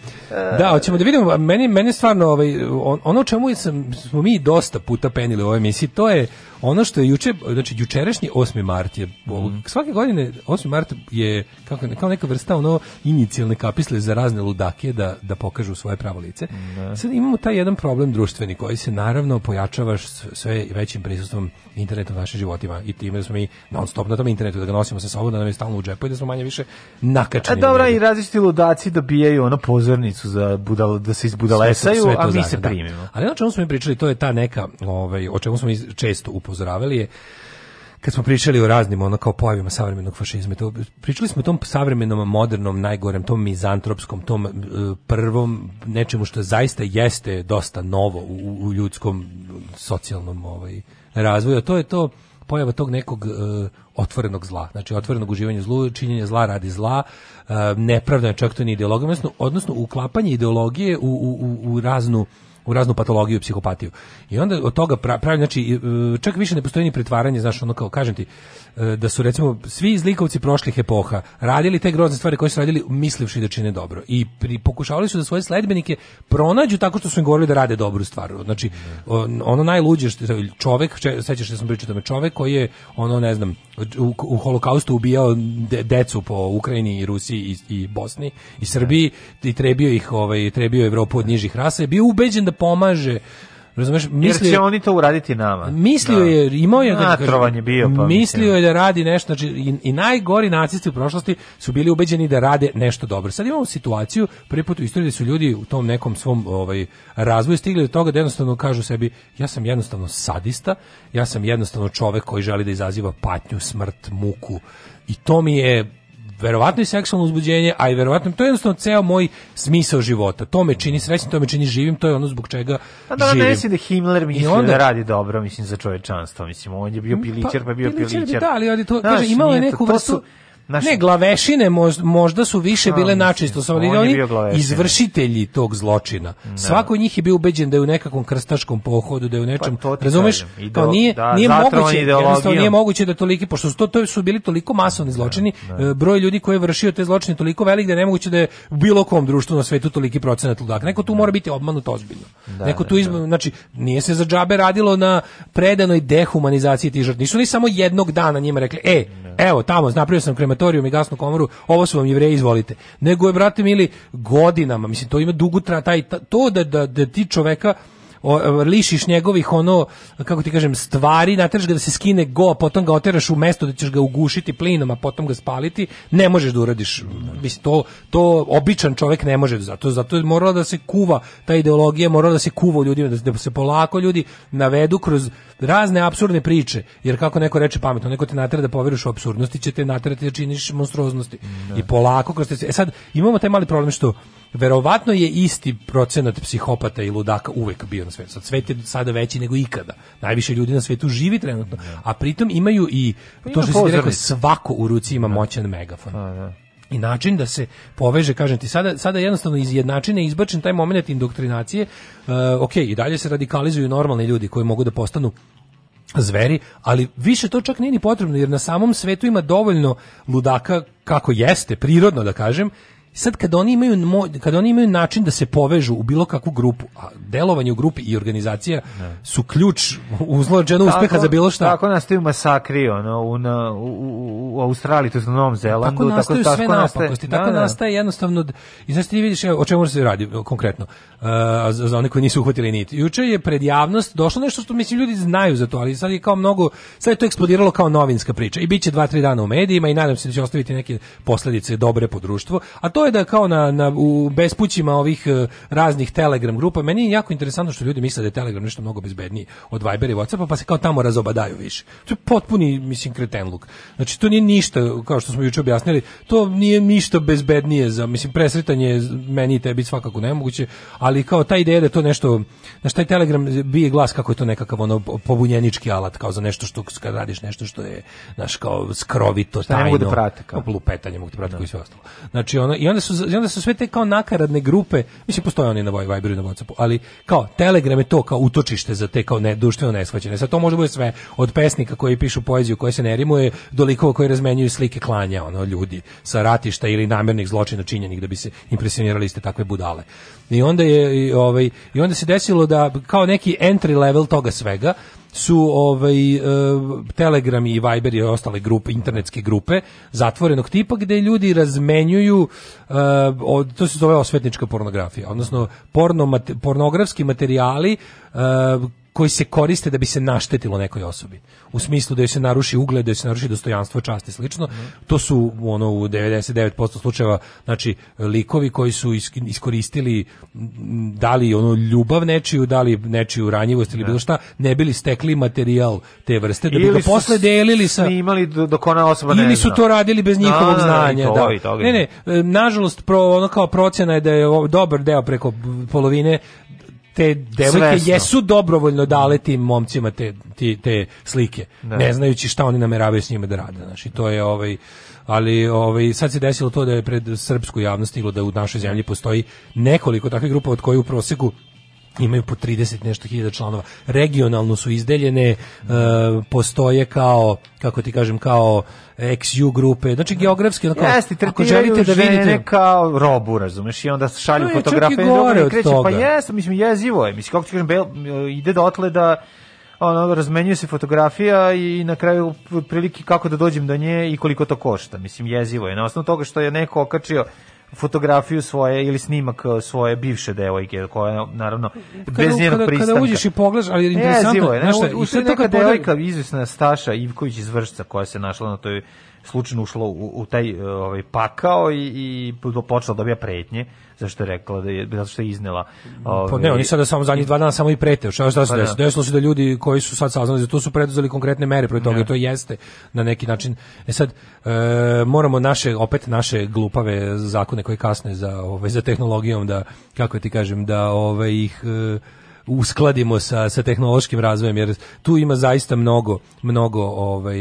da, hoćemo da vidimo, meni, meni stvarno ovaj, ono čemu sam, smo mi dosta puta penili u ovoj emisiji, to je ono što je juče, znači jučerašnji 8. mart je, mm. svake godine 8. mart je kako, kao neka vrsta ono inicijalne kapisle za razne ludake da, da pokažu svoje pravo lice. Mm. Sad imamo taj jedan problem društveni koji se naravno pojačavaš sve većim prisustvom interneta u našim životima i time da smo mi non stop na tom internetu, da ga nosimo sa sobom, da nam je stalno u džepu i da smo manje više nakačeni. A dobra, i različiti ludaci dobijaju ono pozornicu za budal, da se izbudalesaju, sve to, sve to a mi se da. Ali ono čemu smo mi pričali, to je ta neka, ovaj, o čemu smo mi često upozoravali je, kad smo pričali o raznim ono kao pojavima savremenog fašizma to pričali smo o tom savremenom modernom najgorem tom mizantropskom tom e, prvom nečemu što zaista jeste dosta novo u, u ljudskom socijalnom ovaj razvoju to je to pojava tog nekog uh, otvorenog zla, znači otvorenog uživanja zlu, činjenja zla radi zla, uh, nepravda, čak to nije ideologija, odnosno, odnosno uklapanje ideologije u, u, u, u raznu u raznu patologiju i psihopatiju. I onda od toga pravi, znači, e, čak više ne postoji ni pretvaranje, znaš, ono kao, kažem ti, e, da su recimo svi zlikovci prošlih epoha radili te grozne stvari koje su radili mislivši da čine dobro. I pri, pokušavali su da svoje sledbenike pronađu tako što su im govorili da rade dobru stvar. Znači, ono najluđe, što, čovek, sećaš da sam pričao tome, čovek koji je, ono, ne znam, u, u holokaustu ubijao de, decu po Ukrajini i Rusiji i, i Bosni i Srbiji i trebio ih, ovaj, trebio Evropu od nižih rasa, je bio ubeđen da pomaže. Razumeš, mislio, Jer će oni to uraditi nama. Mislio da. je, imao je da je bio pa mislio je da radi nešto, znači i, i, najgori nacisti u prošlosti su bili ubeđeni da rade nešto dobro. Sad imamo situaciju, prvi put u istoriji da su ljudi u tom nekom svom ovaj razvoju stigli do toga da jednostavno kažu sebi ja sam jednostavno sadista, ja sam jednostavno čovek koji želi da izaziva patnju, smrt, muku i to mi je verovatno i seksualno uzbuđenje, a i verovatno to je jednostavno ceo moj smisao života. To me čini srećnim, to me čini živim, to je ono zbog čega a pa da, živim. Ne da Himmler misli onda, da radi dobro, mislim za čovečanstvo, mislim on je bio pa, pilićer, pa, pa bio pilićer. Da, ali to, da, kaže, imao je neku vrstu Naši... Ne, glavešine možda, su više bile načisto, samo da on oni izvršitelji tog zločina. No. Da. Svako od njih je bio ubeđen da je u nekakvom krstaškom pohodu, da je u pa, nečem, pa, razumeš? Ideo, to nije, da, nije moguće, jednostavno nije moguće da toliki, pošto su to, to su bili toliko masovni da, zločini, no, e, broj ljudi koji je vršio te zločine toliko velik da je nemoguće da je bilo kom društvu na svetu toliki procenat ludaka. Neko tu mora biti obmanut ozbiljno. Da, Neko tu izma, znači nije se za džabe radilo na predanoj dehumanizaciji tih žrtava. Nisu ni samo jednog dana njima rekli: "Ej, evo tamo napravio sam krema krematorijum i gasnu komoru, ovo su vam jevreji, izvolite. Nego je, brate mili, godinama, mislim, to ima dugu, tra, taj, to da, da, da ti čoveka o, lišiš njegovih ono kako ti kažem stvari, nateraš ga da se skine go, a potom ga oteraš u mesto da ćeš ga ugušiti plinom, a potom ga spaliti, ne možeš da uradiš. Mislim to to običan čovjek ne može zato zato je morala da se kuva ta ideologija, morala da se kuva ljudima da, da se polako ljudi navedu kroz razne apsurdne priče, jer kako neko reče pametno, neko te natera da poveruješ u apsurdnosti, će te naterati da činiš monstruoznosti. Da. I polako kroz te... E sad, imamo taj mali problem što verovatno je isti procenat psihopata i ludaka uvek bio na sve. Sad svet je sada veći nego ikada. Najviše ljudi na svetu živi trenutno, a pritom imaju i pa to što se rekao svako u ruci ima da. moćan megafon. A, da, da. i način da se poveže, kažem ti, sada, sada jednostavno izjednačine izbačen taj moment indoktrinacije, uh, ok, i dalje se radikalizuju normalni ljudi koji mogu da postanu zveri, ali više to čak nije ni potrebno, jer na samom svetu ima dovoljno ludaka, kako jeste, prirodno da kažem, sad kad oni imaju kad oni imaju način da se povežu u bilo kakvu grupu, a delovanje u grupi i organizacija ne. Da. su ključ uzloženo uspeha za bilo šta. Tako nastaju masakri ono u, na, u, u Australiji, to je Novom Zelandu, tako tako, sve napakosti, nastaje, da, tako da, nastaje jednostavno i znači ti vidiš evo, o čemu se radi konkretno. a, za, za one koji nisu uhvatili niti Juče je pred javnost došlo nešto što mislim ljudi znaju za to, ali sad je kao mnogo sad je to eksplodiralo kao novinska priča i biće 2-3 dana u medijima i nadam se da će ostaviti neke posledice dobre po društvo, a to je da kao na, na u bespućima ovih e, raznih Telegram grupa, meni je jako interesantno što ljudi misle da je Telegram nešto mnogo bezbedniji od Viber i Whatsappa, pa se kao tamo razobadaju više. To je potpuni, mislim, kretenluk. Znači, to nije ništa, kao što smo juče objasnili, to nije ništa bezbednije za, mislim, presretanje meni i tebi svakako nemoguće, ali kao ta ideja da je to nešto, znaš, taj Telegram bije glas kako je to nekakav ono pobunjenički alat, kao za nešto što, kad radiš nešto što je, znaš, kao skrovito, da tajno, ne kao. lupetanje, mogu te pratiti koji sve ostalo. Znači, ono, i onda onda su, i onda su sve te kao nakaradne grupe, mislim, postoje oni na Viberu i na Whatsappu, ali kao Telegram je to kao utočište za te kao ne, društveno neshvaćene. Sad to može da bude sve, od pesnika koji pišu poeziju koji se nerimuje, do likova koji razmenjuju slike klanja, ono, ljudi sa ratišta ili namernih zločina činjenih da bi se impresionirali iste takve budale. I onda je, i, ovaj, i onda se desilo da kao neki entry level toga svega, su ovaj e, Telegram i Viber i ostale grupe internetske grupe zatvorenog tipa gdje ljudi razmenjuju e, od, to se zove osvetnička pornografija odnosno porno, pornografski materijali e, koji se koriste da bi se naštetilo nekoj osobi. U smislu da joj se naruši ugled, da joj se naruši dostojanstvo, čast i slično. To su ono u 99% slučajeva znači likovi koji su iskoristili dali ono ljubav nečiju, dali nečiju ranjivost ili da. bilo šta, ne bili stekli materijal te vrste da bi ga posle delili sa imali dok ona osoba ne Ili su to radili bez da, njihovog da, znanja, da. ne, ne, e, nažalost pro ono kao procena je da je dobar deo preko polovine te devojke Svesno. jesu dobrovoljno dale tim momcima te, te, te slike, ne. Da. ne znajući šta oni nameravaju s njima da rade. Znači, to je ovaj ali ovaj sad se desilo to da je pred srpsku javnost stiglo da u našoj zemlji postoji nekoliko takvih grupa od koje u proseku imaju po 30 nešto hiljada članova. Regionalno su izdeljene, e, postoje kao, kako ti kažem, kao XU grupe, znači geografski onako, Jeste, ako želite da vidite kao robu, razumeš, i onda šalju no, fotografije i robu i kreće, pa jesam, mislim, jezivo je, mislim, kako ti kažem, bel, ide dotle da ono, razmenjuje se fotografija i na kraju prilike kako da dođem do nje i koliko to košta, mislim, jezivo je, na osnovu toga što je neko okačio fotografiju svoje ili snimak e, svoje bivše devojke koja naravno kada, bez njenog pristanka. Kada uđeš i pogledaš, ali e, interesantno, je, ne, znaš šta, u, u, u, u, neka devojka izvesna Staša Ivković iz Vršca koja se našla na toj slučajno ušla u, u taj e, ovaj pakao i i počela da dobija pretnje zašto je rekla da je zato što je iznela. Ovaj pa ne, oni ovaj, sada samo zadnjih dva dana samo i prete. Šta se pa da. desilo? Desilo se da ljudi koji su sad saznali za to su preduzeli konkretne mere protiv toga i da. to jeste na neki način. E sad e, moramo naše opet naše glupave zakone koji kasne za ovaj za tehnologijom da kako ti kažem da ovaj ih e, uskladimo sa, sa tehnološkim razvojem, jer tu ima zaista mnogo, mnogo ovaj,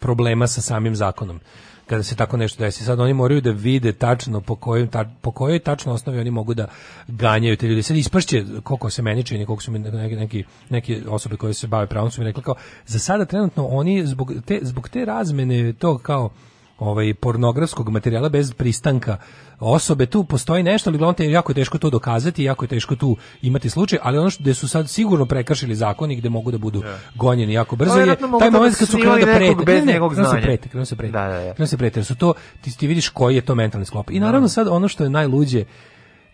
problema sa samim zakonom kada se tako nešto desi. Sad oni moraju da vide tačno po kojoj, ta, po kojoj tačno osnovi oni mogu da ganjaju te ljude. Sad ispašće koliko se meni čini, koliko su mi neki, neki, neki osobe koje se bave pravom su mi rekli kao, za sada trenutno oni zbog te, zbog te razmene tog kao ovaj pornografskog materijala bez pristanka osobe tu postoji nešto ali glavno je jako teško to dokazati jako je teško tu imati slučaj ali ono što gde su sad sigurno prekršili zakon i gde mogu da budu yeah. Da. gonjeni jako brzo je taj da moment kad su krenuli da prete bez nekog znanja ne se prete krenu se prete da, da, da. Krenu se prete su to ti, ti vidiš koji je to mentalni sklop i naravno da. sad ono što je najluđe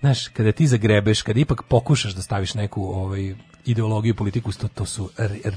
znaš kada ti zagrebeš kada ipak pokušaš da staviš neku ovaj ideologiju politiku to, to su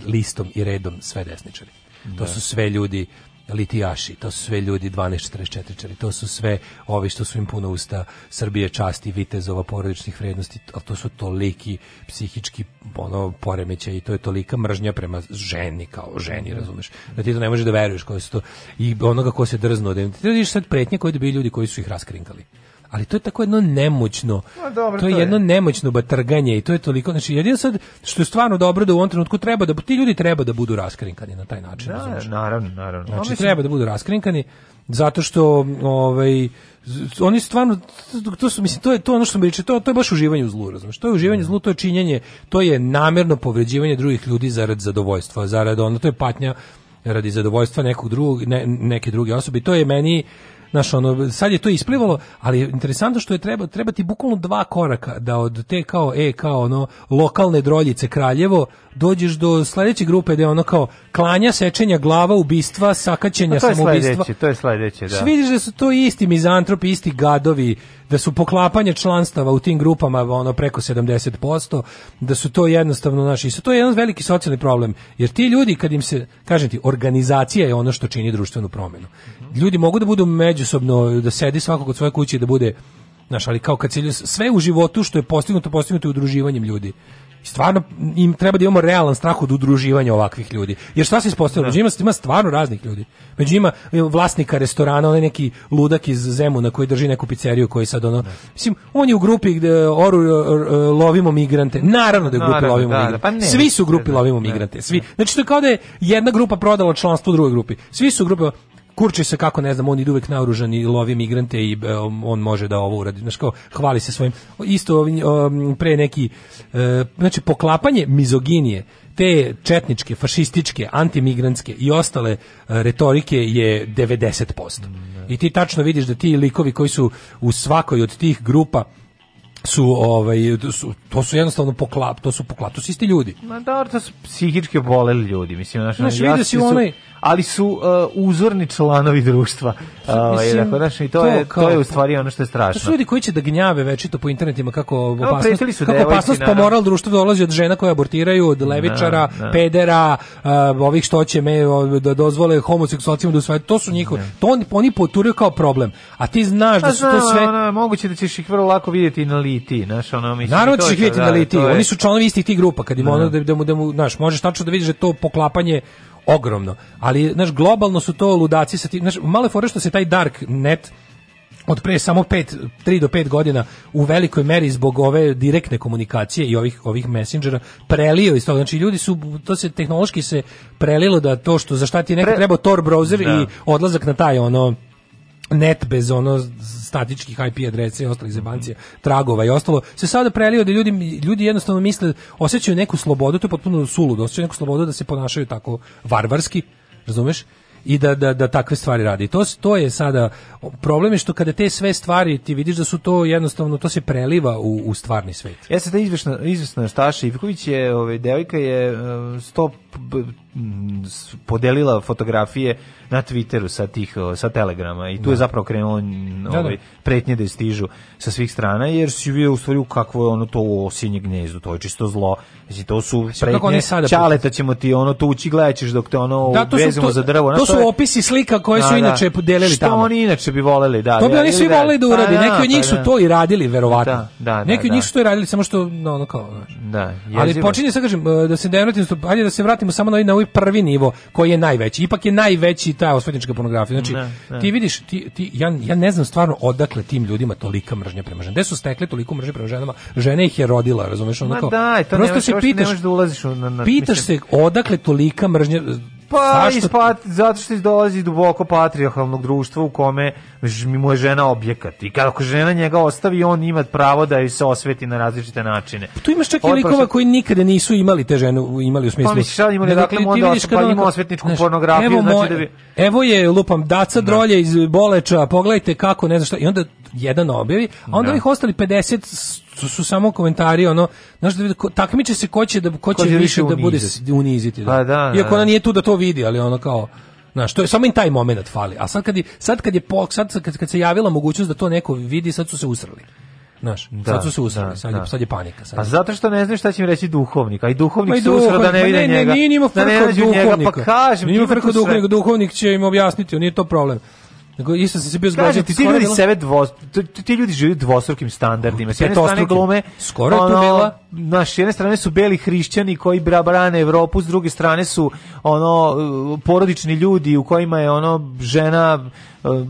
listom i redom sve desničari to su sve ljudi litijaši, to su sve ljudi 1244, to su sve ovi što su im puno usta Srbije časti, vitezova, porodičnih vrednosti, ali to su toliki psihički ono, poremeće i to je tolika mržnja prema ženi, kao ženi, da. razumeš, da ti to ne možeš da veruješ koji su to, i onoga ko se drznuo, da im, ti vidiš sad pretnje koje dobiju ljudi koji su ih raskrinkali ali to je tako jedno nemoćno. No, dobro, to je to jedno je. nemoćno batrganje i to je toliko, znači jedino sad što je stvarno dobro da u ovom trenutku treba da ti ljudi treba da budu raskrinkani na taj način, da, znači. Naravno, naravno. Znači pa mislim... treba da budu raskrinkani zato što ovaj oni stvarno to su mislim to je to ono što mi reče to to je baš uživanje u zlu razumješ to je uživanje u zlu to je činjenje to je namjerno povređivanje drugih ljudi zarad zadovoljstva zarad ono to je patnja radi zadovoljstva nekog drugog ne, neke druge osobe i to je meni Znaš, ono, sad je to isplivalo, ali je interesantno što je treba, treba ti bukvalno dva koraka da od te kao, e, kao ono, lokalne droljice Kraljevo, dođeš do sledeće grupe da ono kao klanja, sečenja glava, ubistva, sakaćenja, to je samoubistva. Sledeće, to je sledeće, da. Vidiš da su to isti mizantropi, isti gadovi, da su poklapanje članstava u tim grupama ono preko 70%, da su to jednostavno naši, to je jedan veliki socijalni problem, jer ti ljudi kad im se, kažem ti, organizacija je ono što čini društvenu promenu. Ljudi mogu da budu međusobno, da sedi svakog kod svoje kuće da bude Znaš, ali kao kad se sve u životu što je postignuto, postignuto je udruživanjem ljudi stvarno im treba da imamo realan strah od udruživanja ovakvih ljudi. Jer šta se ispostavilo? Da. Među njima ima stvarno raznih ljudi. Među ima e, vlasnika restorana, onaj neki ludak iz Zemuna koji drži neku pizzeriju koji sad ono... Da. Mislim, on je u grupi gde oru e, e, lovimo migrante. Naravno da je u grupi Naravno, lovimo da, da migrante. Pa ne, svi su u grupi ne, lovimo migrante. Svi. Znači, to je kao da je jedna grupa prodala članstvo drugoj grupi. Svi su u grupi kurči se kako ne znam, on ide uvek naoružan i lovi migrante i e, on može da ovo uradi. znači kao, hvali se svojim isto um, pre neki e, znači poklapanje mizoginije te četničke, fašističke, antimigrantske i ostale e, retorike je 90%. Mm, I ti tačno vidiš da ti likovi koji su u svakoj od tih grupa su ovaj su, to su jednostavno poklap to su poklap to su isti ljudi ma da to su psihički boleli ljudi mislim znači, znači ja da onaj ali su uh, uzorni članovi društva. Mislim, uh, ovaj, dakle, tako, znaš, i to, to je, kao, to je u stvari ono što je strašno. To su ljudi koji će da gnjave večito po internetima kako opasnost, no, su kako opasnost po moral društva dolazi od žena koje abortiraju, od da, levičara, no, da. no. pedera, uh, ovih što će me, ovaj, da dozvole homoseksualcima da usvajaju. To su njihovi. Da. To oni, oni poturaju kao problem. A ti znaš da pa su to sve... Ono, moguće da ćeš ih vrlo lako vidjeti na liti. Znaš, ono, mislim, Naravno ćeš ih vidjeti na liti. Oni su članovi istih tih grupa. Kad im ono, da, da, mu, da mu, znaš, možeš tačno da vidiš da to poklapanje ogromno. Ali, znaš, globalno su to ludaci sa ti, znaš, male fore što se taj dark net od pre samo 5 3 do 5 godina u velikoj meri zbog ove direktne komunikacije i ovih ovih messengera prelio isto znači ljudi su to se tehnološki se prelilo da to što za šta ti neka treba Tor browser da. i odlazak na taj ono net bez ono statičkih IP adresa i ostalih zebancija, tragova i ostalo, se sada prelio da ljudi, ljudi jednostavno misle, osjećaju neku slobodu, to je potpuno suludo, osjećaju neku slobodu da se ponašaju tako varvarski, razumeš? i da, da, da takve stvari radi. To, to je sada, problem je što kada te sve stvari, ti vidiš da su to jednostavno, to se preliva u, u stvarni svet. Ja se da izvesna Staša Ivković je, ove, ovaj, devojka je eh, stop podelila fotografije na Twitteru sa tih eh, sa Telegrama i tu da. Da, ovaj, da. da. je zapravo krenulo ovaj pretnje da stižu sa svih strana jer si bio u stvari u kakvo je ono to osinje gnezdo to je čisto zlo Znači, to su pretnje, čaleta ćemo ti ono tući, gledat ćeš dok te ono da, vezimo za drvo. Znaš, to, su opisi slika koje da, su da. inače da, delili što tamo. Što oni inače bi voleli, da. To bi oni svi da- voleli da pa uradi, da, neki od pa njih su to i radili, verovatno. Neki od njih su to i radili, samo što, no, ono kao, znaš. Da, Ali počinje, sad kažem, e, da se ne vratim, da se vratimo samo ovaj- na ovaj prvi nivo, koji je najveći. Ipak je najveći ta osvetnička pornografija. Znači, ne, ne. ti vidiš, ti, ti, ja, ja ne znam stvarno odakle tim ljudima tolika mržnja prema ženama. Gde su stekle toliko mržnje prema ženama? Žene ih je rodila, razumeš? Ono kao, da, to prosto se pitaš, ne da ulaziš na, na pitaš mislim. se odakle tolika mržnja pa ispat, zato što dolazi duboko patrijarhalnog društva u kome mu je žena objekat i kako žena njega ostavi on ima pravo da joj se osveti na različite načine. Pa tu imaš čak i likova koji nikada nisu imali te žene imali u pa smislu. Dakle pa misliš da imali dakle mu onda pa ima osvetničku znaš, pornografiju evo znači moj, da bi Evo je lupam daca da. drolje iz boleča pogledajte kako ne znam šta i onda jedan objavi, a onda da. ih ostali 50 su, su samo komentari, ono, znaš, da, takmiče se ko će, da, ko će ko više da bude uniziti. Da. Pa da, da, Iako ona nije tu da to vidi, ali ono kao, Znaš, to je samo im taj moment fali. A sad kad je, sad kad je sad kad, kad se javila mogućnost da to neko vidi, sad su se usrali. Znaš, da, sad su se usrali, da, sad, je, da. sad je panika. Sad pa zato što ne znaš šta će mi reći duhovnik, a i duhovnik, pa i duhovnik se usra da ne vide njega. Ne, nije njima frko da ne duhovnika. Njega, pa kažem, njima frko duhovnika, duhovnik će im objasniti, nije to problem. Nego isto se bio zgrađen da- ti Ti ljudi sebe dvo, ti, ljudi žive dvostrukim standardima. Sa jedne strane glume, skoro ono, je to bila. Na s jedne strane su beli hrišćani koji brane Evropu, s druge strane su ono porodični ljudi u kojima je ono žena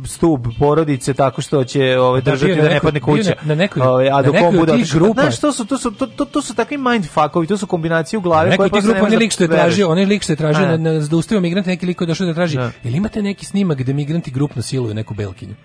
stub porodice tako što će ovaj da, držati da, da ne padne kuća. Na, na nekoj, ovaj, a dok on bude grupa. Znaš, što su to su to, to, to su takvi mind fuckovi, to su kombinacije u glavi koje pa grupa ne lik što je tražio, onaj lik što je tražio na, na, da ustavio migrante, neki lik koji došao da traži. Da. Jel imate neki snimak gde migranti grupno siluju neku belkinju?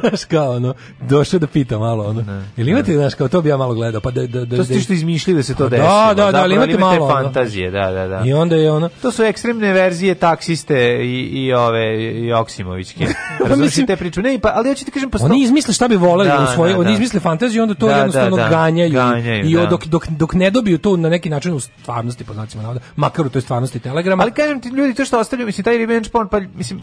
Znaš kao ono, došao da pita malo ono. Ne, Jel imate, ne. znaš, kao to bi ja malo gledao, pa da... da, da to ti da što izmišljili da se to pa da, desilo. Da, da, da, ali imate malo fantazije, da, da, da. I onda je ono... To su ekstremne verzije taksiste i, i ove, i Oksimovićke. Razumiješ pa te priču? Ne, pa, ali ja ću ti kažem... Pa Oni izmisle šta bi voleli da, u svojoj, da, da. oni da. izmisle fantaziju, onda to da, jednostavno da, da. ganjaju. ganjaju I, da. dok, dok, dok ne dobiju to na neki način u stvarnosti, po znacima navoda, makar u toj stvarnosti Telegrama. Ali kažem ti, ljudi, to što ostavljaju, mislim, taj revenge porn, pa, mislim,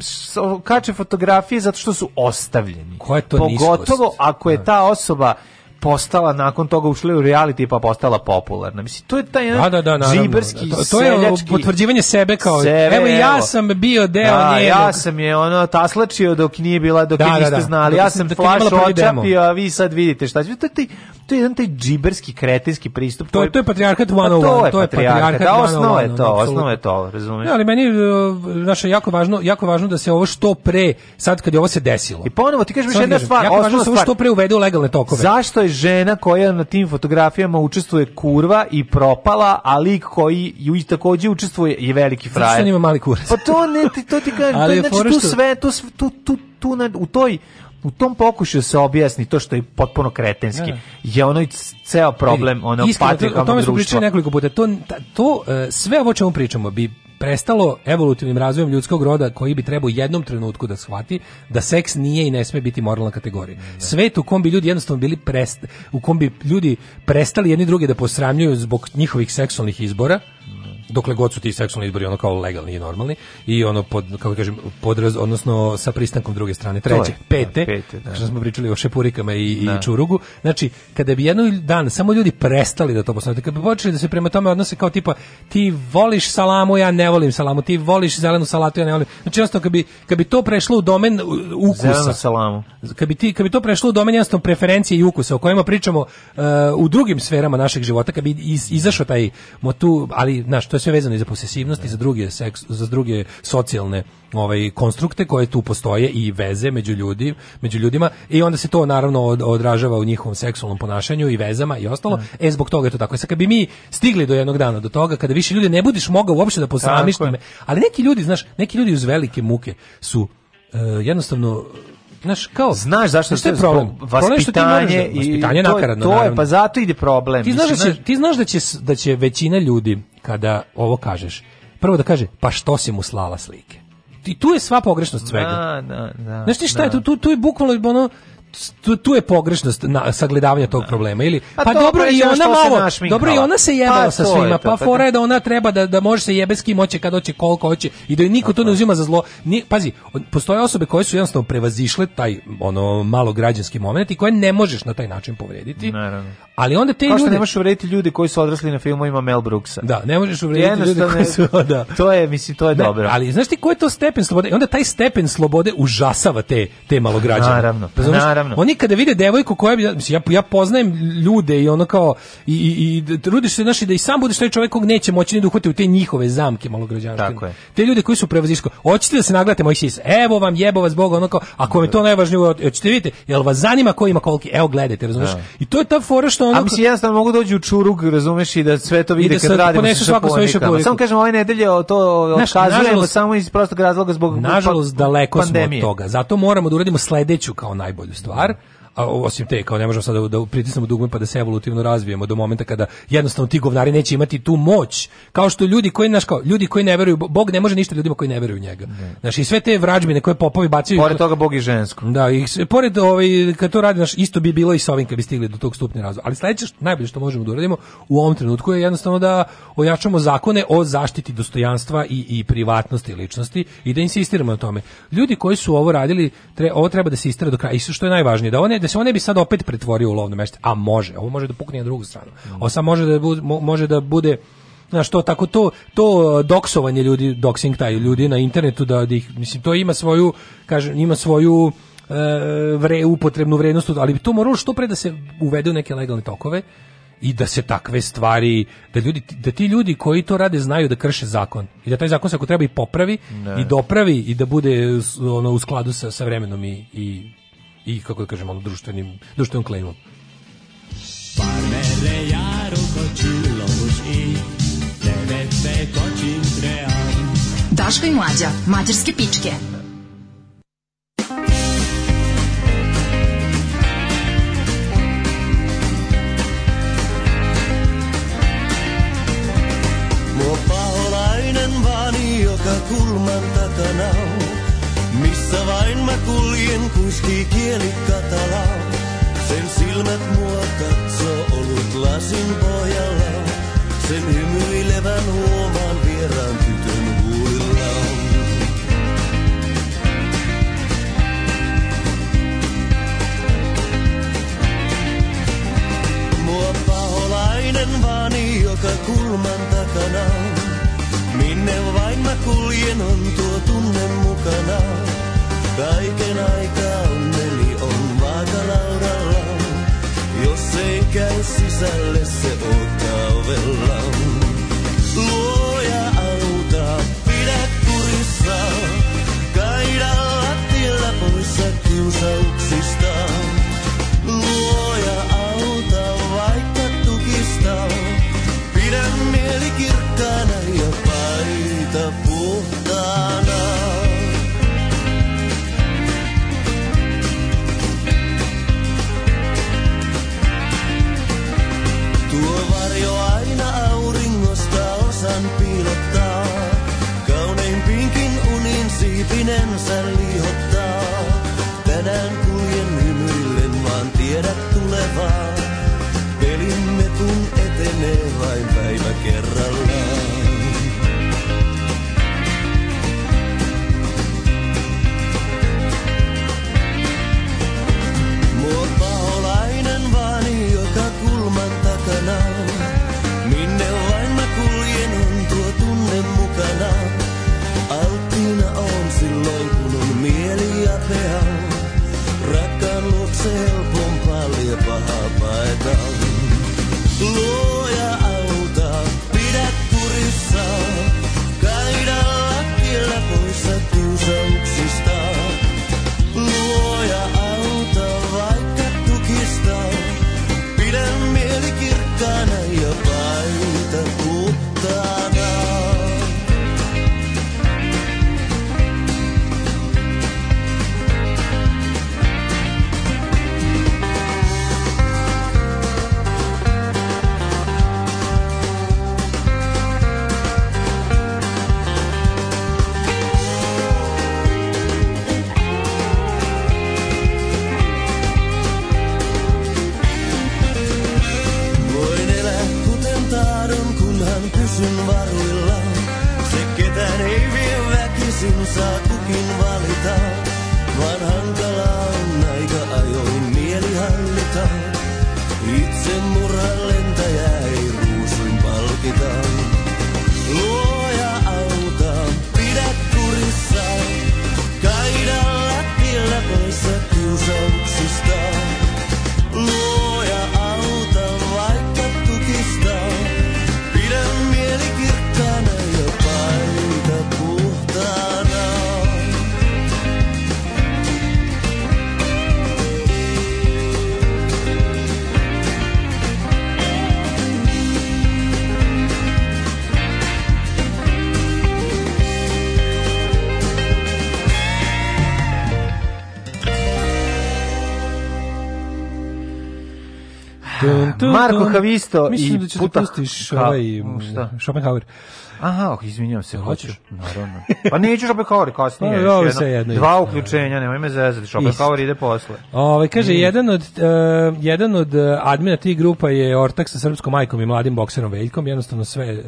kače fotografije zato što su ostali predstavljeni. Ko je to Pogotovo niskost? ako je da. ta osoba postala nakon toga ušla u reality pa postala popularna. Mislim to je taj jedan da, da, da, džiberski da, da, to, to je potvrđivanje sebe kao sebe, evo ja sam bio deo da, njenog. ja sam je ono taslačio dok nije bila dok da, je da, niste da, znali. ja sam dok flash očapio, a vi sad vidite šta će. To je taj, to je jedan taj džiberski kretenski pristup. To je to je patrijarhat 101, pa to je, to je patrijarhat. Da, osnova je to, osnova je to, razumeš? Da, ali meni e, naše jako važno, jako važno da se ovo što pre sad kad je ovo se desilo. I ponovo ti kažeš jedna stvar, jako važno da se ovo što pre uvede u legalne tokove. Zašto je žena koja na tim fotografijama učestvuje kurva i propala, a lik koji ju i takođe učestvuje je veliki frajer. što ima mali kurac? Pa to ne, to ti kažem, to, je, znači, tu sve, tu, tu, tu, tu na, u toj u tom pokušaju da se objasni to što je potpuno kretenski ja. Da, da. je onaj ceo problem ono Iskreno, o tome smo pričali nekoliko puta to, to e, sve ovo čemu pričamo bi prestalo evolutivnim razvojem ljudskog roda koji bi trebao u jednom trenutku da shvati da seks nije i ne sme biti moralna kategorija. Da. Svet u kom bi ljudi jednostavno bili prest, u kom bi ljudi prestali jedni druge da posramljuju zbog njihovih seksualnih izbora, dokle god su ti seksualni izbori ono kao legalni i normalni i ono pod kako kažem podraz odnosno sa pristankom druge strane treće da, pete, pete da. što smo pričali o šepurikama i, da. i čurugu znači kada bi jedan dan samo ljudi prestali da to posmatraju kada bi počeli da se prema tome odnose kao tipa ti voliš salamu ja ne volim salamu ti voliš zelenu salatu ja ne volim znači jednostavno kad bi, kad bi to prešlo u domen ukusa zelenu salamu kad bi, ti, kad bi to prešlo u domen jednostavno preferencije i ukusa o kojima pričamo uh, u drugim sferama našeg života kad bi iz, izašao taj motu ali znaš to sve vezano i za posesivnost i za druge seks, za druge socijalne ovaj konstrukte koje tu postoje i veze među ljudi, među ljudima i onda se to naravno odražava u njihovom seksualnom ponašanju i vezama i ostalo. Mm. E zbog toga je to tako. E, sad kad bi mi stigli do jednog dana do toga kada više ljudi ne budiš mogao uopšte da posamiš ali neki ljudi, znaš, neki ljudi uz velike muke su uh, jednostavno znaš kao znaš zašto što je problem da- vaspitanje i vaspitanje to, nakaradno, to je naravno. pa zato ide problem ti znaš, da će, ti znaš da će da će većina ljudi kada ovo kažeš. Prvo da kaže, pa što si mu slala slike? I tu je sva pogrešnost svega. Da, da, da. Znaš ti šta je, tu, da. tu, tu je bukvalno ono, tu, tu je pogrešnost na, sagledavanja tog problema ili pa, pa dobro i ona malo dobro i ona se jebala pa, sa svima to, pa, pa da. fora je da ona treba da da može se jebeski s kad hoće koliko hoće i da je niko to ne uzima za zlo Ni, pazi postoje osobe koje su jednostavno prevazišle taj ono malo građanski moment i koje ne možeš na taj način povrediti Naravno. ali onda te Kao što ljude ne možeš uvrediti ljudi koji su odrasli na filmovima Mel Brooksa da ne možeš uvrediti ljude koji su da to je mislim to je ne, dobro ali znaš ti koji je to stepen slobode i onda taj stepen slobode užasava te te malograđane naravno, naravno Naravno. Oni kada vide devojku koja bi mislim ja ja poznajem ljude i ono kao i i, i trudiš se naši da i sam budeš taj čovjek kog neće moći ni da uhvati u te njihove zamke malo Tako je. Te ljude koji su prevaziško. Hoćete da se nagledate mojih sis, Evo vam jebo vas Bog ono kao ako vam je to da. najvažnije hoćete vidite jel vas zanima ko ima koliki. Evo gledajte, razumeš? Da. I to je ta fora što ono A mislim jednostavno mogu doći u čurug, razumeš i da sve to vide da kad radimo sa Samo kažem ove nedelje to otkazujemo samo iz prostog razloga zbog nažalost pa- daleko smo od toga. Zato moramo da uradimo sledeću kao najbolju stvar. stvar a, osim te, kao ne možemo sad da, da pritisnemo dugme pa da se evolutivno razvijemo do momenta kada jednostavno ti govnari neće imati tu moć, kao što ljudi koji, naš kao, ljudi koji ne veruju, Bog ne može ništa ljudima koji ne veruju njega. znači i sve te vrađbine koje popovi bacaju... Pored toga Bog i žensko. Da, i sve, pored ovaj, kad to radi, naš, isto bi bilo i sa ovim kad bi stigli do tog stupnja razvoja. Ali sledeće, najbolje što možemo da uradimo u ovom trenutku je jednostavno da ojačamo zakone o zaštiti dostojanstva i, i privatnosti ličnosti i da insistiramo na tome. Ljudi koji su ovo radili, tre, ovo treba da se istira do kraja. I što je najvažnije, da one da se on ne bi sad opet pretvorio u lovno mesto, a može, ovo može da pukne na drugu stranu. Ovo sad može da bude, može da bude na što tako to to uh, doksovanje ljudi doksing taj ljudi na internetu da, da ih mislim to ima svoju kažem ima svoju e, vre, upotrebnu vrednost ali to moralo što pre da se uvede u neke legalne tokove i da se takve stvari da ljudi da ti ljudi koji to rade znaju da krše zakon i da taj zakon se ako treba i popravi ne. i dopravi i da bude ono u skladu sa sa vremenom i, i i kako da kažem ono društvenim društvenim klejmom Parmere Daško i mlađa, mađarske pičke. Mua paholainen vaan, joka kulman takana on. Tässä vain mä kuljen kuiski kieli katala. Sen silmät mua katsoo ollut lasin pojalla. Sen hymyilevän huomaan vieraan tytön huulillaan. Mua paholainen vaani joka kulman takana. Minne vain mä kuljen on tuo tunne mukana. Kaiken aikaa onneni niin on vaakalaudalla. Jos ei käy sisälle, se ottaa ovella. Luoja auta, pidä kurissa. Kaida lattialla poissa kiusauksistaan. Viipinensä lihottaa. Tänään kuljen hymyillen, vaan tiedä tulevaa. Pelimme kun etenee vain päivä kerrallaan. myself It's Marko Havisto i da, da puta... da pustiš ovaj... Mm, mm, Schopenhauer. Aha, ok, izvinjam se, da hoćeš? Naravno. Pa neću Schopenhauer kasnije. Pa no, ovo sve jedno. Dva uključenja, nemoj me zezati, Schopenhauer ide posle. Ove, ovaj, kaže, mm. jedan od, uh, jedan od e, admina tih grupa je ortak sa srpskom majkom i mladim bokserom Veljkom, jednostavno sve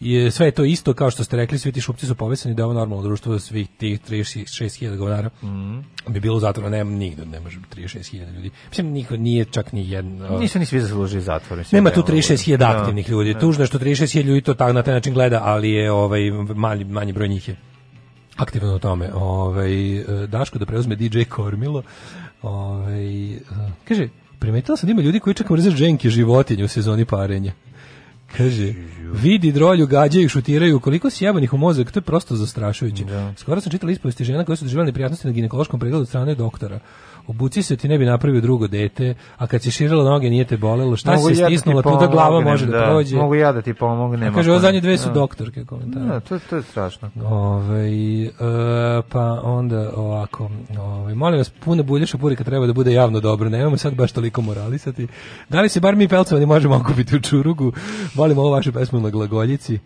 je sve je to isto kao što ste rekli, svi ti šupci su povezani da je ovo normalno društvo svih tih 36.000 govnara. Mhm. Bi bilo zatvora, nema nigde, ne može 36.000 ljudi. Mislim niko nije čak ni jedan. Nisu ni svi zaslužili zatvor. Nema tu 36.000 da, aktivnih ljudi. No. Da. Tužno je što 36.000 ljudi to tak na taj način gleda, ali je ovaj mali manji broj njih je aktivno u tome. Ovaj Daško da preuzme DJ Kormilo. Ovaj kaže primetila sam da ima ljudi koji čak mrze ženke životinje u sezoni parenja. Kaže, vidi drolju, gađaju, šutiraju, koliko si jebanih u mozak, to je prosto zastrašujuće. Da. Skoro sam čitala ispovesti žena koja su doživjela neprijatnosti na ginekološkom pregledu od strane doktora. Obuci se ti ne bi napravio drugo dete, a kad si širila noge nije te bolelo, šta mogu si se ja da stisnula, da tuda glava može da, da, prođe. Mogu ja da ti pomognem. Kaže, ovo zadnje dve su da. doktorke komentare. Da, to, to je strašno. Ove, ovaj, e, pa onda ovako, ove, ovaj, molim vas, puno bulješa purika treba da bude javno dobro, nemamo sad baš toliko moralisati. Da li se bar mi pelcovani možemo okupiti u čurugu? Volimo ovu vašu pesmu na glagoljici.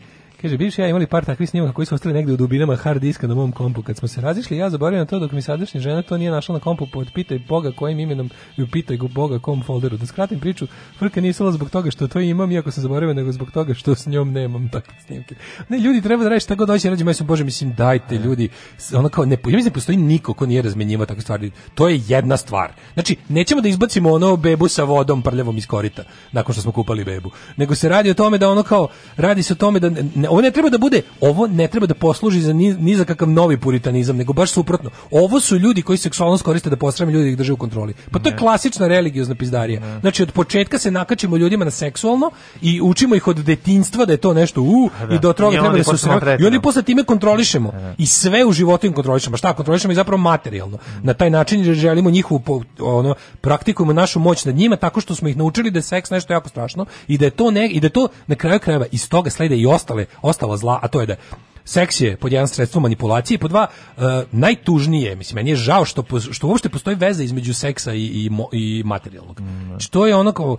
Kaže, bivši ja imali par takvih snimaka koji su ostali negde u dubinama hard diska na mom kompu. Kad smo se razišli, ja zaboravio na to dok mi sadašnja žena to nije našla na kompu, pod pa Boga kojim imenom i upitaj go Boga kom folderu. Da skratim priču, frka nije sala zbog toga što to imam, iako se zaboravim, nego zbog toga što s njom nemam takve snimke. Ne, ljudi treba da reći tako doći, rađe, mislim, bože, mislim, dajte e. ljudi. Ono kao, ne, ja mislim, da postoji niko ko nije razmenjivao takve stvari. To je jedna stvar. Znači, nećemo da izbacimo ono bebu sa vodom prljavom iz korita, nakon što smo kupali bebu. Nego se radi o tome da ono kao, radi se o tome da ne, ovo ne treba da bude, ovo ne treba da posluži za ni, ni za kakav novi puritanizam, nego baš suprotno. Ovo su ljudi koji seksualnost koriste da posrame ljudi da ih drže u kontroli. Pa to je klasična religiozna pizdarija. Znači od početka se nakačimo ljudima na seksualno i učimo ih od detinjstva da je to nešto u da. i da toga treba da se usre... i oni posle time kontrolišemo da. i sve u životu im kontrolišemo. Šta kontrolišemo i zapravo materijalno. Na taj način želimo njihovu ono praktikujemo našu moć nad njima tako što smo ih naučili da je seks nešto jako strašno i da je to ne, i da to na kraju krajeva iz toga slede i ostale ostala zla, a to je da seks je pod jedan sredstvo manipulacije, pod dva uh, najtužnije, mislim, meni je žao što, što uopšte postoji veza između seksa i, i, i materijalnog. Mm. Što da. znači, je onako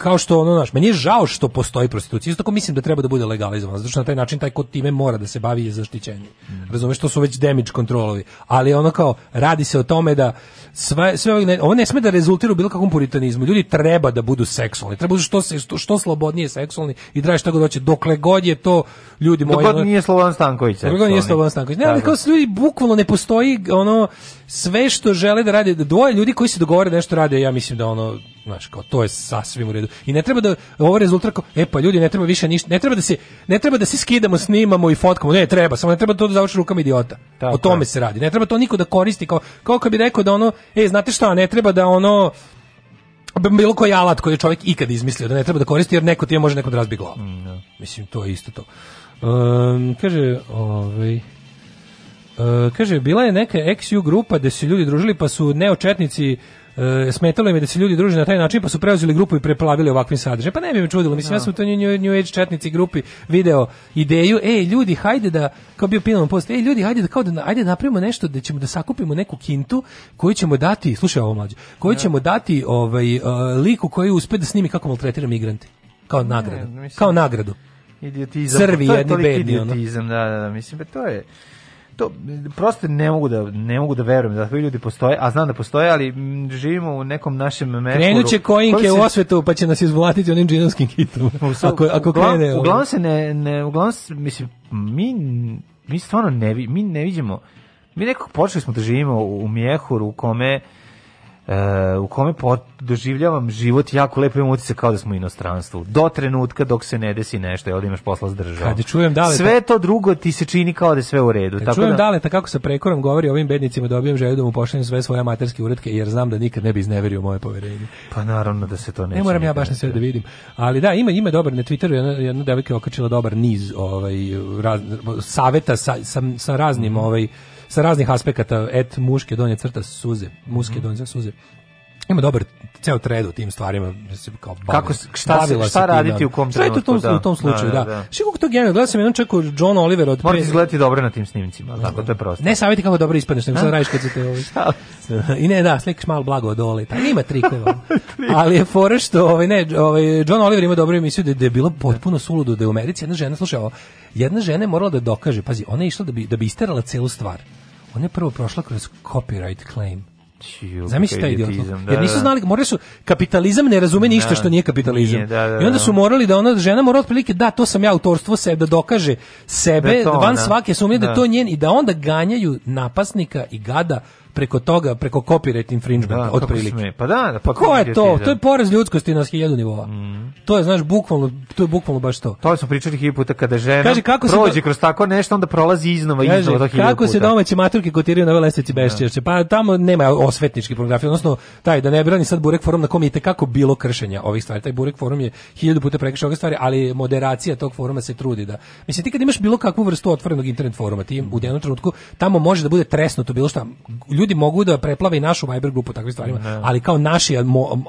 kao što ono naš, meni je žao što postoji prostitucija, zato mislim da treba da bude legalizovana, zato što na taj način taj kod time mora da se bavi i zaštićenje. Mm. Razumeš, što su već damage kontrolovi, ali ono kao, radi se o tome da sve, sve ne, ovo ne sme da rezultira u bilo kakvom puritanizmu, ljudi treba da budu seksualni, treba da budu što, što, što slobodnije seksualni i draži šta god hoće, dokle god je to ljudi moji... Dokle nije Slobodan Stanković. Dokle nije Slobodan Stanković. Ne, ali kao ljudi, bukvalno ne postoji ono, sve što žele da rade, dvoje ljudi koji se dogovore da nešto rade, ja mislim da ono, znaš, kao to je sasvim u redu i ne treba da ovo ovaj rezultat e pa ljudi ne treba više ništa, ne treba da se ne treba da se skidamo, snimamo i fotkamo, ne treba, samo ne treba to da završi rukama idiota. Tako, o tome se radi. Ne treba to niko da koristi kao kao kad bi rekao da ono ej znate šta, ne treba da ono bilo koji alat koji je čovjek ikad izmislio da ne treba da koristi jer neko ti je može nekom da razbi glavu. Mm, no. Da. Mislim to je isto to. Um, kaže, ovaj Uh, kaže, bila je neka ex grupa gde su ljudi družili pa su neočetnici e, smetalo im je da se ljudi druže na taj način, pa su preuzeli grupu i preplavili ovakvim sadržajem. Pa ne bi me čudilo, mislim, no. ja sam u toj New, New Age četnici grupi video ideju, ej, ljudi, hajde da, kao bio pinalan post, ej, ljudi, hajde da, kao da, hajde da napravimo nešto da ćemo da sakupimo neku kintu koju ćemo dati, slušaj ovo mlađe, koju no. Da. ćemo dati ovaj, uh, liku koji uspe da snimi kako maltretira migrante. Kao nagradu. No, mislim, kao nagradu. Idiotizam. Crvi pa jedni bedni. Idiotizam, ono. da, da, da, mislim, pa to je to prosto ne mogu da ne mogu da verujem da takvi ljudi postoje, a znam da postoje, ali živimo u nekom našem mekuru. Krenuće koinke se... u osvetu, pa će nas izvlatiti onim džinovskim kitom. ako ako uglav, krene. Uglavnom se ne ne uglavnom mislim mi mi stvarno ne mi ne vidimo mi nekako počeli smo da živimo u, u mjehuru u kome E, u kome doživljavam život jako lepo imam utisak kao da smo u inostranstvu. Do trenutka dok se ne desi nešto, ovdje da imaš posla s državom. Kad čujem dale, sve to drugo ti se čini kao da je sve u redu. Kad tako čujem da... dale, tako kako sa prekorom govori ovim bednicima, dobijem želju da mu pošaljem sve svoje amaterske uredke, jer znam da nikad ne bi izneverio moje poverenje. Pa naravno da se to neće. Ne moram ja baš na sve da vidim. Ali da, ima ima dobar na Twitteru, jedna, jedna devojka je okačila dobar niz ovaj, raz, saveta sa, sa, sa raznim mhm. ovaj, sa raznih aspekata, et muške donje crta suze, muske mm. donje suze. Ima dobar ceo tred u tim stvarima, se kao bavila, kako šta se, šta raditi da. u kom trenutku, to u tom, da. u tom slučaju, da. da. da. da. Što kako to genijalno, gledao sam jednom čeku John Oliver od Možeš pre... izgledati dobro na tim snimcima, da. tako to je prosto. Ne saveti kako dobro ispadneš, nego sad radiš kad se te ovaj. I ne, da, slikaš malo blago od Ole, ima trikova. Ali je fora što ovaj ne, ovaj John Oliver ima dobru emisiju da, da je bilo potpuno suludo da je u Americi jedna žena slušala, jedna žena je morala da dokaže, pazi, ona je išla da bi da bi isterala celu stvar. Ona je prvo prošla kroz copyright claim. Zamisli taj idiot. Jer da, nisu da. znali, morali su, kapitalizam ne razume da. ništa da, što nije kapitalizam. Nije, da, da, I onda su morali da ona žena mora otprilike, da, to sam ja autorstvo sebe, da dokaže sebe, to, van svake sumnje da to njen i da onda ganjaju napasnika i gada preko toga, preko copyright infringement, da, otprilike. Pa da, da, pa ko je to? Da. To je porez ljudskosti na 1000 nivoa. Mm. To je, znaš, bukvalno, to je bukvalno baš to. To smo pričali hiljadu puta kada žena Kaže, kako prođe se to... kroz tako nešto, onda prolazi iznova, Kaže, iznova to Kako puta. se domaće maturke kotiraju na velestvici Bešćevče? Da. Pa tamo nema osvetnički pornografije, odnosno taj da ne brani sad Burek forum na kom je kako bilo kršenja ovih stvari. Taj Burek forum je hiljadu puta prekršio ove stvari, ali moderacija tog foruma se trudi da. Mislim ti kad imaš bilo kakvu vrstu otvorenog internet foruma, ti u jednom trenutku tamo može da bude tresno to bilo šta. Ljudi ljudi mogu da preplave i našu Viber grupu takvim stvarima, ne. Da. ali kao naši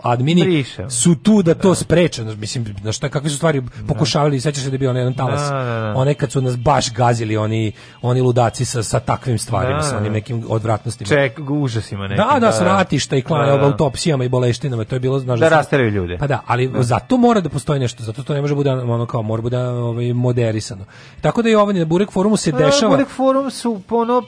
admini Briše. su tu da to da. spreče, mislim, znaš šta, kakve su stvari da. pokušavali, sećaš se da je bio onaj jedan talas, ne, one kad su nas baš gazili, oni, oni ludaci sa, sa takvim stvarima, sa onim nekim odvratnostima. Ček, užasima nekim. Da, da, s ratišta i klanje, autopsijama i boleštinama, to je bilo, znaš, da, da rasteraju ljude. Pa da, ali zato mora da postoji nešto, zato to ne može bude ono kao, mora bude ovaj, moderisano. Tako da i ovaj na Burek forumu se dešava. Burek forum su ono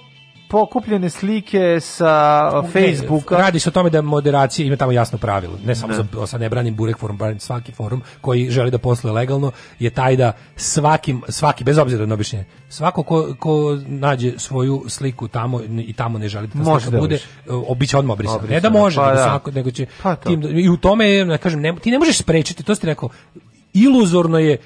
pokupljene slike sa Facebooka. radi se o tome da moderacija ima tamo jasno pravilo. Ne samo da. ne. za, sad ne Burek forum, branim svaki forum koji želi da posluje legalno, je taj da svakim, svaki bez obzira na obišnje, svako ko, ko nađe svoju sliku tamo i tamo ne želi da ta slika da bude, obiće e, odmah obrisan. Ne da može, pa, nego, da. Svako, nego će... Pa, tim, da, I u tome, ne, kažem, ne, ti ne možeš sprečiti, to ste rekao, iluzorno je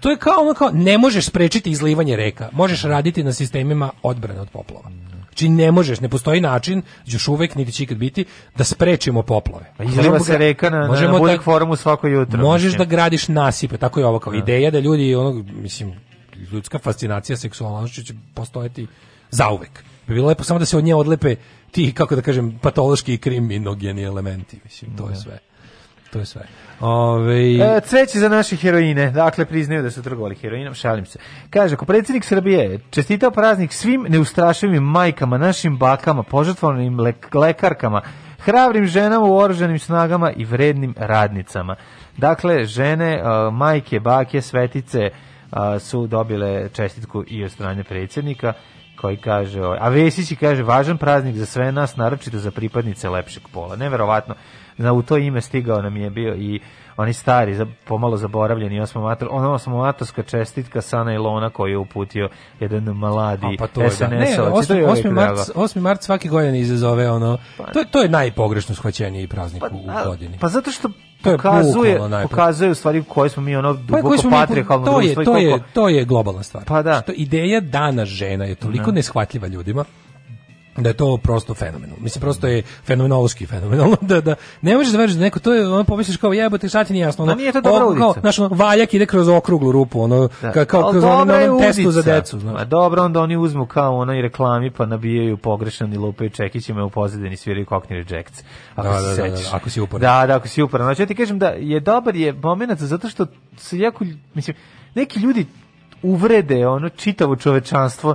to je kao ono kao ne možeš sprečiti izlivanje reka, možeš raditi na sistemima odbrane od poplava. Znači ne možeš, ne postoji način, još uvek niti će ikad biti da sprečimo poplave. Pa izliva se reka na, možemo na, na da, forumu svako jutro. Možeš mislim. da gradiš nasipe, tako je ovo kao da. ideja da ljudi ono mislim ljudska fascinacija seksualnošću će postojati zauvek. Bi bilo lepo samo da se od nje odlepe ti kako da kažem patološki i kriminogeni elementi, mislim, to je da. sve. To je sve. Ove... E, cveće za naše heroine. Dakle, priznaju da su trgovali heroinom. Šalim se. Kaže, ako predsjednik Srbije čestitao praznik svim neustrašivim majkama, našim bakama, požrtvovanim lek lekarkama, hrabrim ženama u oruženim snagama i vrednim radnicama. Dakle, žene, e, majke, bake, svetice e, su dobile čestitku i od strane predsjednika koji kaže, a Vesići kaže, važan praznik za sve nas, naročito za pripadnice lepšeg pola. Neverovatno za u to ime stigao nam je bio i oni stari, pomalo zaboravljeni osmomator, ona osmomatorska čestitka sa Ilona koji je uputio jedan mladi pa to da. SNS-ovac. Ne, 8, 8, mart, 8. mart svake godine izazove ono, pa- to, to je najpogrešno shvaćenje i praznik pa, u godini. Pa zato što to je pokazuje pokazuje u stvari koji smo mi ono duboko pa, patrijarhalno to je, to je, to je globalna stvar. Pa da. Što ideja dana žena je toliko ne. Da. neshvatljiva ljudima da je to prosto fenomen. Mislim, prosto je fenomenološki fenomenalno. Da, da, ne možeš da veruješ da neko to je, ono pomisliš kao jebote, sad ti nije jasno. Ono, A nije to dobra ulica. Kao, znaš, ono, valjak ide kroz okruglu rupu, ono, da. kao, kao kroz ono, ono testu za decu. Znaš. A dobro, onda oni uzmu kao onaj reklami pa nabijaju pogrešan i lupaju čekićima u pozadini sviraju kokni rejects. Ako da, se da, da, da, ako si uporan. Da, da, ako si uporan. Znači, ja ti kažem da je dobar je momenat zato što se jako, mislim, neki ljudi uvrede ono čitavo čovečanstvo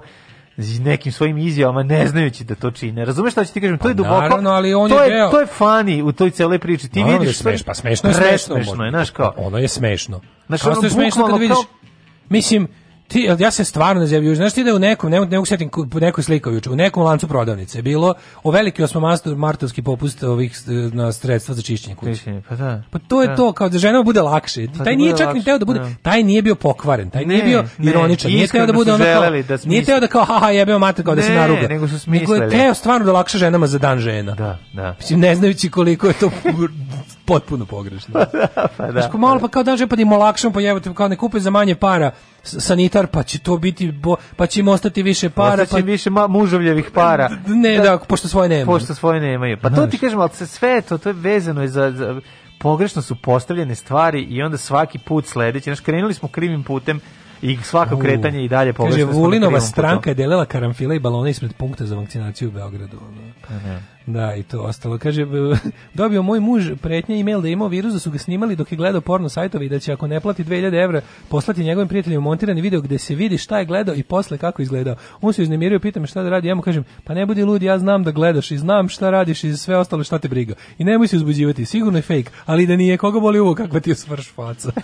nekim svojim izjavama ne znajući da to čini. Razumeš šta ću ti kažem? To je pa duboko. Naravno, ali on to je, deo... to je funny u toj celoj priči. Ti Naravno da vidiš smeš, pa smešno je smešno. Smešno je, znaš kao. Ono je smešno. Znaš, ono, je smešno kad vidiš. Kao... Mislim, ti, ja se stvarno ne zjavljuju. Znaš ti da je u nekom, ne, ne usjetim nekoj slikoviću, u nekom lancu prodavnice bilo o veliki osmomastor martovski popust ovih e, na sredstva za čišćenje kuće. Pa, da. pa to je da. to, kao da ženama bude lakše. Pa taj da nije čak lakše, ni teo da bude, da. taj nije bio pokvaren, taj ne, nije bio ne, nije teo da bude ono kao, da nije teo da kao, haha, jebeo mater, kao da se naruga. Nego su smislili. Nego je teo stvarno da lakše ženama za dan žena. Da, da. Mislim, ne znajući koliko je to potpuno pogrešno. pa da, pa da. Znaš, malo pa kao dan žena, pa da im olakšam, pa jebate, kao ne kupe za manje para sanitar, pa će to biti, bo, pa će im ostati više para. Ostaće pa... više mužovljevih para. Ne, da, da, pošto svoje nemaju. Pošto svoje nemaju. Pa to ti kažem, ali sve to, to je vezano je za, za pogrešno su postavljene stvari i onda svaki put sledeći, znači krenuli smo krivim putem, i svako kretanje i dalje pogrešno. Kaže, Vulinova stranka je delila karamfile i balone ispred punkta za vakcinaciju u Beogradu. Ono. Da, i to ostalo. Kaže, dobio moj muž pretnje e-mail da je imao virus, da su ga snimali dok je gledao porno sajtovi i da će ako ne plati 2000 evra poslati njegovim prijateljima montirani video gde se vidi šta je gledao i posle kako izgledao. On se iznemirio, me šta da radi, ja mu kažem, pa ne budi lud, ja znam da gledaš i znam šta radiš i sve ostalo šta te briga. I nemoj se uzbuđivati, sigurno je fake, ali da nije koga boli uvo kakva ti je svrš faca.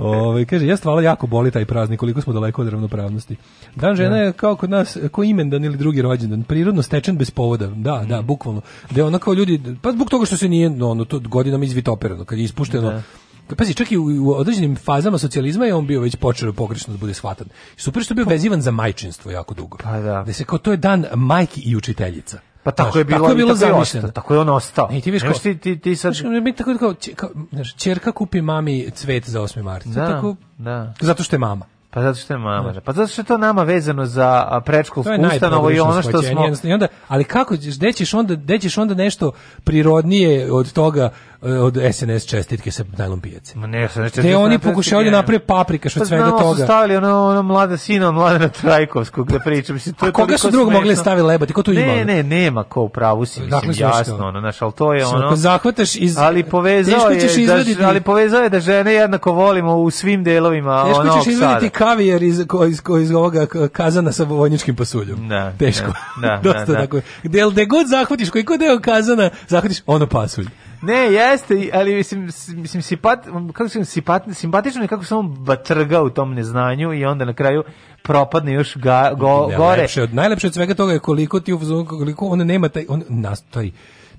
Ovaj kaže ja stvarno jako boli taj praznik, koliko smo daleko od ravnopravnosti. Dan žena da. je kao kod nas ko imendan ili drugi rođendan, prirodno stečen bez povoda. Da, da, mm. bukvalno. Da ono kao ljudi pa zbog toga što se nije ono to godinama izvitoperano, kad je ispušteno da pa pazi, čak i u, određenim fazama socijalizma je on bio već počeo pogrešno da bude shvatan. Super što je bio pa- vezivan za majčinstvo jako dugo. Pa da. Da se kao to je dan majki i učiteljica. Pa tako znaš, je bilo, tako je bilo zamišljeno. Tako je on ostao. I ti viš ko, ti, ti, ti sad... Znaš, mi tako kao, če, kao, znaš, čerka kupi mami cvet za 8. marta. Da, tako, da. Zato što je mama. Pa zato što je mama. Da. da. Pa zato što je to nama vezano za predškolsku ustanovu i ono što smo... I onda, ali kako, gde ćeš onda, gde ćeš onda nešto prirodnije od toga Eh, od SNS čestitke sa najlon pijace. Ma ne, sa čestitke. Te oni pokušavaju da naprave paprika što pa sve do toga. Pa stavili ono, ono mlada sina, mlada Trajkovskog da pričam. Mislim, to je A koga su drugog smešno. mogli stavili lebati? Ko tu ima? Ne, ne, nema ko pravu si, mislim, dakle, jasno. Ono, naš, ali to je ono... Ako zahvataš iz... Ali povezao je, da, ali povezao je da žene jednako volimo u svim delovima Teško ono, ćeš izvaditi kavijer iz, iz, iz, ovoga kazana sa vojničkim pasuljom. Da, Teško. Da, da, Dosta da, da. tako. Gde, gde god zahvatiš, koji god deo kazana, zahvatiš ono pasulj. Ne, jeste, ali mislim, mislim sipat, kako sam sipat, simpatično je kako se on batrga u tom neznanju i onda na kraju propadne još ga, go, ne, da gore. Najlepše, od, najlepše od svega toga je koliko ti u koliko on nema taj, on nastoji,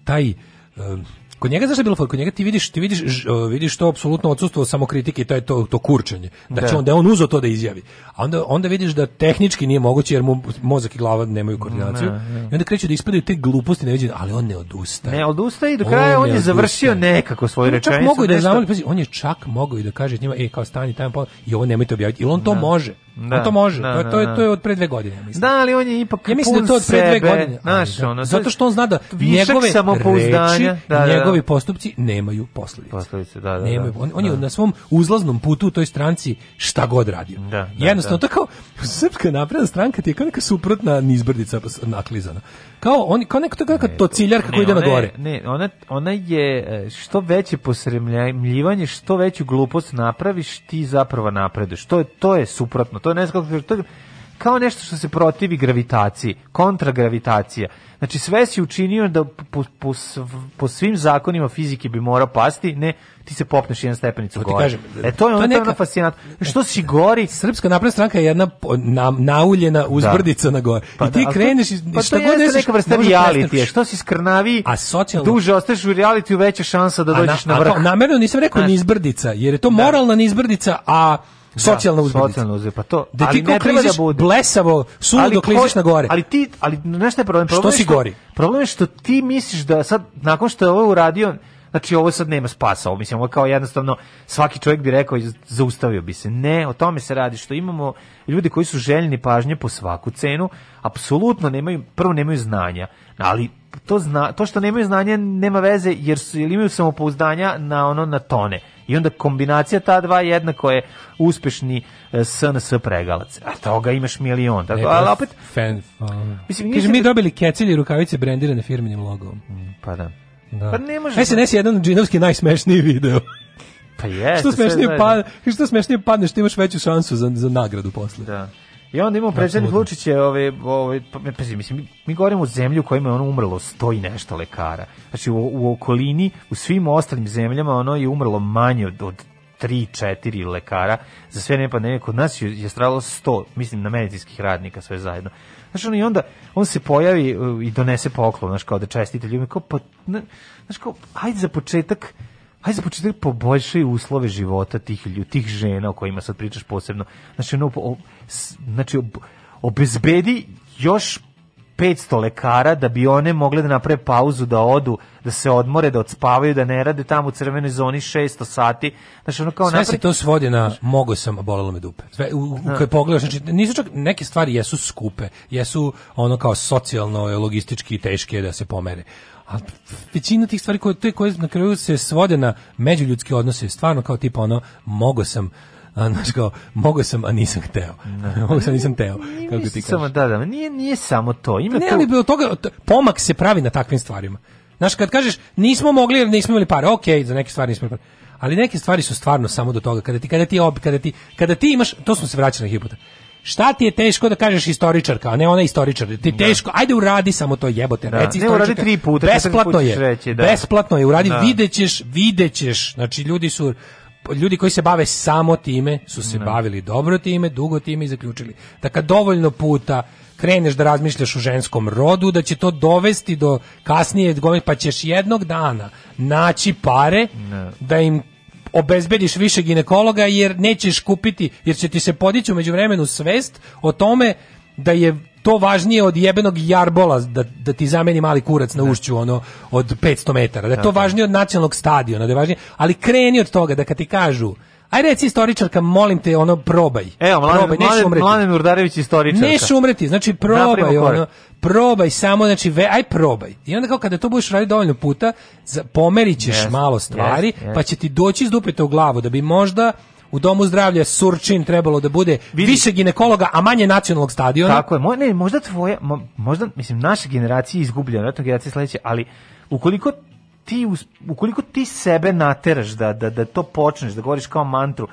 taj, um, Kod njega zašto bilo kod njega ti vidiš, ti vidiš, ž, vidiš to apsolutno odsustvo samokritike to je to to kurčanje znači, Da će da. on da on uzo to da izjavi. A onda onda vidiš da tehnički nije moguće jer mu mozak i glava nemaju koordinaciju. Ne, ne. I onda kreće da ispadaju te gluposti ne neviđene, ali on ne odustaje. Ne odustaje i do kraja on, on je odustaje. završio nekako svoju rečenicu. Čak mogu da zamoli pazi, on je čak mogao i da kaže njima ej kao stani tamo pa- i ovo nemojte objaviti. I on to ne. Da. može. Da, to može. Da, to, je, da, to, je, da. to je od pre dve godine, mislim. Da, ali on je ipak ja mislim da to od pre dve godine. Naš, da, ono, zato što on zna da njegove samopouzdanje, da, da, njegovi postupci nemaju posledice. posledice da, da, nemaju, on, on je na svom uzlaznom putu u toj stranci šta god radio. Jednostavno, to kao srpska napredna stranka ti je kao neka suprotna nizbrdica naklizana. Kao, on, kao neka to, to ciljar kako ide na gore. Ne, ona, ona je što veće posremljivanje, što veću glupost napraviš, ti zapravo napreduješ. To je, to je suprotno, to to ne znam kako, to kao nešto što se protivi gravitaciji, kontragravitacija. Znači sve si učinio da po, po, po svim zakonima fizike bi morao pasti, ne, ti se popneš jedan stepenicu gore. Kažem, e to je ono neka... fascinantno. Što si gori? Srpska napredna stranka je jedna na, nauljena da. uzbrdica da. na gore. Pa I ti da, kreneš i pa šta to god nesiš, neka vrsta da reality Što si skrnavi, a socijalno... duže ostaješ u realitiju, veća šansa da dođeš na, na vrh. namerno nisam rekao nizbrdica, jer je to da. moralna nizbrdica, a Da, socijalna uzbenica. Socijalna uzbenica, pa to. Da ti kliziš da bude. blesavo, suludo kliziš na gore. Ali ti, ali nešto je problem. problem što si gori? Problem je što ti misliš da sad, nakon što je ovo uradio, znači ovo sad nema spasa, ovo mislim, ovo kao jednostavno svaki čovjek bi rekao i zaustavio bi se. Ne, o tome se radi što imamo ljudi koji su željni pažnje po svaku cenu, apsolutno nemaju, prvo nemaju znanja, ali to, zna, to što nemaju znanja nema veze jer, su, jer imaju samopouzdanja na ono na tone I onda kombinacija ta dva jednako je uspešni SNS e, pregalac. A toga imaš milion. Tako, e, ali pa, opet... Fan, mislim, Kaže, mi da- dobili kecelje i rukavice brendirane firminim logom. Mm, pa da. da. Pa ne može... SNS je da- jedan džinovski najsmešniji video. Pa je. Što smešnije, pad, što smešnije padneš, ti imaš veću šansu za, za nagradu posle. Da. I onda imamo predsjednik Vučić je ove ovaj, ove ovaj, pa mislim mi, mi govorimo o zemlji u kojima je ono umrlo sto i nešto lekara. Znači u, u okolini, u svim ostalim zemljama ono je umrlo manje od, od 3-4 lekara za sve ne pandemije. Kod nas je, je stralo 100, mislim, na medicinskih radnika sve zajedno. Znaš, on i onda, on se pojavi uh, i donese poklon, znači kao da čestita ljudima, kao, pa, znači kao, ajde za početak, Hajde za da početak poboljšaj uslove života tih ljudi, tih žena o kojima sad pričaš posebno. Znači, ono, o, znači ob, obezbedi još 500 lekara da bi one mogle da naprave pauzu, da odu, da se odmore, da odspavaju, da ne rade tamo u crvenoj zoni 600 sati. Znači, ono kao Sve napred... se to svodi na mogo sam, a bolelo me dupe. Sve, u, u da. koje pogledaš, znači, nisu čak, neke stvari jesu skupe, jesu ono kao socijalno, logistički teške da se pomere a većina tih stvari koje, te koje na kraju se svode na međuljudske odnose, stvarno kao tipa ono, mogo sam, a znaš kao, mogo sam, a nisam hteo. Da. mogo sam, nisam hteo. Kako ti samo, da, da, nije, nije samo to. Ima ne, ali to... toga, pomak se pravi na takvim stvarima. Znaš, kad kažeš, nismo mogli jer nismo imali pare, okay, za neke stvari nismo imali pare. Ali neke stvari su stvarno samo do toga. Kada ti, kada ti, ob, kada ti, kada ti imaš, to smo se vraćali na hipoteku šta ti je teško da kažeš istoričarka, a ne ona istoričar. Ti da. teško, ajde uradi samo to jebote, da. reci ne, uradi tri puta, besplatno je. Reći, da. Besplatno je, uradi, da. videćeš, videćeš. Znači ljudi su ljudi koji se bave samo time su se ne. Da. bavili dobro time, dugo time i zaključili da kad dovoljno puta kreneš da razmišljaš o ženskom rodu, da će to dovesti do kasnije, pa ćeš jednog dana naći pare ne. Da. da im obezbediš više ginekologa jer nećeš kupiti, jer će ti se podići umeđu vremenu svest o tome da je to važnije od jebenog jarbola da, da ti zameni mali kurac na da. ušću ono od 500 metara, da je to važnije od nacionalnog stadiona, da je važnije, ali kreni od toga da kad ti kažu Ajde, reci istoričarka, molim te, ono probaj. Evo, Mladen, probaj, Mladen, Mladen Urdarević istoričarka. Neš umreti, znači probaj ono probaj samo, znači, ve, aj probaj. I onda kao kada to budeš raditi dovoljno puta, za, pomerit ćeš yes, malo stvari, yes, yes. pa će ti doći iz dupeta u glavu, da bi možda u domu zdravlja Surčin trebalo da bude Vidi. više ginekologa, a manje nacionalnog stadiona. Tako je, mo, ne, možda tvoje, mo, možda, mislim, naša generacija izgubljena, vratno generacija sledeća, ali ukoliko ti, ukoliko ti sebe nateraš da, da, da to počneš, da govoriš kao mantru,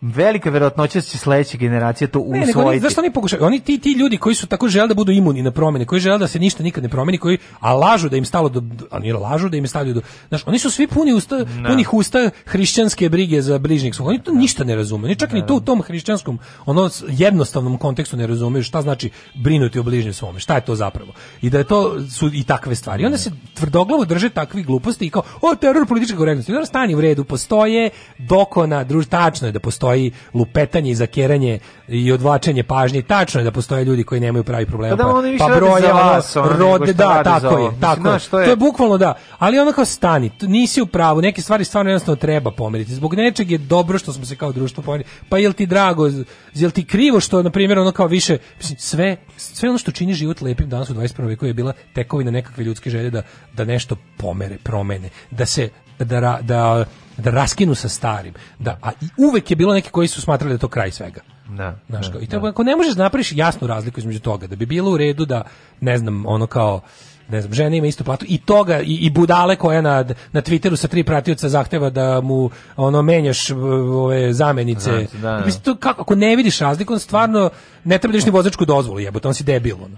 velika verovatnoća će sledeća generacija to usvojiti. Ne, nego, zašto oni pokušaju? Oni ti ti ljudi koji su tako žele da budu imuni na promene, koji žele da se ništa nikad ne promeni, koji a lažu da im stalo do oni lažu da im stalo do. Znaš, oni su svi puni usta, no. Da. punih usta hrišćanske brige za bližnjeg svog. Oni to no. Da. ništa ne razumeju. Ni čak da. no. ni to u tom hrišćanskom ono jednostavnom kontekstu ne razumeju šta znači brinuti o bližnjem svom. Šta je to zapravo? I da je to su i takve stvari. I onda se tvrdoglavo drže takvih gluposti i kao o teror političke korektnosti. Onda stani u redu, postoje dokona, druž, tačno je da postoje postoji lupetanje i zakeranje i odvlačenje pažnje. Tačno je da postoje ljudi koji nemaju pravi problema. Pa, da, oni pa broje, za vas, rode, da, tako je, Mislim, tako je. To je bukvalno da. Ali ono kao stani, nisi u pravu, neke stvari stvarno jednostavno treba pomeriti. Zbog nečeg je dobro što smo se kao društvo pomerili. Pa jel ti drago, jel ti krivo što, na primjer, ono kao više, sve, sve ono što čini život lepim danas u 21. veku je bila tekovina nekakve ljudske želje da, da nešto pomere, promene, da se, da, da da raskinu sa starim. Da, a uvek je bilo neki koji su smatrali da to kraj svega. Da, Znaš, da, I tako, da. ako ne možeš da napraviš jasnu razliku između toga, da bi bilo u redu da, ne znam, ono kao, ne znam, žena ima istu platu i toga i, i budale koja na, na Twitteru sa tri pratioca zahteva da mu ono menjaš ove zamenice. Znači, da, da. Mislim, to, kako, ako ne vidiš razliku, stvarno ne treba da ni vozačku dozvolu, jebote, on si debil. Ono.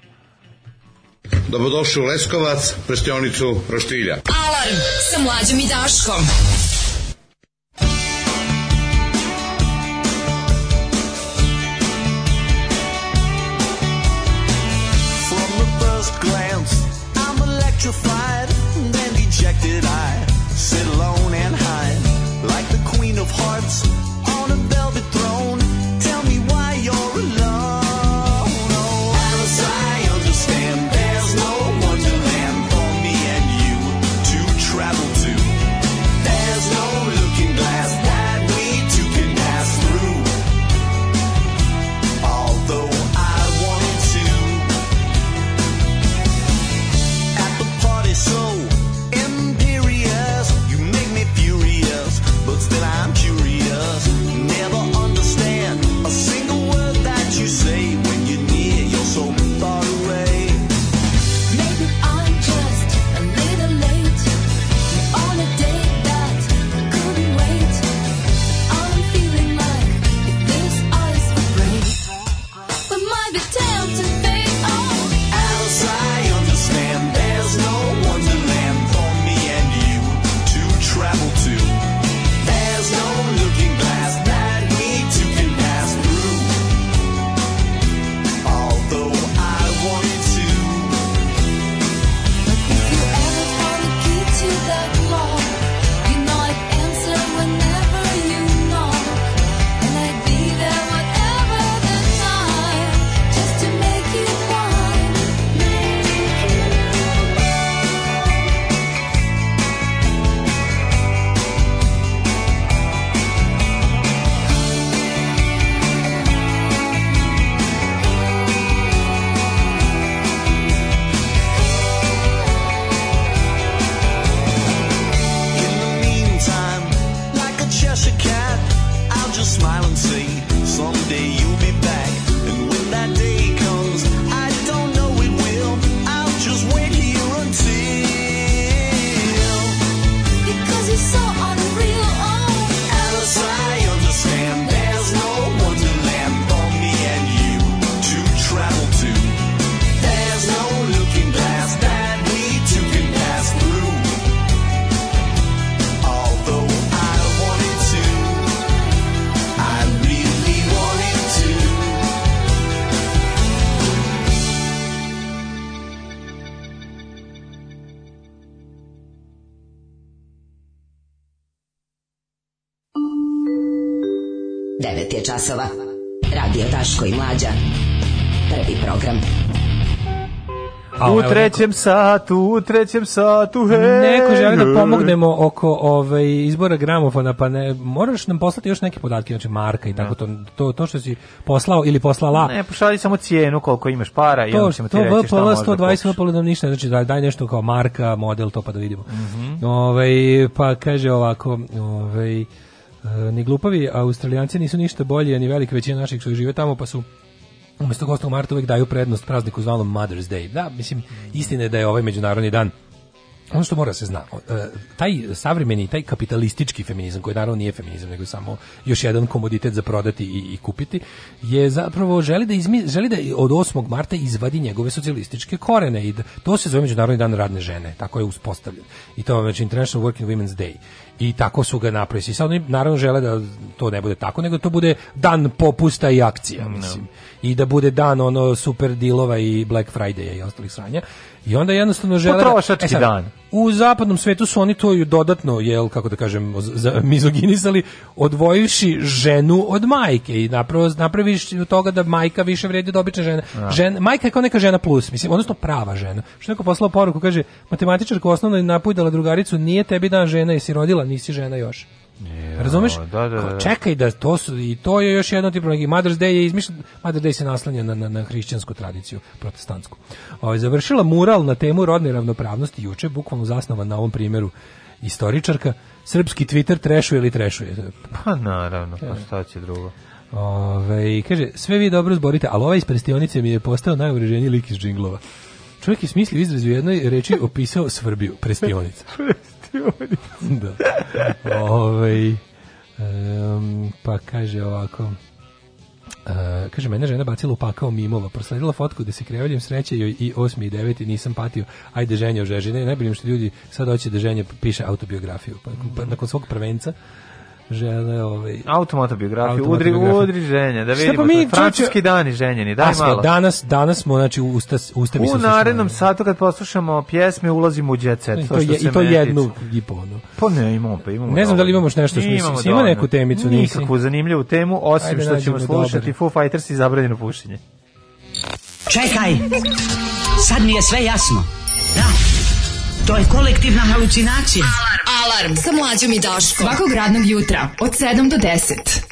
Dobrodošli u Leskovac, prštionicu Roštilja. Alarm sa mlađom i Daškom. petrified and dejected I sit alone and hide like the queen of hearts časova. Radio Daško i Mlađa. Prvi program. A, u trećem satu, u trećem satu, hej! Neko želi da pomognemo oko ovaj, izbora gramofona, pa ne, moraš nam poslati još neke podatke, znači marka i tako, da. to, to, to što si poslao ili poslala. Ne, pošalji samo cijenu koliko imaš para i to, onda ćemo ti to reći šta možda 120 da VPL nam ništa, znači daj, daj nešto kao marka, model, to pa da vidimo. Mm -hmm. Ove, ovaj, pa kaže ovako, ovaj ni glupavi australijanci nisu ništa bolji, ni velika većina naših koji žive tamo, pa su umesto 8. marta uvek daju prednost prazniku zvanom Mother's Day. Da, mislim, istina je da je ovaj međunarodni dan ono što mora se zna, e, taj savremeni, taj kapitalistički feminizam, koji naravno nije feminizam, nego je samo još jedan komoditet za prodati i, i kupiti, je zapravo želi da, izmi, želi da od 8. marta izvadi njegove socijalističke korene i da, to se zove Međunarodni dan radne žene, tako je uspostavljen. I to je znači International Working Women's Day i tako su ga napravili. sad oni naravno žele da to ne bude tako, nego to bude dan popusta i akcija, da. mislim. No. I da bude dan ono super dilova i Black Friday i ostalih sranja. I onda jednostavno žele... Da- Potrošački e sad, dan. U zapadnom svetu su oni to dodatno, jel, kako da kažem, mizoginizali, odvojivši ženu od majke i napravo, napraviš toga da majka više vredi od da obične žene. Da. Žen, majka je kao neka žena plus, mislim, odnosno prava žena. Što neko poslao poruku, kaže, matematičarka osnovno je napujdala drugaricu, nije tebi dan žena, jesi rodila, nisi žena još. Ja, Razumeš? Da, da, da, da. Čekaj da to su i to je još jedno tipa i Mother's Day je izmišljen Mother's Day se naslanja na na, na hrišćansku tradiciju protestantsku. Ovaj završila mural na temu rodne ravnopravnosti juče bukvalno zasnovan na ovom primjeru istoričarka srpski Twitter trešuje ili trešuje. Pa naravno, pa šta će drugo. Ove, ovaj, kaže, sve vi dobro zborite, ali ovaj iz prestionice mi je postao najureženiji lik iz džinglova. Čovjek je smislio izraz u jednoj reči opisao svrbiju, prestionica. da. Ove, ovaj, um, pa kaže ovako... Uh, kaže, mene žena bacila upakao pakao mimova, prosledila fotku gde se kreveljem sreće joj i osmi i deveti nisam patio, ajde ženje o žežine, bilim što ljudi sad hoće da ženje piše autobiografiju, pa, pa nakon svog prvenca žele ovaj automata biografiju udri udri ženja da vidimo pa mi, francuski čuče... dani ženjeni daj Aske, malo danas danas smo znači usta usta mi u narednom satu kad poslušamo pjesme ulazimo u jet set I e, to, je, i to jednu i po no. pa ne imamo pa imamo ne znam da li imamo nešto što imamo ima neku temicu nisi nikakvu zanimljivu temu osim Ajde, što ćemo slušati dobre. Foo Fighters i zabranjeno pušenje čekaj sad mi je sve jasno da To je kolektivna halucinacija. Alarm. Alarm sa mlađom i Daškom. Svakog radnog jutra od 7 do 10.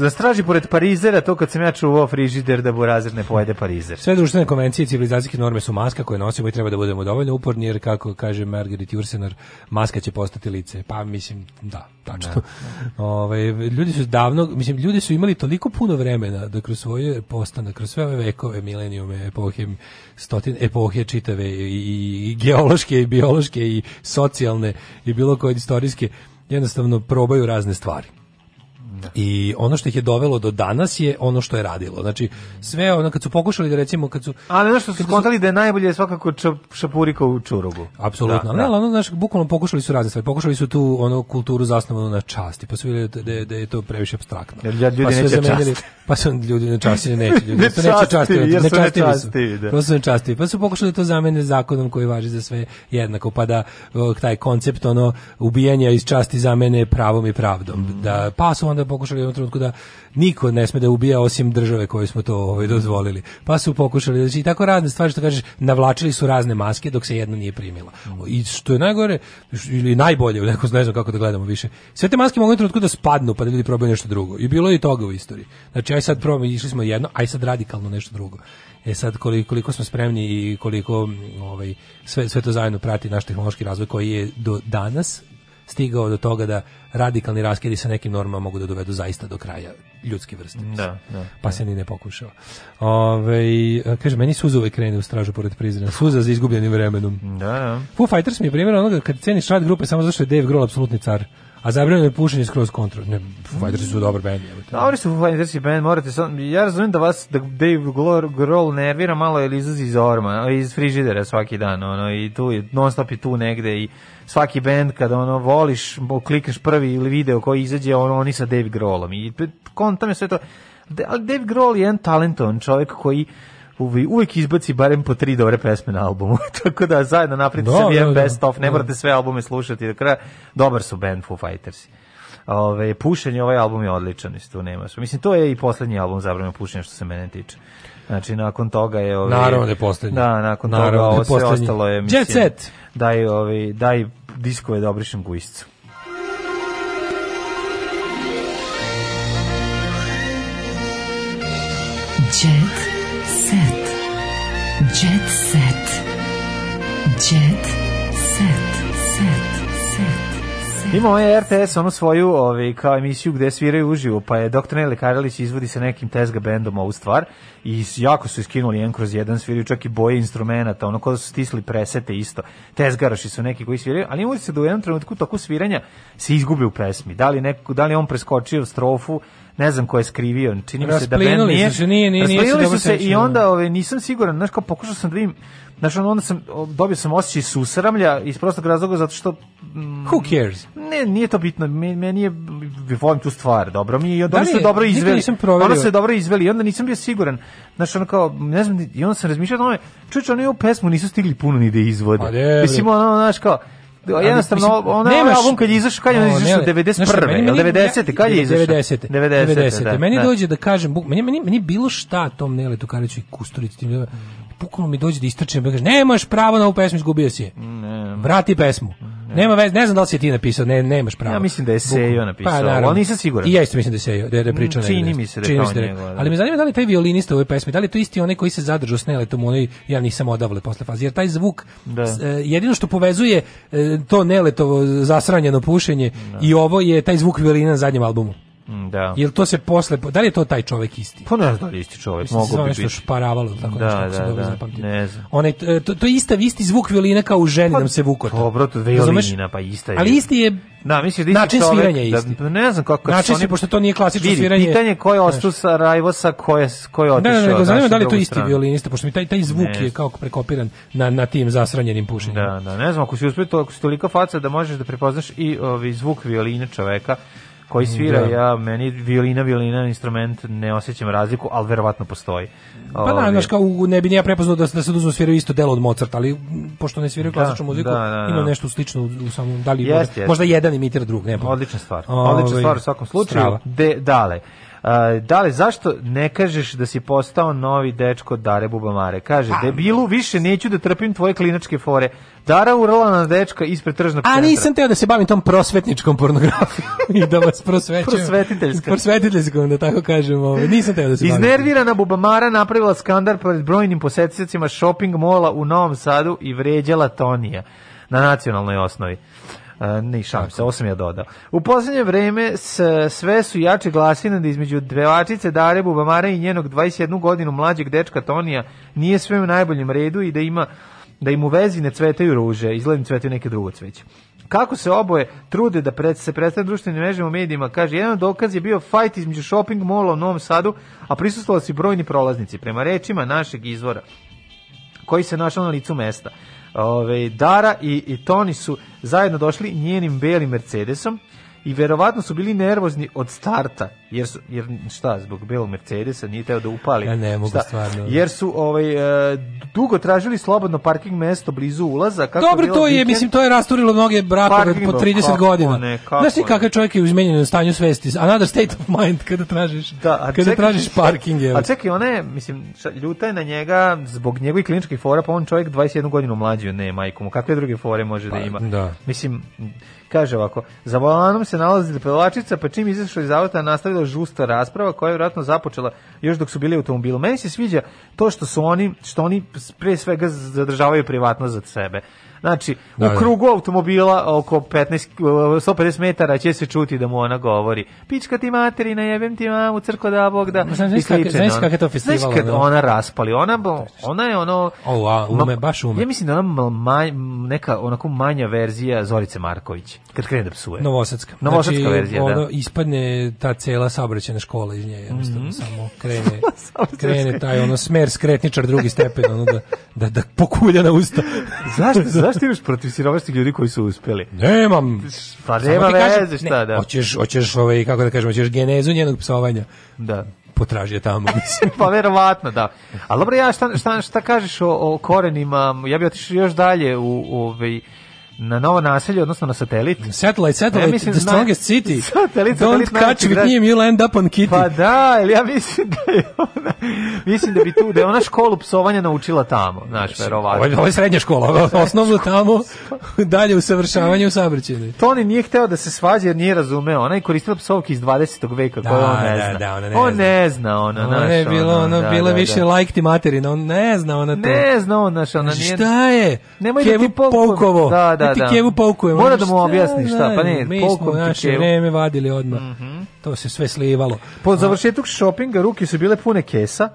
da straži pored Parizera to kad sam ja čuvao frižider da burazer ne pojede Parizer. Sve društvene konvencije i civilizacijske norme su maska koje nosimo i treba da budemo dovoljno uporni jer kako kaže Margaret Jursenar maska će postati lice. Pa mislim da, tačno. Da, da. Ove, ljudi su davno, mislim ljudi su imali toliko puno vremena da kroz svoje postane, kroz sve ove vekove, milenijume, epohe, stotine epohe čitave i, i geološke i biološke i socijalne i bilo koje istorijske jednostavno probaju razne stvari. Da. I ono što ih je dovelo do danas je ono što je radilo. Znači, sve ono kad su pokušali da recimo kad su Ali ono što su skontali da je najbolje svakako šapurika u čurugu. Apsolutno. Da, da. Ne, ono znači bukvalno pokušali su razne stvari. Pokušali su tu ono kulturu zasnovanu na časti, pa su videli da, da je da to previše apstraktno. Jer ljudi pa neće zamenili, čast. pa su ljudi na časti neće ljudi. ne neće časti, ne časti, časti, da. ne časti. Pa su pokušali to zamene zakonom koji važi za sve jednako, pa da taj koncept ono ubijanja iz časti zamene pravom i pravdom. Mm. Da pa su onda pokušali u jednom trenutku da niko ne sme da ubija osim države koje smo to ovaj, dozvolili. Pa su pokušali, znači i tako razne stvari što kažeš, navlačili su razne maske dok se jedna nije primila. I što je najgore, ili najbolje, neko ne znam kako da gledamo više, sve te maske mogu u trenutku da spadnu pa da ljudi probaju nešto drugo. I bilo je i toga u istoriji. Znači aj sad probamo, išli smo jedno, aj sad radikalno nešto drugo. E sad koliko, koliko smo spremni i koliko ovaj, sve, sve to zajedno prati naš tehnološki razvoj koji je do danas stigao do toga da radikalni raskidi sa nekim normama mogu da dovedu zaista do kraja ljudske vrste. Da, da, pa da. se ni ne pokušava. Ove, kaže, meni suza uvek krene u stražu pored prizrena. Suza za izgubljenim vremenom. Da, da. Foo Fighters mi je primjer onoga kad ceniš rad grupe samo zašto je Dave Grohl apsolutni car. A zabranjeno je pušenje skroz kontra. Ne, Foo Fighters su dobar bend. Dobri da, su Foo Fighters bend, morate sam, ja razumijem da vas da Dave Grohl nervira malo ili izlazi iz orma, iz frižidera svaki dan, ono, i tu je, non stop je tu negde i svaki bend kada ono voliš, klikneš prvi ili video koji izađe, ono, oni sa Dave Grohlom i kontam je sve to. Ali Dave Grohl je jedan talenton čovjek koji uvek izbaci barem po tri dobre pesme na albumu. Tako da zajedno napravite da, sebi da, jedan da. best of, ne da. morate sve albume slušati do kraja. Dobar su band Foo Fighters. Ove, pušenje, ovaj album je odličan, isto nema. Mislim, to je i poslednji album zabrano pušenja što se mene tiče. Znači, nakon toga je... Ovi, ovaj- Naravno da je poslednji. Da, nakon Naravno toga ovo sve ostalo je... Mislim, Jet set! Daj, ovi, ovaj, daj diskove da obrišem gujscu. Jet Jet Set. Jet Ima ovaj RTS onu svoju ovaj, kao emisiju gde sviraju uživo, pa je Dr. Nele Karalić izvodi sa nekim tezga bendom ovu stvar i jako su iskinuli jedan kroz jedan, sviraju čak i boje instrumenta, ono kada su stisli presete isto. Tezgaroši su neki koji sviraju, ali ima se da u jednom trenutku toku sviranja se izgubi u pesmi. Da li, neko, da li on preskočio strofu, ne znam ko je skrivio, čini mi se da bend nije. Rasplinuli su se, nije, nije, nije, nije, se, i onda da. ove, ovaj, nisam siguran, znaš kao pokušao sam da vidim Znaš, onda sam, dobio sam osjećaj susramlja iz prostog razloga zato što... Mm, Who cares? Ne, nije to bitno, meni je, volim tu stvar, dobro mi je, onda su dobro izveli, onda se dobro izveli, i onda nisam bio siguran, znaš, ono kao, ne znam, i onda sam razmišljao o tome, čuče, je u pesmu nisu stigli puno ni da izvode, pa mislim, ono, znaš, kao, jednostavno ona nemaš, album kad je izašao kad je izašao 91. ili 90. kad je izašao 90. 90. 90. Da, meni da. dođe da kažem meni meni meni bilo šta tom Nele Kariću i Kusturici tim ljudima mm bukvalno mi dođe da istrčem, da kaže, nemaš pravo na ovu pesmu, izgubio si je. Ne. Vrati pesmu. Ne. Nema veze, ne znam da li si ti napisao, ne, nemaš pravo. Ja mislim da je Sejo napisao, pa, ali nisam siguran. I ja isto mislim da je Sejo, da je, da je pričao. Mm, čini mi se da je to da njegov. Da. Ali me zanima da li taj violinista u ovoj pesmi, da li to isti onaj koji se zadržao s Neletom, onaj, ja nisam odavle posle faze, jer taj zvuk, da. S, e, jedino što povezuje e, to Neletovo zasranjeno pušenje da. i ovo je taj zvuk violina na zadnjem albumu. Mm, da. Jel to se posle da li je to taj čovjek isti? Pa ne znam da li isti čovjek, da mogu bi nešto biti. šparavalo tako da, nešto, da, da, dobro da, zapamtiti. Ne znam. Onaj e, to, to je ista isti zvuk violina kao u ženi pa, nam se vukota. Dobro, to violina, pa ista je. Ali isti je Da, mislim da isti čovjek, sviranja je da, isti. Da, ne znam kako način oni pošto to nije klasično vidi, sviranje. Pitanje ko je ostao sa Rajvosa, ko je ko je otišao. Ne, ne, ne, zanima da li to isti violinista, pošto mi taj taj zvuk je kao prekopiran na na tim zasranjenim pušenjem. Da, da, ne znam, ako si uspeo to, ako si tolika faca da možeš da prepoznaš i ovaj zvuk violine čoveka, koji mm, svira, da. ja meni violina, violina instrument ne osjećam razliku, ali verovatno postoji. Pa da, ovaj. znaš kao ne bi ni ja prepoznao da da se dužno sviraju isto delo od Mozarta, ali pošto ne sviraju da, klasičnu muziku, da, da, ima da. nešto slično u samom da li jest, možda, jest. možda jedan imitira drug, ne. Odlična stvar. Odlična ovaj, stvar u svakom slučaju. Strava. De, dale da li, zašto ne kažeš da si postao novi dečko Dare Bubamare? Kaže, pa, debilu, više neću da trpim tvoje kliničke fore. Dara urla na dečka ispred tržnog centra. A nisam teo da se bavim tom prosvetničkom pornografijom i da vas prosvećujem. Prosvetiteljskom. Prosvetiteljskom, da tako kažem. Ovo. Ovaj. Nisam teo da se bavim. Iznervirana Bubamara napravila skandar pred brojnim posjeticima shopping mola u Novom Sadu i vređala Tonija na nacionalnoj osnovi ne šalim ovo sam ja dodao. U poslednje vreme s, sve su jače glasine da između dvevačice Dare Bubamare i njenog 21 godinu mlađeg dečka Tonija nije sve u najboljem redu i da ima da im u vezi ne cvetaju ruže, izgledam cvetaju neke drugo cveće. Kako se oboje trude da pred, se predstave društvenim mrežama u medijima, kaže, jedan dokaz je bio fajt između shopping mola u Novom Sadu, a prisustvovali su brojni prolaznici, prema rečima našeg izvora koji se našao na licu mesta. Ove, Dara i, i Toni su zajedno došli njenim belim Mercedesom i verovatno su bili nervozni od starta jer su jer šta zbog belog Mercedesa nije teo da upali. Ja ne mogu šta, stvarno. Jer su ovaj e, dugo tražili slobodno parking mesto blizu ulaza kako Dobro to je vikend, mislim to je rasturilo mnoge brakove po 30 kako godina. Ne, kako Znaš ti kakav čovjek je u izmenjenom stanju svesti. Another state of mind kada tražiš da, a kada čekaj, tražiš parking je. A čekaj ona je mislim ljuta je na njega zbog njegovih kliničkih fora pa on čovjek 21 godinu mlađi od ne majkom. Kakve druge fore može da pa, da ima? Da. Mislim Kaže ovako, za volanom se nalazi pevlačica, pa čim izašao iz auta nastavila žusta rasprava koja je vjerojatno započela još dok su bili u automobilu. Meni se sviđa to što su oni, što oni pre svega zadržavaju privatnost za sebe. Znači, u da, da. krugu automobila oko 15, 150 uh, metara će se čuti da mu ona govori pička ti materina, jebem ti mamu, crko da bog da. Znaš da, kak je to festival? Znaš kad ona raspali, ona, ona je ono... O, a, ume, baš ume. Ja mislim da ona manj, neka onako manja verzija Zorice Marković, kad krene da psuje. Novosadska. Znači, Novosadska znači, verzija, ono, da. ispadne ta cela saobraćena škola iz nje, jednostavno mm -hmm. samo krene, krene taj ono smer skretničar drugi stepen, ono da, da, da pokulja na usta. zašto, zašto? Zašto imaš protiv siromašnih ljudi koji su uspeli? Nemam. Pa nema veze šta, da. Hoćeš, hoćeš ovaj, kako da kažem, hoćeš genezu njenog psovanja. Da Potraži je tamo, mislim. pa verovatno, da. Ali dobro, ja šta, šta, šta kažeš o, o korenima, ja bih otišao još dalje u, u ovaj, na novo naselje, odnosno na satelit. Satellite, satellite, ja the da strongest na... city. Satelit, Don't satelit, catch with him, you'll end up on kitty. Pa da, ili ja mislim da je ona, mislim da bi tu, da je ona školu psovanja naučila tamo, znaš, verovatno. Ovo, ovo je srednja škola, osnovno tamo, dalje usavršavanje u sabrćini. Toni nije hteo da se svađa jer nije razumeo, ona je koristila psovke iz 20. veka, da, koje on ne da, zna. Da, ona ne on ne zna, ona, ona je bilo, ona, ona da, bila da, više da. like ti materina, on ne zna ona to. Ne zna ona, naš, znači, ona nije. Šta je? Nemoj da ti polkovo. Da, da, da da, ti da. Kevu poukujemo. Mora da mu objasni šta, pa ne, mi smo naše vreme vadili odmah. Mm -hmm. To se sve slivalo. Po završetku šopinga ruke su bile pune kesa,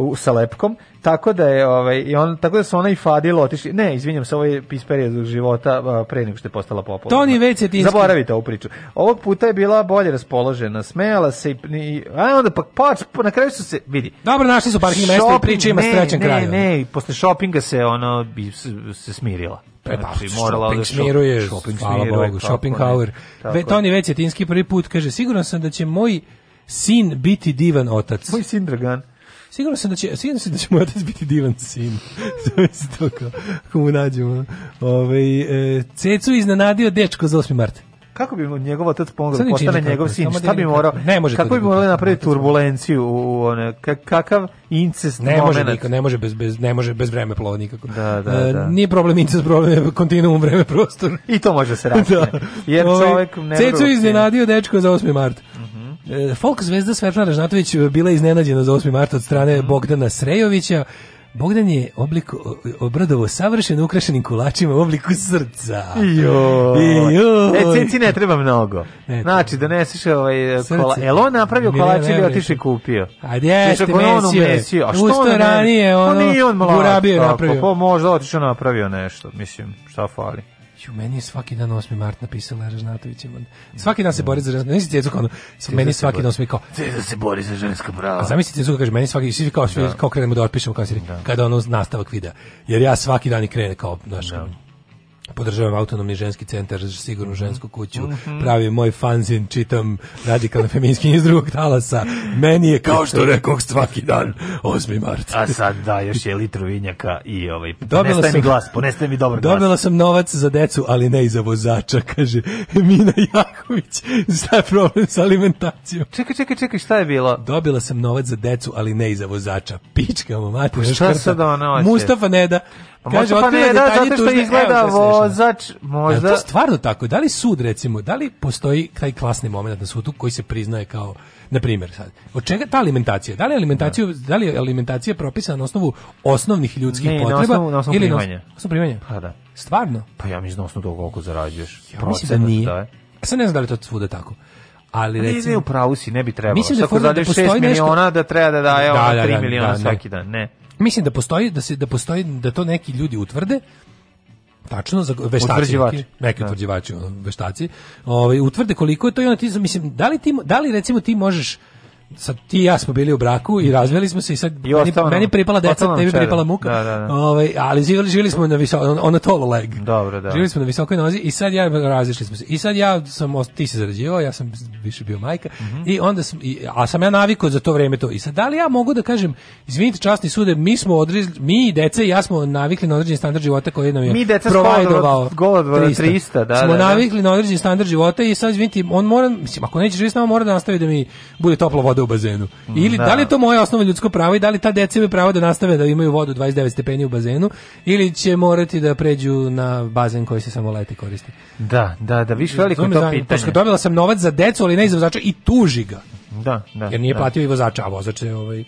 u, sa lepkom, tako da je ovaj i on tako da su ona i Fadilo otišli. Ne, izvinjam se, ovo je iz perioda života pre nego što je postala popularna. Toni Vecetinski. Zaboravite ovu priču. Ovog puta je bila bolje raspoložena, smejala se i, i a onda pa pač na kraju su se vidi. Dobro, našli su parking mesto i priča ima srećan kraj. Ne, kraju. ne, posle šopinga se ono bi, se smirila. Pa da, znači, morala shopping da smiruje, shopping smiruje, Bogu, shopping hour. Ve, Toni Vecetinski prvi put kaže, siguran sam da će moj sin biti divan otac. Moj sin Dragan. Sigurno sam da će, sigurno sam da će moj otac biti divan sin. to je to kao, ako mu nađemo. Ove, ovaj, e, Cecu iznenadio dečko za 8. marta kako bi mu njegov otac pomogao da postane njegov sin? Šta bi morao? Ne može kako bi da morao napraviti turbulenciju u one kakav incest ne moment. može niko, ne može bez bez ne može bez vreme plova nikako. Da, da, e, da. Nije problem incest, problem je kontinuum vreme prostor. I to može se raditi. da. Jer ovaj, čovjek ne. Cecu iznenadio dečko za 8. mart. E, folk zvezda Svetlana Ražnatović bila iznenađena za 8. marta od strane mhm. Bogdana Srejovića. Bogdan je oblik obradovo savršeno ukrašenim kulačima u obliku srca. Jo. jo. E, cinci ne treba mnogo. Ne, znači, doneseš ovaj kola... Jel on napravio kolač ili otiši kupio? Znači, a jeste, mesio. mesio. A što Usto on ranije, pa ono, on nije on malo. Gurabio je napravio. Pa, možda otišao napravio nešto, mislim, šta fali. Ju, meni je svaki dan 8. mart napisala Ražnatović. Svaki dan se bori za ženska. Nisi djecu kao, meni svaki dan 8. kao. da se bori za ženska prava. A zamislite djecu kaže, meni svaki, svi kao, svi, da. kao krenemo da otpišemo, kao si, da. kada ono nastavak videa. Jer ja svaki dan i krene kao, znaš, da podržavam autonomni ženski centar, sigurnu mhm. žensku kuću, mm -hmm. pravi moj fanzin, čitam radikalno feminski iz drugog talasa. Meni je kao što rekao svaki dan 8. mart. A sad da, još je litru vinjaka i ovaj, dobila sam, mi glas, poneste mi dobar glas. Dobila sam novac za decu, ali ne i za vozača, kaže Mina Jaković. Šta je problem sa alimentacijom? Čekaj, čekaj, čekaj, šta je bilo? Dobila sam novac za decu, ali ne i za vozača. Pička mu, mater. Pa šta sad ona Mustafa Neda. Pa Kaže, možda paneda zato što izgleda vozač, možda... E, to stvarno tako, da li sud, recimo, da li postoji taj klasni moment na sudu koji se priznaje kao, na primjer, sad, od čega ta alimentacija? Da li, alimentaciju, da. da li je alimentacija propisana na osnovu osnovnih ljudskih ne, potreba? Na osnovu, na osnovu ili primanja. Na osnovu primanja? Pa da. Stvarno? Pa ja mislim na osnovu toga koliko zarađuješ. Ja mislim da nije. Da Sad ne znam da li to svuda tako ali recimo ne, ne u pravu si ne bi trebalo mislim da, da postoji 6 nešto... miliona da treba da daje da, da, 3 da, miliona da, svaki dan ne Mislim da postoji da se da postoji da to neki ljudi utvrde tačno za veštaci neki, neki da. utvrđivači ono, veštaci ovaj utvrde koliko je to i onda ti mislim da li ti da li recimo ti možeš sad ti i ja smo bili u braku i razveli smo se i sad I meni, meni pripala deca, tebi pripala muka. Da, da, da. Ovaj, ali živjeli, živjeli smo na visokoj, on, tall leg. Dobro, da. Živeli smo na visokoj nozi i sad ja razišli smo se. I sad ja sam, ti se zarađivao, ja sam više bio majka. Mm -hmm. I onda sam, i, a sam ja navikao za to vrijeme to. I sad, da li ja mogu da kažem, izvinite časni sude, mi smo odrezli, mi i deca i ja smo navikli na određeni standard života koji nam je mi deca provajdovao. Mi 300. 300, da, Smo da, da. navikli na određeni standard života i sad, izvinite, on mora, mislim, ako neće živjeti s nama, mora da nastavi da mi bude toplo voda voda u bazenu. Mm, ili da. da li je to moje osnovno ljudsko pravo i da li ta deca imaju pravo da nastave da imaju vodu 29 stepeni u bazenu ili će morati da pređu na bazen koji se samo leti koristi. Da, da, da, više veliko to zanima. pitanje. Pošto dobila sam novac za decu, ali ne i za vozača i tuži ga. Da, da. Jer nije da. platio i vozača, a vozač je ovaj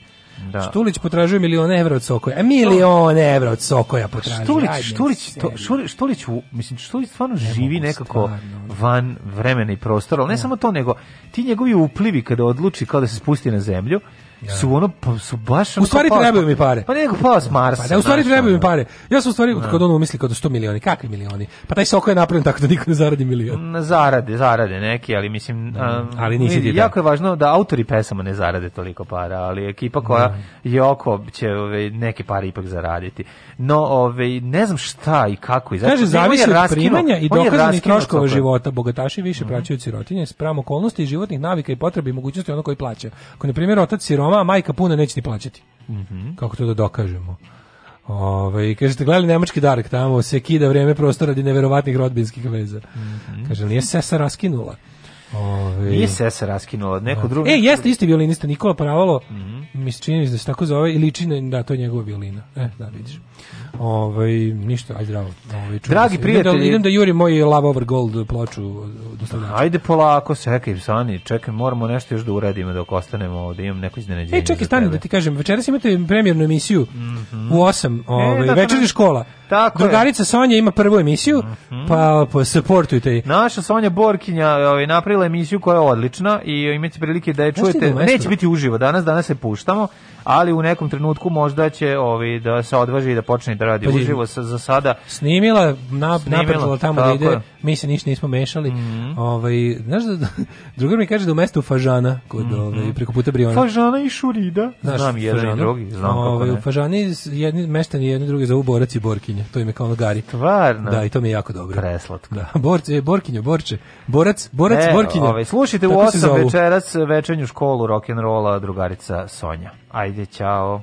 Da. Štulić potražuje milione evra od Sokoja. E, milione evra od Sokoja potražuje. Štulić, Ajde, Štulić, to, Štulić, u, mislim, Štulić stvarno ne živi nekako stvarno. van vremena i prostora, ali ne ja. Da. samo to, nego ti njegovi uplivi kada odluči kao da se spusti na zemlju, Da. su ono pa su baš U stvari trebaju mi pare. Pa nego pa s Marsa. Pa da, u stvari trebaju mi pare. Ja sam u stvari da. kad ono misli kao 100 milioni, kakvi milioni? Pa taj soko je napravljen tako da niko ne zaradi milion. Na zarade, zarade neki, ali mislim da. um, ali nisi vidi, Jako je važno da autori pesama ne zarade toliko para, ali ekipa koja da. je oko će ove neke pare ipak zaraditi. No, ove ne znam šta i kako i zato. Kaže zavisi od primanja i dokazanih troškova života, bogataši više mm -hmm. plaćaju sirotinje spram okolnosti i životnih navika i potrebi i mogućnosti onog koji plaća. Ako na primjer otac siroma mama, majka puna neće ti plaćati. Mm -hmm. Kako to da dokažemo? Ove, ovaj, kaže, gledali nemački Dark, tamo se kida vrijeme prostora radi neverovatnih rodbinskih veza. Mm -hmm. Kaže, nije sesa raskinula. Ove... Ovaj. Nije sesa raskinula, neko da. drugo... E, jeste isti violinista Nikola Paravalo, mm -hmm. mi se čini da se tako zove, i liči da to je njegova violina. E, da, vidiš. Ovaj ništa, ajde zdravo. Ovaj Dragi da- prijatelji, idem da, idem da juri moj Love Over Gold ploču eh, dostavljača. Ajde polako, čekaj, Sani, čekaj, moramo nešto još da uradimo dok ostanemo ovde, imam neko iznenađenje. E, čekaj, stani da ti kažem, večeras imate premijernu emisiju mm -hmm. u 8, e, ovaj e, da, da, večernji škola. Tako Drugarica je. Sonja ima prvu emisiju, mm -hmm. pa, pa supportujte ih. Naša Sonja Borkinja ovaj, napravila emisiju koja je odlična i eh, imate prilike da je čujete. Da neće biti uživo danas, danas se puštamo, ali u nekom trenutku možda će ovaj, da se odvaži i da počne da radi pa uživo sa, za sada. Snimila, na, snimila, tamo da ide, mi se ništa nismo mešali. Mm -hmm. ovaj, znaš da, drugar mi kaže da u mestu Fažana, kod, mm -hmm. ovaj, preko puta Briona. Fažana i Šurida. Znaš, znam jedan Fažana, i drugi, znam ovaj, kako ne. U Fažani jedni, meštani jedni drugi zovu Borac i Borkinje, to im je kao ono Gari. Tvarno. Da, i to mi je jako dobro. Preslatko. Da, Borc, e, Borkinjo, Borče, Borac, Borac, e, Borkinja. Ovaj, slušajte Tako u 8 večeras večernju školu rock'n'rolla drugarica Sonja. Ajde, čao.